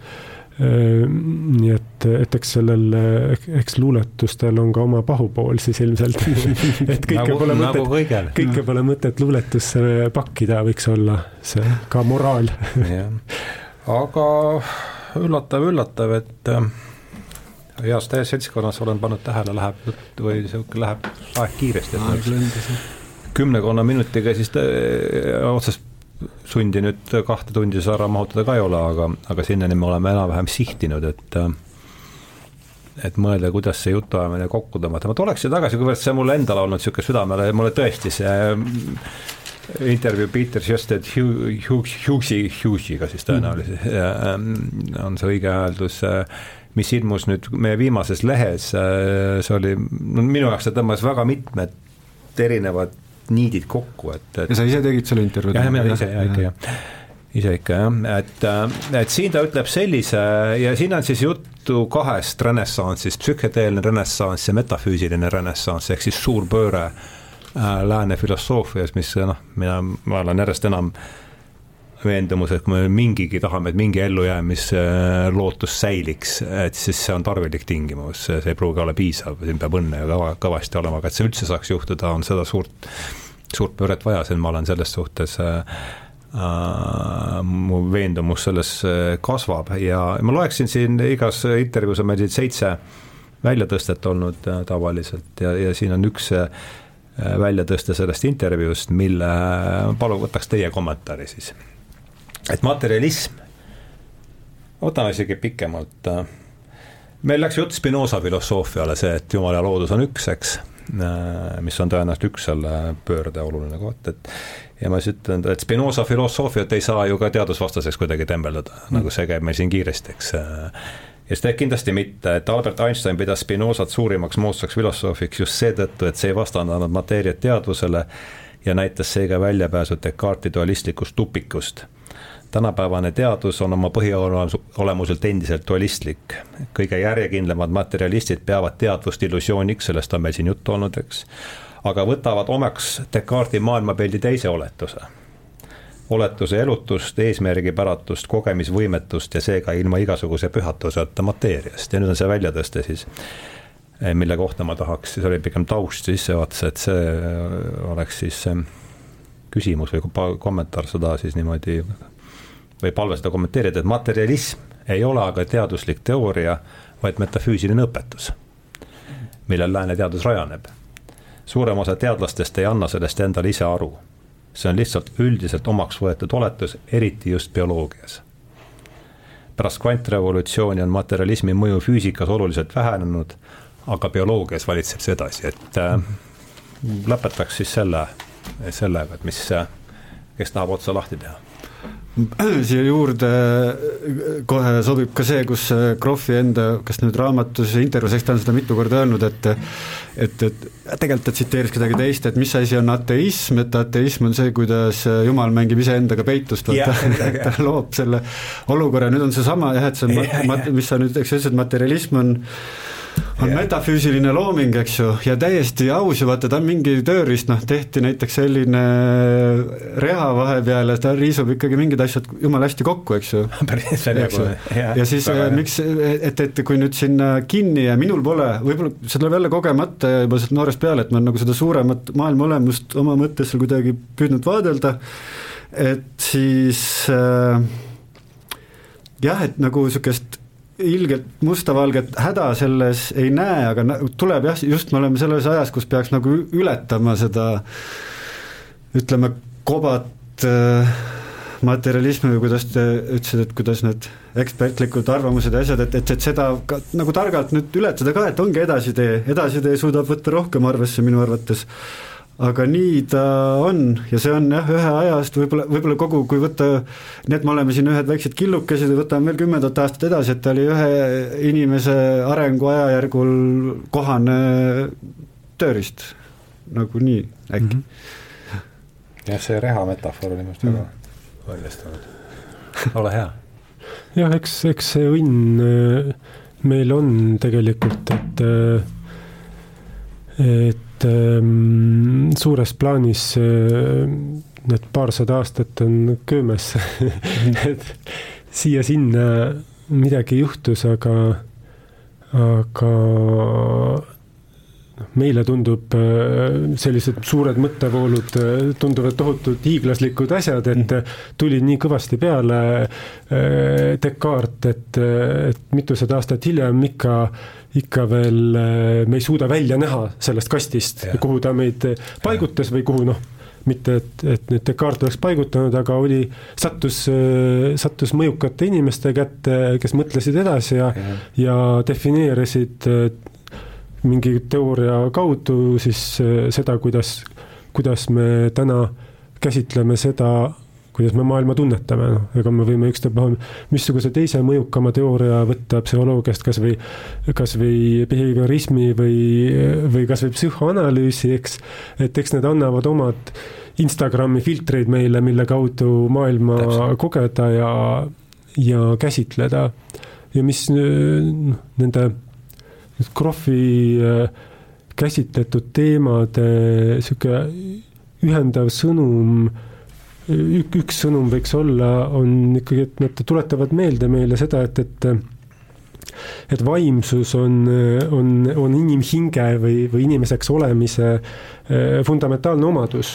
nii et, et eks sellel, eks luuletustel on ka oma pahupool siis ilmselt. Et kõike nagu, pole nagu mõtet, kõike pole mõtet luuletusse pakkida, võiks olla see ka moraal. Aga üllatav, üllatav, et äh, heas täies seltskonnas olen pannud tähele, läheb või sihuke läheb aeg kiiresti, kümnekonna minutiga siis äh, otsast sundi nüüd kahte tundi ära mahutada ka ei ole, aga, aga sinnani me oleme enam-vähem sihtinud, et et mõelda, kuidas see jutuajamine kokku tõmmata, ma tuleks siia tagasi, kuivõrd see mulle endale olnud niisugune südamele, mulle tõesti see intervjuu Peter Sjöstedt Hughes'i, Hughes'iga siis tõenäoliselt mm. on see õige hääldus mis ilmus nüüd meie viimases lehes, see oli, no minu jaoks see tõmbas väga mitmed erinevad niidid kokku, et, et ja sa ise tegid selle intervjuu? jah, mina ise ja ikka jah, ise ikka jah, et, et siin ta ütleb sellise ja siin on siis juttu kahest renessanssist, psühhedeelne renessanss ja metafüüsiline renessanss, ehk siis suur pööre äh, lääne filosoofias, mis noh, mina, ma olen järjest enam veendumus, et kui me mingigi tahame, et mingi ellujäämislootus säiliks, et siis see on tarvilik tingimus, see ei pruugi olla piisav, siin peab õnne ju kõva, kõvasti olema, aga et see üldse saaks juhtuda, on seda suurt, suurt pööret vaja, siin ma olen selles suhtes äh, Uh, mu veendumus selles äh, kasvab ja ma loeksin siin igas intervjuus on meil siin seitse väljatõstet olnud uh, tavaliselt ja, ja siin on üks uh, väljatõste sellest intervjuust, mille, palun võtaks teie kommentaari siis et materialism, võtame isegi pikemalt, äh, meil läks jutt Spinoza filosoofiale, see, et Jumal ja loodus on üks, eks, äh, mis on tõenäoliselt üks selle pöörde oluline koht, et ja ma siis ütlen, et Spinoza filosoofiat ei saa ju ka teadusvastaseks kuidagi tembeldada mm., nagu see käib meil siin kiiresti, eks. ja seda kindlasti mitte, et Albert Einstein pidas Spinozat suurimaks moodsaks filosoofiks just seetõttu, et see ei vastandanud mateeriat teadvusele ja näitas seega väljapääsu Descartesi dualistlikust tupikust tänapäevane teadus on oma põhiolemuselt endiselt dualistlik. kõige järjekindlamad materjalistid peavad teadvust illusiooniks, sellest on meil siin juttu olnud, eks. aga võtavad omaks Descartesi maailmapildi teise oletuse. oletuse elutust, eesmärgipäratust, kogemisvõimetust ja seega ilma igasuguse pühatuseta mateeriast ja nüüd on see väljatõste siis mille kohta ma tahaks, see oli pigem taust sissejuhatus, et see oleks siis küsimus või kommentaar seda siis niimoodi või palve seda kommenteerida, et materialism ei ole aga teaduslik teooria, vaid metafüüsiline õpetus, millel lääne teadus rajaneb. suurem osa teadlastest ei anna sellest endale ise aru. see on lihtsalt üldiselt omaks võetud oletus, eriti just bioloogias. pärast kvantrevolutsiooni on materialismi mõju füüsikas oluliselt vähenenud, aga bioloogias valitseb see edasi, et äh, lõpetaks siis selle, sellega, et mis, kes tahab otsa lahti teha siia juurde kohe sobib ka see, kus Krohvi enda, kas nüüd raamatus, intervjuus, eks ta on seda mitu korda öelnud, et et, et tegelikult ta tsiteeris kedagi teist, et mis asi on ateism, et ateism on see, kuidas Jumal mängib iseendaga peitust, vaata, ta loob selle olukorra, nüüd on seesama jah, et see on mat-, mis sa nüüd, eks sa ütlesid, materialism on on yeah. metafüüsiline looming, eks ju, ja täiesti aus ju vaata, ta on mingi tööriist, noh, tehti näiteks selline reha vahepeal ja ta riisub ikkagi mingid asjad jumala hästi kokku, eks ju. päris välja kui, jah. ja siis Väga miks, et, et kui nüüd sinna kinni ja minul pole, võib-olla see tuleb jälle kogemata juba sealt noorest peale, et ma olen nagu seda suuremat maailma olemust oma mõttes seal kuidagi püüdnud vaadelda, et siis äh, jah, et nagu niisugust ilgelt mustavalget häda selles ei näe, aga tuleb jah, just me oleme selles ajas, kus peaks nagu ületama seda ütleme, kobat äh, materialismi või kuidas te ütlesite, et kuidas need ekspertlikud arvamused ja asjad, et, et, et seda ka, nagu targalt nüüd ületada ka, et ongi edasitee, edasitee suudab võtta rohkem arvesse minu arvates aga nii ta on ja see on jah, ühe ajast võib-olla, võib-olla kogu, kui võtta, nii et me oleme siin ühed väiksed killukesed ja võtame veel kümnendat aastat edasi, et ta oli ühe inimese arengu ajajärgul kohane tööriist, nagu nii äkki mm. -hmm. jah, see reha metafoor oli minu arust väga mm. õnnestunud, ole hea. jah, eks, eks see õnn äh, meil on tegelikult, et äh, et et ähm, suures plaanis äh, need paarsada aastat on köömes et siia-sinna midagi juhtus, aga, aga noh, meile tundub äh, sellised suured mõttevoolud äh, tunduvad tohutult hiiglaslikud asjad, et tuli nii kõvasti peale Descartes, et, et mitusada aastat hiljem ikka ikka veel, me ei suuda välja näha sellest kastist, kuhu ta meid paigutas või kuhu noh, mitte et, et nüüd Descartes oleks paigutanud, aga oli, sattus, sattus mõjukate inimeste kätte, kes mõtlesid edasi ja, ja, ja defineerisid mingi teooria kaudu siis seda, kuidas, kuidas me täna käsitleme seda kuidas me maailma tunnetame, noh, ega me võime ükstapuha missuguse teise mõjukama teooria võtta psühholoogiast, kas või, kas või behaviorismi või, või kas või psühhoanalüüsi, eks, et eks need annavad omad Instagrami filtreid meile, mille kaudu maailma Täpselt. kogeda ja, ja käsitleda. ja mis noh, nende Krohvi äh, käsitletud teemade niisugune ühendav sõnum ük, üks sõnum võiks olla, on ikkagi, et nad tuletavad meelde meile seda, et, et et vaimsus on, on, on inimhinge või, või inimeseks olemise eh, fundamentaalne omadus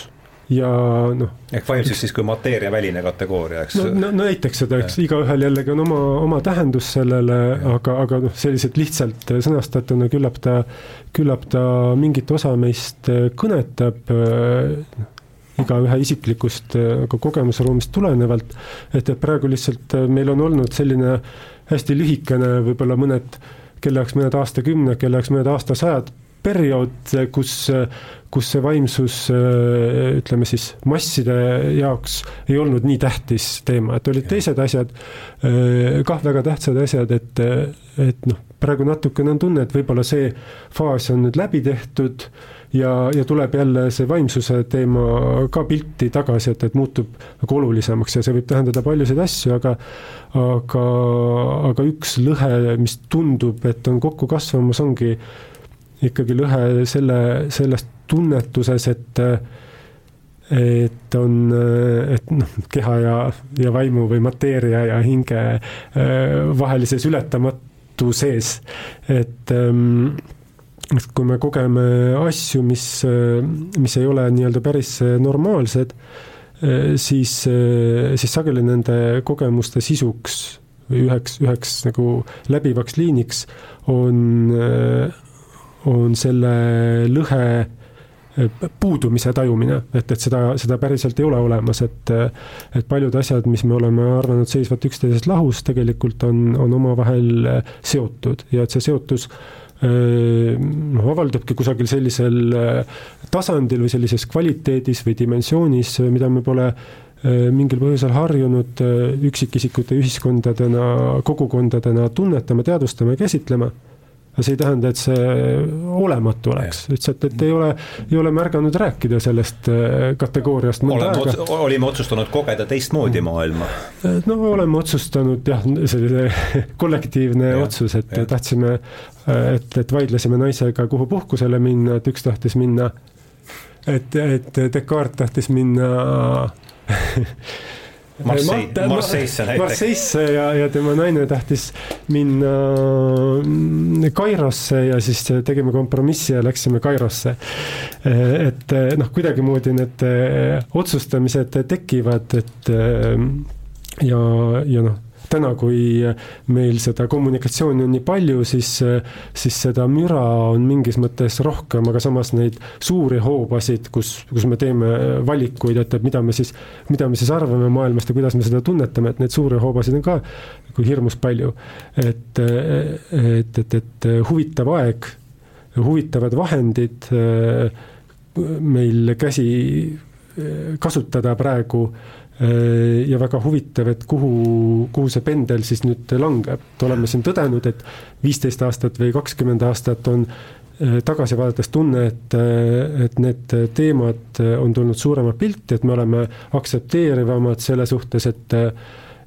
ja noh. ehk vaimsus siis kui mateeriaväline kategooria, eks? no, no, näiteks seda, eks igaühel jällegi on oma, oma tähendus sellele, aga, aga noh, selliselt lihtsalt sõnastatuna küllap ta, küllap ta mingit osa meist kõnetab, noh igaühe isiklikust nagu kogemusruumist tulenevalt, et, et praegu lihtsalt äh, meil on olnud selline hästi lühikene, võib-olla mõned, kelle jaoks mõned aastakümned, kelle jaoks mõned aastasajad, periood, kus, kus see vaimsus äh, ütleme siis masside jaoks ei olnud nii tähtis teema, et olid teised asjad, kah väga tähtsad asjad, et, et noh, praegu natukene on tunne, et võib-olla see faas on nüüd läbi tehtud ja, ja tuleb jälle see vaimsuse teema ka pilti tagasi, et, et muutub nagu olulisemaks ja see võib tähendada paljusid asju, aga aga, aga üks lõhe, mis tundub, et on kokku kasvamas, ongi ikkagi lõhe selle, selles tunnetuses, et et on, et noh, keha ja, ja vaimu või mateeria ja hinge äh, vahelises ületamatu sees, et ähm, et kui me kogeme asju, mis, mis ei ole nii-öelda päris normaalsed, siis, siis sageli nende kogemuste sisuks või üheks, üheks nagu läbivaks liiniks on, on selle lõhe puudumise tajumine, et, et seda, seda päriselt ei ole olemas, et et paljud asjad, mis me oleme arvanud seisvat üksteisest lahus, tegelikult on, on omavahel seotud. Ja et see seotus äh, noh, avaldabki kusagil sellisel äh, tasandil või sellises kvaliteedis või dimensioonis, mida me pole äh, mingil põhjusel harjunud üksikisikute ühiskondadena, kogukondadena tunnetama, teadvustama ja käsitlema see ei tähenda, et see olematu oleks, lihtsalt, et ei ole, ei ole märganud rääkida sellest äh, kategooriast mõnda oleme aega. olime otsustanud kogeda teistmoodi mm. maailma. no oleme otsustanud jah, selline kollektiivne ja, otsus, et ja. tahtsime, et, et vaidlesime naisega, kuhu puhkusele minna, et üks tahtis minna, et, et Descartes tahtis minna Marseille, Marseille'sse näiteks. Marseille'sse ja, ja tema naine tahtis minna mm, Kairosse ja siis tegime kompromissi ja läksime Kairosse. et noh, kuidagimoodi need otsustamised tekivad, et ja, ja noh täna, kui meil seda kommunikatsiooni on nii palju, siis, siis seda müra on mingis mõttes rohkem, aga samas neid suuri hoobasid, kus, kus me teeme valikuid, et, et mida me siis, mida me siis arvame maailmast ja kuidas me seda tunnetame, et neid suuri hoobasid on ka nagu hirmus palju. et, et, et, et huvitav aeg, huvitavad vahendid meil käsi kasutada praegu ja väga huvitav, et kuhu, kuhu see pendel siis nüüd langeb, et oleme siin tõdenud, et viisteist aastat või kakskümmend aastat on äh, tagasi vaadates tunne, et, äh, et need teemad on tulnud suurema pilti, et me oleme aktsepteerivamad selle suhtes, et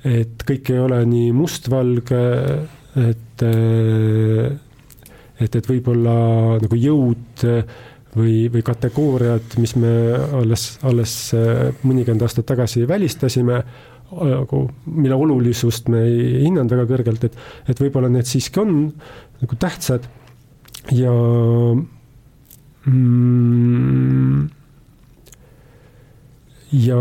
et kõik ei ole nii mustvalge, et et, et võib-olla nagu jõud või, või kategooriad, mis me alles, alles äh, mõnikümmend aastat tagasi välistasime, nagu mille olulisust me ei hinnanud väga kõrgelt, et, et võib-olla need siiski on nagu tähtsad. Ja mm, ja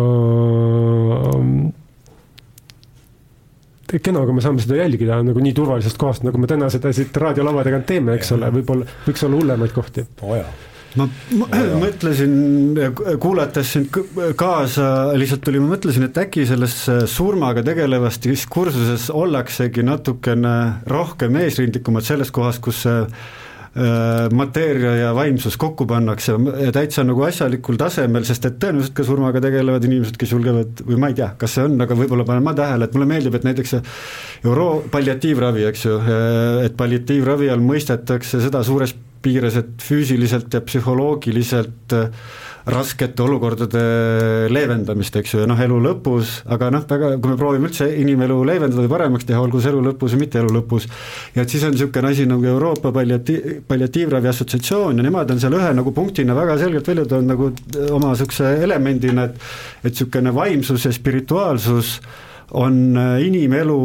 kena, kui me saame seda jälgida nagu nii turvalisest kohast, nagu me täna seda siit raadiolava tagant teeme, eks ole, võib-olla võiks olla hullemaid kohti. Oh ma, ma mõtlesin, kuulates sind kaasa, lihtsalt tuli, ma mõtlesin, et äkki selles surmaga tegelevas diskursuses ollaksegi natukene rohkem eesrindlikumad selles kohas, kus see Äh, mateeria ja vaimsus kokku pannakse. Täitsa nagu asjalikul tasemel, sest et tõenäoliselt ka surmaga tegelevad inimesed, kes julgevad, või ma ei tea, kas see on, aga võib-olla panen ma tähele, et mulle meeldib, et näiteks see euro-, palliatiivravi, eks ju, et palliatiivravi all mõistetakse seda suures piires, et füüsiliselt ja psühholoogiliselt äh, raskete olukordade leevendamist, eks ju, ja noh, elu lõpus, aga noh, väga, kui me proovime üldse inimelu leevendada või paremaks teha, olgu see elu lõpus või mitte elu lõpus, ja et siis on niisugune asi nagu Euroopa palliati-, palliatiivravi assotsiatsioon ja nemad on seal ühe nagu punktina väga selgelt välja toonud nagu oma niisuguse elemendina, et et niisugune vaimsus ja spirituaalsus on äh, inimelu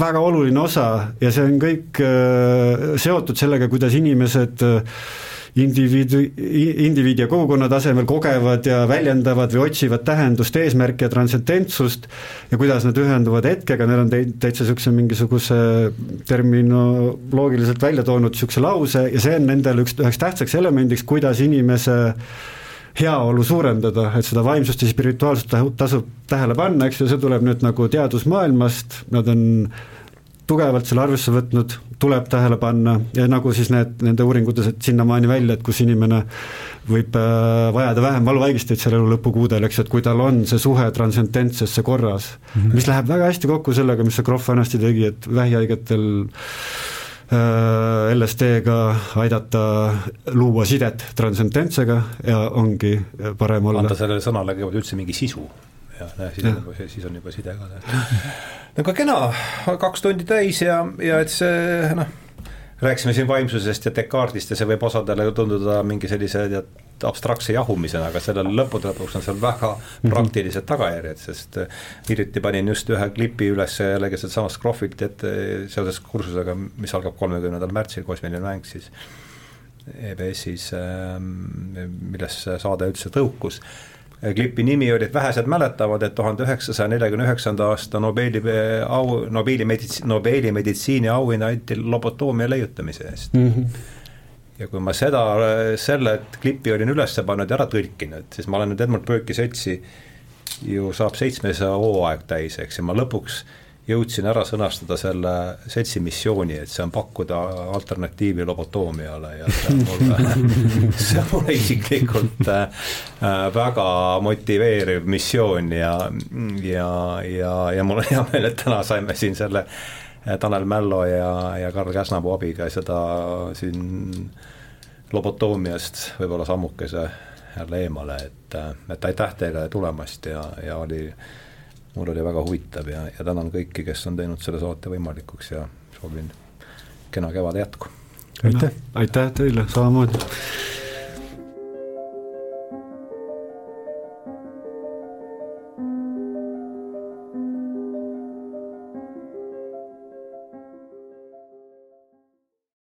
väga oluline osa ja see on kõik äh, seotud sellega, kuidas inimesed äh, indiviidu, indiviidi ja kogukonna tasemel kogevad ja väljendavad või otsivad tähendust, eesmärki ja transcendentsust ja kuidas nad ühenduvad hetkega, need on täitsa niisuguse mingisuguse terminoloogiliselt välja toonud niisuguse lause ja see on nendele üks, üheks tähtsaks elemendiks, kuidas inimese heaolu suurendada, et seda vaimsust ja spirituaalsust tasub tähele panna, eks ju, see tuleb nüüd nagu teadusmaailmast, nad on tugevalt selle arvesse võtnud, tuleb tähele panna ja nagu siis need, nende uuringutes, et sinnamaani välja, et kus inimene võib äh, vajada vähem valuvaigisteid seal elu lõpukuudel, eks et kui tal on see suhe transcendentsesse korras mm, -hmm. mis läheb väga hästi kokku sellega, mis see Krohv vanasti tegi, et vähihaigetel äh, LSD-ga aidata luua sidet transcendentsega ja ongi parem olla. anda sellele sõnale kõigepealt üldse mingi sisu ja näe, siis on juba, siis on juba side ka. aga kena, kaks tundi täis ja, ja et see noh, rääkisime siin vaimsusest ja Descartesist ja see võib osadele tunduda mingi sellise tead, abstraktse jahumisena, aga sellel lõppude lõpuks on seal väga mhm. praktilised tagajärjed, sest äh, hiljuti panin just ühe klipi üles jällegi sealtsamast Krohvilt, et seoses kursusega, mis algab kolmekümnendal märtsil, kosmiline mäng siis EBS-is, ähm, millest see saade üldse tõukus klipi nimi oli, et vähesed mäletavad, et tuhande üheksasaja neljakümne üheksanda aasta Nobeli au, Nobeli medits-, Nobeli meditsiiniauhind anti lobotoomia leiutamise eest mm. -hmm ja kui ma seda, selle klipi olin üles pannud ja ära tõlkinud, siis ma olen nüüd Edmund Burke'i seltsi ju saab seitsmesaja hooaeg täis, eks, ja ma lõpuks jõudsin ära sõnastada selle seltsi missiooni, et see on pakkuda alternatiivi lobotoomiale ja see on mulle see on mulle isiklikult äh, väga motiveeriv missioon ja, ja, ja, ja mul on hea meel, et täna saime siin selle äh, Tanel Mällo ja, ja Karl Käsnapuu abiga seda siin lobotoomiast võib-olla sammukese jälle eemale, et, äh, et aitäh teile tulemast ja, ja oli mul oli väga huvitav ja, ja tänan kõiki, kes on teinud selle saate võimalikuks ja soovin kena kevade jätku. aitäh, aitäh teile, samamoodi